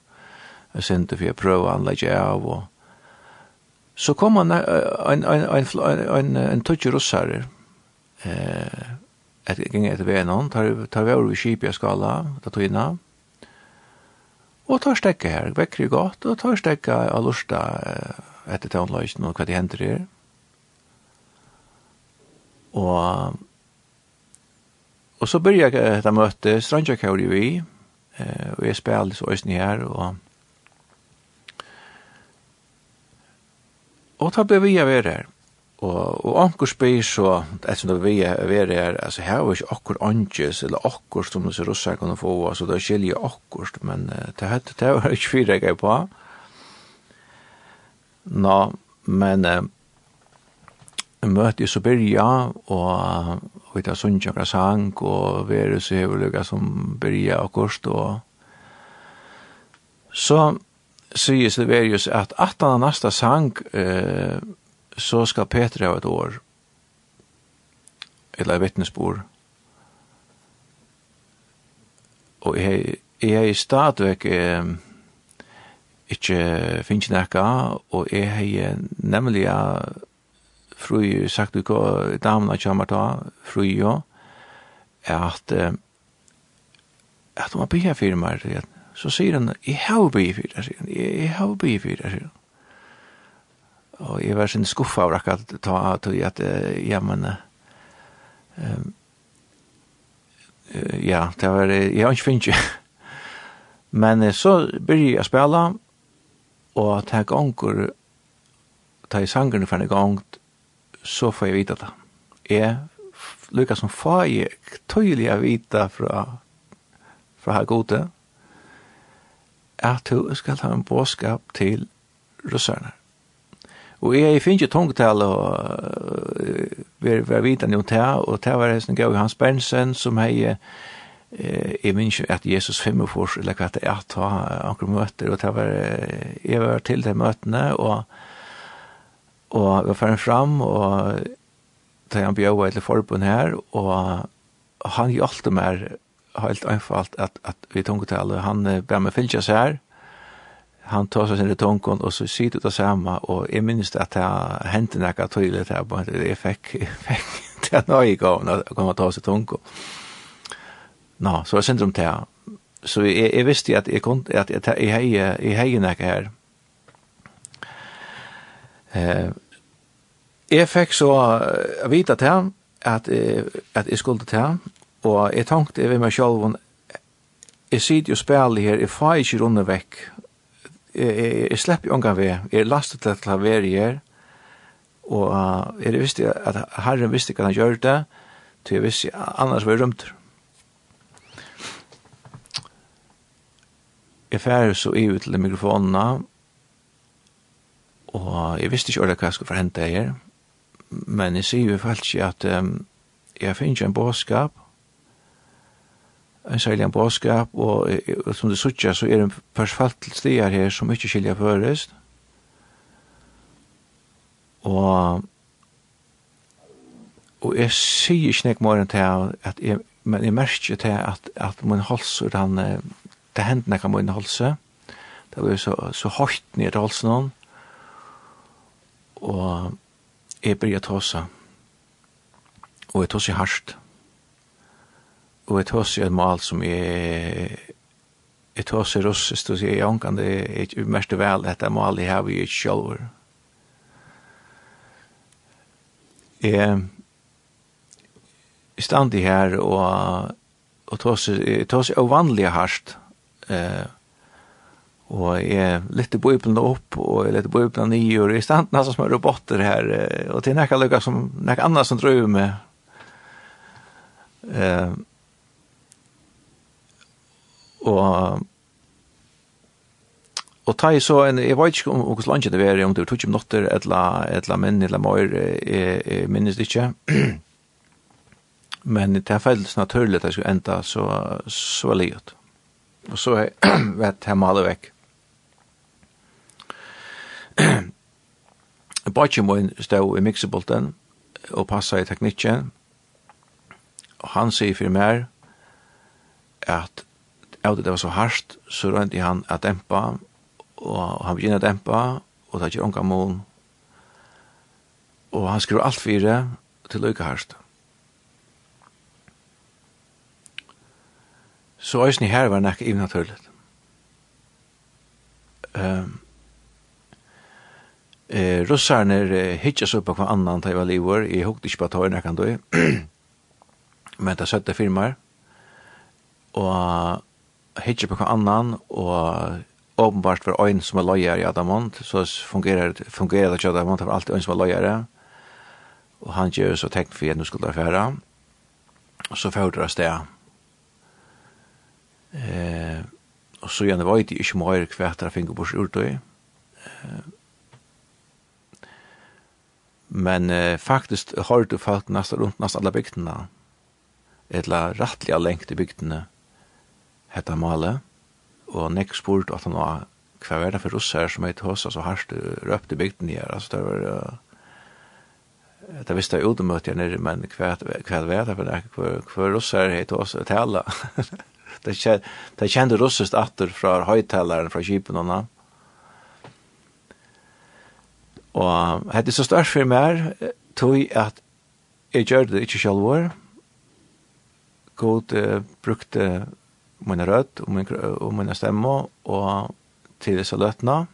jeg sendte for jeg prøver å anlegg av, og så kom han en, en, en, en, en, en tøtje russare, eh, et, et, et, et, tar et, et, et, et, et, et, et, et, et, og tar stekka her, vekker i godt, og tar stekka av lusta etter tånløysen og hva de henter her. Og, og så byrja jeg dette møte, Strandja Kauri vi, og jeg spiller så øysen her, og og ta ble vi av her. Og, og anker spyr så, ettersom det vi er ved er, altså her var ikke akkur anges, eller akkur som disse russar kunne få, altså det skiljer akkur, men uh, det, det, det var ikke fyra jeg på. Nå, men uh, møte jeg Siberia, og uh, vi tar Sundsjøkra sang, og vi er så hever lukka som Beria og Kost, og så sier Silverius at at han nasta sang, uh, så skal Peter ha et år, eller et vittnesbord. Og jeg, jeg er stadigvæk eh, ikke finnes nekka, og jeg har nemlig fru sagt du hva damene kommer ta, fru jo, at at man blir fyrir meg, så sier han, jeg har blir fyrir, sier han, jeg har blir fyrir, sier han. Og jeg var sin skuffa av akkurat ta av tog at, ja, men, um, ja, det var, jeg har ikke finnet Men så begynte jeg å spille og at jeg gonger, ta i sangerne for en gang, så får jeg vite det. Jeg lykkes som fag, tøylig å vite fra, fra her gode, at du skal ha en båskap til russerne. Og jeg finner ikke tungtale og vi var vitende om det, og det var hesten gav Hans Bernsen som hei eh, jeg minns at Jesus fem og fors, eller hva det er, ta anker møter, og det var, jeg var til de møtene, og og vi var ferdig fram, og da han bjøy til forbund her, og han hjalte meg helt einfalt at, at vi tungtale, han ber meg fylkja seg her, han tar seg sin tonkon og så sitter det samme, og jeg minns att det hände til at jeg fikk, jag fick jag fick det nöje gång att og ta seg tonkon. Nå, så var synd om det Så jeg, jeg visste at jeg, kunde at jeg, jeg, jeg, jeg heier något her. Eh jeg fikk så uh, vite til at, att at jeg skulle til han och jag tänkte över mig själv och jag sitter ju spelar här i fajr runt veck jeg, jeg slipper jo unga ved, jeg er lastet til klaverier, og uh, jeg visste at Herren visste hva han gjør det, til jeg visste annars var jeg rømt. Jeg færre så i ut til mikrofonene, og jeg visste ikke hva jeg skulle forhente her, men jeg sier jo faktisk at um, jeg finner ikke en bådskap, en særlig bådskap, og, og som du sutja, så er det persfalt til stier her som ikke skilja førest. Og og jeg sier ikke nek morgen til at jeg, men jeg merker til at, at min hals, han, det hendte nek av min hals, det var så, så høyt ned til halsen han, og jeg bryr å ta seg, og jeg tar seg hardt, og et hos er et mål som er et hos er russisk, og jeg ankan det er mest vel dette mål jeg har vi ikke selv. Jeg stand i her og og tås tås er vanlig harst eh og er litt i bøyblene opp og er litt i bøyblene i og er stand nesten som er robotter her og til nekka lukka som nekka anna som drøy med eh og og ta i så en, jeg vet ikke om hos landet det var, om det var 20 minutter, et eller menn, eller mer, jeg, jeg minnes det ikke. Men det er veldig naturlig at jeg skulle enda så, så livet. Og så er vet jeg maler vekk. Bajtje må stå i miksebolten og passa i teknikken. Og han sier for meg at av det var så harst, så rønte han at dempa, og han begynner å dempa, og det er ikke unga mån. Og han skriver alt fire til lykke harst. Så øysen i her var nekka even naturligt. Um, eh, russarne eh, så upp hva annan taiva livor, i hukte ikke på tøyne kan du, men det er søtte firmar, og hitje på hver annan, og åpenbart for øyn som er løyer i Adamant, så fungerer, fungerer det ikke Adamant, det var alltid øyn som er løyer, og han gjør så tenkt for at nå skulle det fære, og så fører det sted. Eh, og så gjerne var det ikke mer kvært av fingerbors urtøy. Eh, men eh, faktisk har du falt nesten rundt nesten alle bygdene, eller rettelig lengt i bygdene, hetta male, og nekk spurt at han var hva var det for russar som er til oss, altså harst røpt i bygden her, altså det var, uh, det visste jeg utemøtt jeg nere, men hva, hva var det for det, hva, er russar heit til tala, det, kjent, det kjente russist atter fra høytalaren fra kipen og navn, Og hette så størst for meg tog at jeg gjør det ikke selv vår. God uh, brukte mine rødt og mine, og mine stemmer og til disse løtene.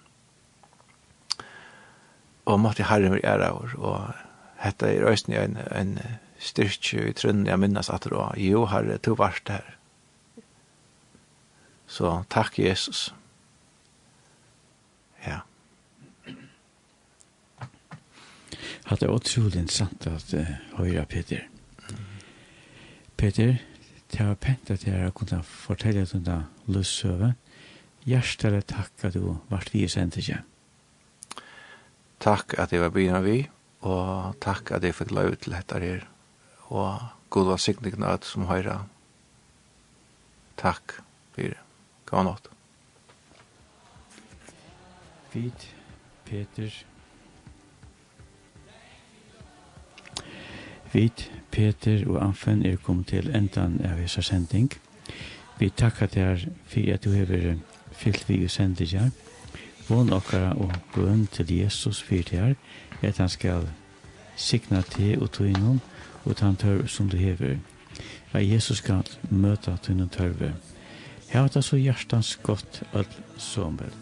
Og måtte herren være ære over. Og hette i røysten er en, en styrke i trunnen jeg minnes at det var. Jo, herre, to var her. Så takk, Jesus. Ja. Hatt det er utrolig interessant at uh, høyre Peter. Peter, Det var pent at jeg kunne fortelle at hun da løssøve. Hjertere takk at du vart vi sendt ikke. Takk at jeg var byen av vi, og takk at jeg fikk lov til dette her. Og god var sikningen av som høyre. Takk for God nått. Fint, Peter. Fint, Peter og Anfen er kommet til endan av hessa sending. Vi takkar til fyrir at du hever fyllt vi og sendet her. Vån okkara og bøn til Jesus fyrt her, at han skal signa til og tog innom, og ta en tørv som du hever. At Jesus skal møta til en tørve. Her var det så hjertans godt alt som vel.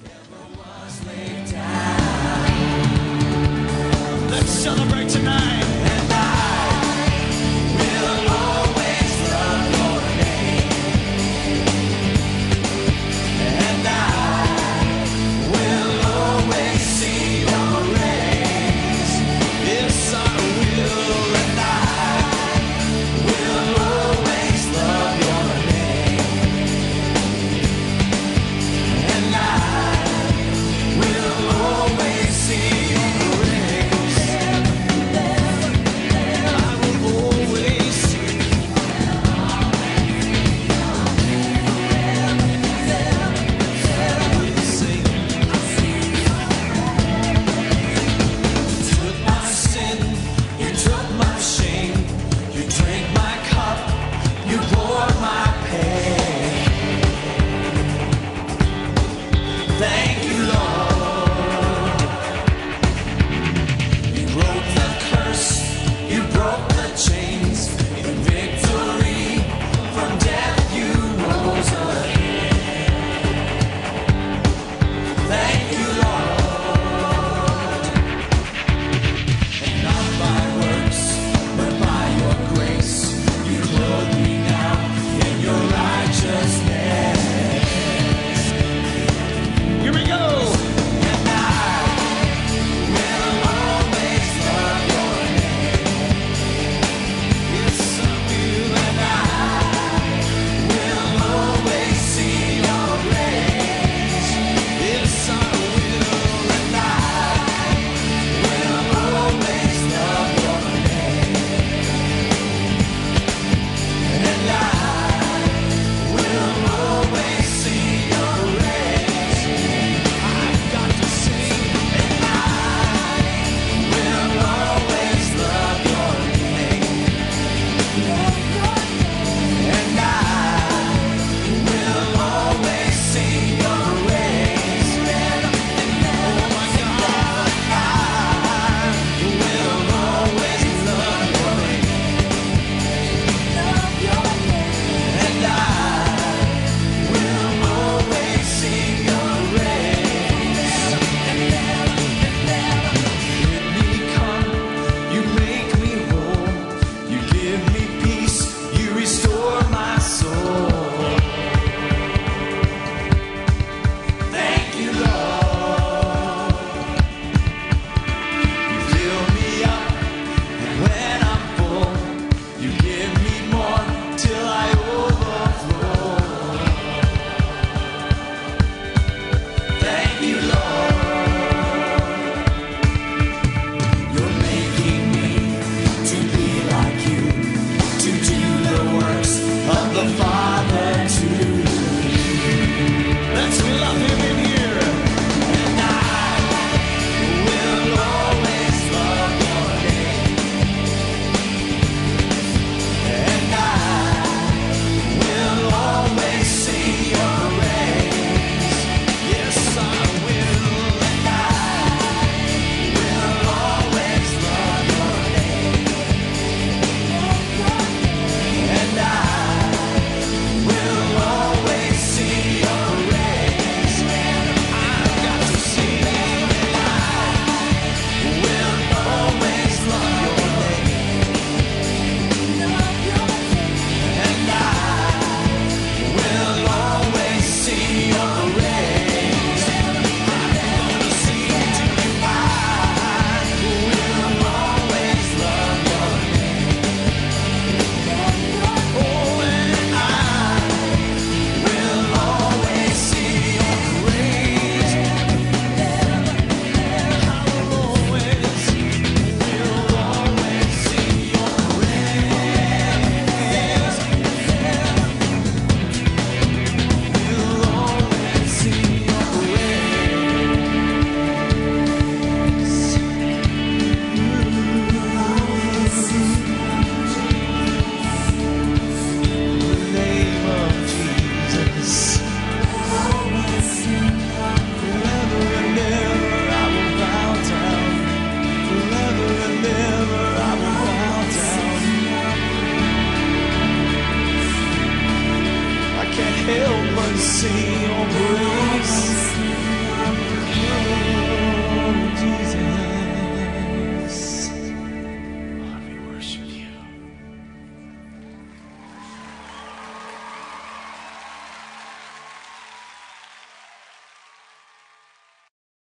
Let's celebrate tonight.